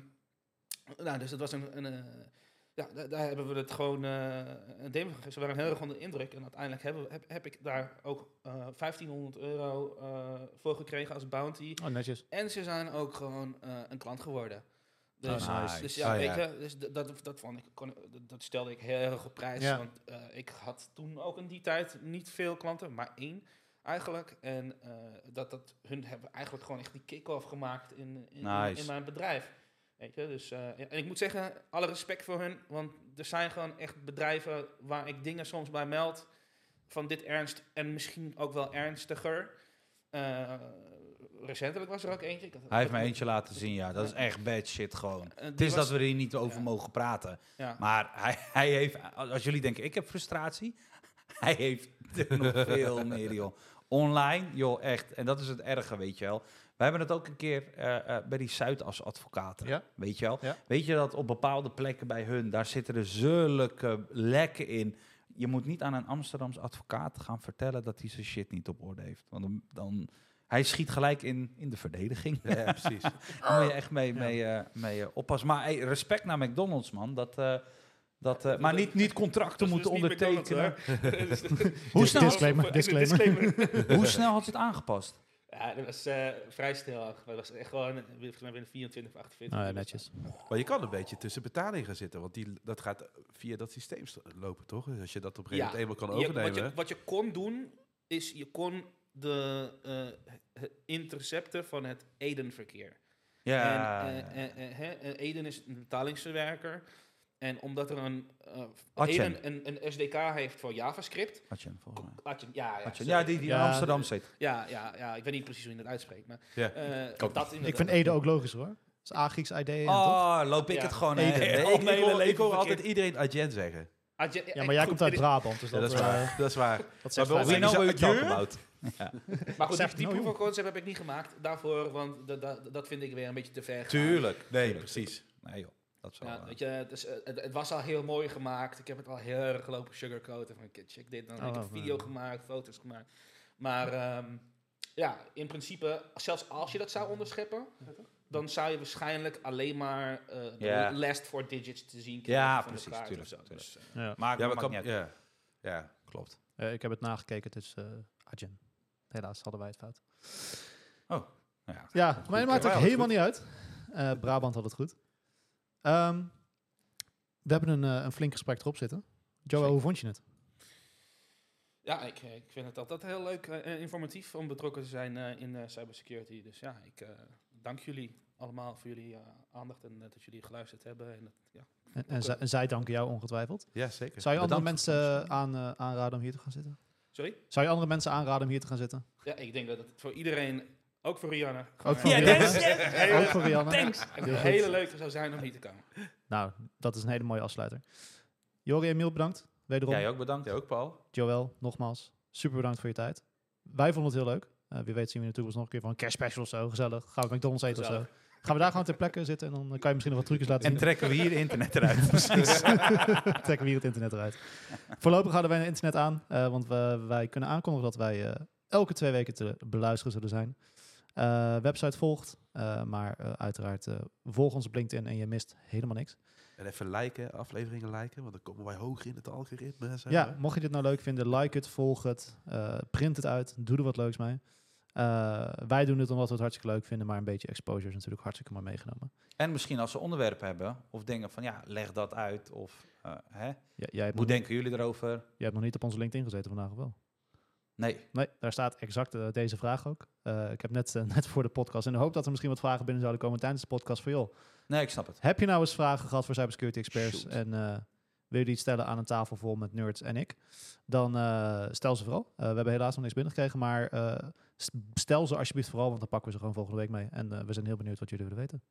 nou, dus dat was een, een, Ja, da- daar hebben we het gewoon een demo gegeven. Ze waren heel erg onder de indruk. En uiteindelijk hebben, heb, heb ik daar ook eh 1500 euro voor gekregen als bounty. Oh, netjes. En ze zijn ook gewoon een klant geworden. Dus, Oh, nice. dus ja, Oh, weet ja. je, dus dat, dat, vond ik, kon, dat- dat stelde ik heel erg op prijs. Ja. Want eh, ik had toen ook in die tijd niet veel klanten, maar één eigenlijk. En eh, dat, dat, hun hebben eigenlijk gewoon echt die kick-off gemaakt in, in, Nice. in mijn bedrijf. Weet je, dus, eh, ja, en ik moet zeggen, alle respect voor hun, want er zijn gewoon echt bedrijven waar ik dingen soms bij meld van dit ernst en misschien ook wel ernstiger. Eh, recentelijk was er ook eentje. Ik had- Hij heeft me eentje laten zien, ja. Dat is echt bad shit gewoon. Eh, Het is was- dat we er hier niet over Ja. mogen praten. Ja. Maar hij, hij heeft, als jullie denken, ik heb frustratie. <laughs> Hij heeft er nog <laughs> veel meer, joh. Online, joh, echt. En dat is het erge, weet je wel. We hebben het ook een keer eh, eh, bij die Zuidas advocaten, Ja. weet je wel. Ja. Weet je dat op bepaalde plekken bij hun, daar zitten er zulke lekken in. Je moet niet aan een Amsterdamse advocaat gaan vertellen dat hij zijn shit niet op orde heeft. Want dan, dan hij schiet gelijk in, in de verdediging. Ja, precies. <laughs> Daar moet je echt mee, mee, eh, mee eh, oppassen. Maar hey, respect naar McDonald's, man. Dat, eh, dat, eh, maar niet, niet contracten moeten dus niet ondertekenen. <laughs> <laughs> Hoe snel, disclaimer, disclaimer. hoe snel had ze het aangepast? Ja, dat was eh, vrij snel. Dat was echt gewoon binnen 24 of 48 Nou ja, uur. netjes. Maar je kan een beetje tussen betaling gaan zitten, want die, dat gaat via dat systeem st- lopen, toch? Dus als je dat op een gegeven Ja, moment eenmaal kan Je- overnemen. wat, je, wat je kon doen, is je kon de eh, het intercepten van het Eden-verkeer. Ja, En, eh, eh, Eden is een betalingsverwerker. En omdat er een. Eden een, een SDK heeft voor JavaScript. hem volgens mij. Adyen, ja, ja, ja, die, die in Ja, Amsterdam zit. ja, ja, ja, ik weet niet precies hoe je dat uitspreekt. Maar, Ja. eh, dat Ik vind Ede ook logisch hoor. Dat is A Grieks ID toch? Oh, loop ik Ja. het gewoon Eden. <laughs> ik, ik, hele hoor, ik hoor altijd iedereen Adyen zeggen. Adyen- Ja, maar jij goed, komt uit Brabant, dus Ja, dat, dat is waar. dat is waar. <laughs> dat Maar We know what you're talking about. <laughs> Maar goed, die, die no. proof of concept heb ik niet gemaakt daarvoor, want dat, dat, dat vind ik weer een beetje te ver gaan. Tuurlijk. Nee, Tuurlijk. precies. Nee joh, dat is wel... Ja, eh, weet je, het, is, het, het was al heel mooi gemaakt. Ik heb het al heel erg gelopen sugarcoaten. Van, "Kijk, check dit. Dan heb ik Oh, een video ja. gemaakt, foto's gemaakt. Maar ehm, ja, in principe, zelfs als je dat zou onderscheppen, dan zou je waarschijnlijk alleen maar eh de Ja. last four digits te zien Ja, van de precies, kaart tuurlijk, of zo. tuurlijk. Dus, eh, Ja. maar Ja, maar maar maakt kan, niet uit. ja. ja, klopt. Eh, ik heb het nagekeken, het is eh Adyen. Helaas hadden wij het fout. Oh, nou ja. Ja, maar het maakt ook helemaal niet uit. Eh, Brabant had het goed. Ehm, we hebben een, eh, een flink gesprek erop zitten. Joe, hoe vond je het? ja, ik, eh, ik vind het altijd heel leuk en informatief om betrokken te zijn eh, in cybersecurity. Dus ja, ik eh, dank jullie allemaal voor jullie eh, aandacht en dat jullie geluisterd hebben. En dat, ja, En, en, zij, en zij danken jou ongetwijfeld. Ja, zeker. Zou je andere mensen aan, eh, aanraden om hier te gaan zitten? Sorry? Zou je andere mensen aanraden om hier te gaan zitten? Ja, ik denk dat het voor iedereen, ook voor Rihanna, Ook voor Ja, thanks, hele- Ook voor Rianne? Thanks. hele leuke zou zijn om hier te komen. Nou, dat is een hele mooie afsluiter. Jori en Emiel, bedankt. Wederom. Jij ook bedankt. Ja, ook Paul. Joël, nogmaals, super bedankt voor je tijd. Wij vonden het heel leuk. Eh, wie weet zien we in de toekomst nog een keer van een kerstspecial of zo. Gezellig. Gaan we McDonald's eten of zo. Gaan we daar gewoon ter plekke zitten en dan kan je misschien nog wat trucjes laten En zien. trekken we hier internet eruit. <laughs> Precies. <laughs> Trekken we hier het internet eruit. Voorlopig houden wij het internet aan, eh, want we, wij kunnen aankondigen dat wij eh, elke twee weken te beluisteren zullen zijn. Eh, website volgt, eh, maar eh, uiteraard eh, volg ons op LinkedIn en je mist helemaal niks. En even liken, afleveringen liken, want dan komen wij hoger in het algoritme. Ja, mocht je dit nou leuk vinden, like het, volg het, eh, print het uit, doe er wat leuks mee. Eh, wij doen het omdat we het hartstikke leuk vinden, maar een beetje exposure is natuurlijk hartstikke maar meegenomen. En misschien als ze onderwerpen hebben, of dingen van ja, leg dat uit. Of eh, hè? Ja, hoe nog, denken jullie erover? jij hebt nog niet op onze LinkedIn gezeten vandaag, of wel? Nee. Nee, daar staat exact eh, deze vraag ook. Ik heb net, <laughs> net voor de podcast, in de hoop dat er misschien wat vragen binnen zouden komen tijdens de podcast van joh, Nee, ik snap het. heb je nou eens vragen gehad voor cybersecurity experts Shoot. en wil je die stellen aan een tafel vol met nerds en ik, dan eh, stel ze vooral. Eh, we hebben helaas nog niks binnengekregen, maar eh, stel ze alsjeblieft vooral, want dan pakken we ze gewoon volgende week mee. En we zijn heel benieuwd wat jullie willen weten.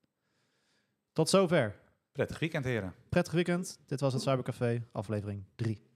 Tot zover. Prettig weekend, heren. Prettig weekend. Dit was het Cybercafé, aflevering 3.